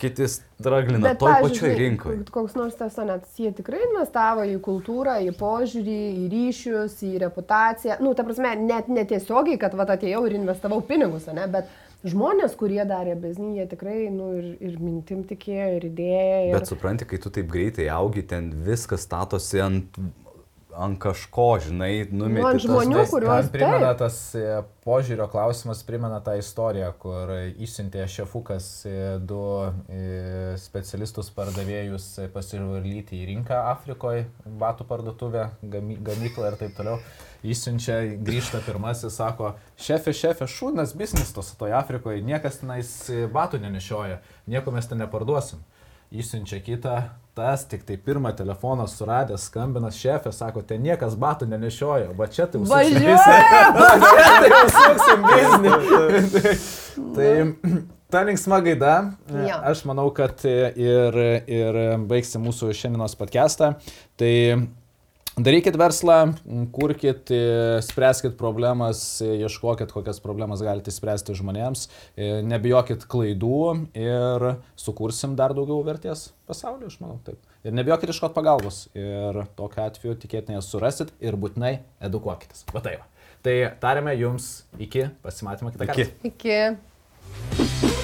kiti straglina toj pačioj rinkoje. Koks nors tas sonetas, jie tikrai investavo į kultūrą, į požiūrį, į ryšius, į reputaciją. Nu, ta prasme, net netiesiogiai, kad vat atėjau ir investavau pinigus, ne, bet žmonės, kurie darė biznį, jie tikrai, nu, ir, ir mintim tikėjo, ir idėja. Ir... Bet supranti, kai tu taip greitai augi, ten viskas statosi ant, ant kažko, žinai, numeti. Nu, ant tas- žmonių, Tas- kuriuos primena taip. tas e, požiūrio klausimas, primena tą istoriją, kur išsiuntė šefukas e, du e, specialistus pardavėjus pasivarlyti į rinką Afrikoje, batų parduotuvę, gamy- gamyklą ir taip toliau. Įsiunčia, grįžta pirmasis, sako, šefė, šefė, šūnas biznis tos toje Afrikoje, niekas tenais batų nenešioja, nieko mes ten neparduosim. Įsiunčia kitą, tas tik tai pirmą telefoną suradęs, skambina šefė, sako, ten niekas batų nenešioja, va čia tai Važiuoja! <laughs> <laughs> Suksim biznį. <laughs> tai ta linksma gaida. Jo. Aš manau, kad ir, ir baigsim mūsų šiandienos podcastą. Tai darykit verslą, kurkit, spręskit problemas, ieškokit, kokias problemas galite spręsti žmonėms, nebijokit klaidų ir sukursim dar daugiau vertės pasauliu, aš manau. Taip. Ir nebijokit iškot pagalbos. Ir tokiu atveju tikėtinai jas surasit ir būtinai edukuokitės. Va tai va. Tai tarėme jums iki pasimatymo kitą Iki. kartą. Iki.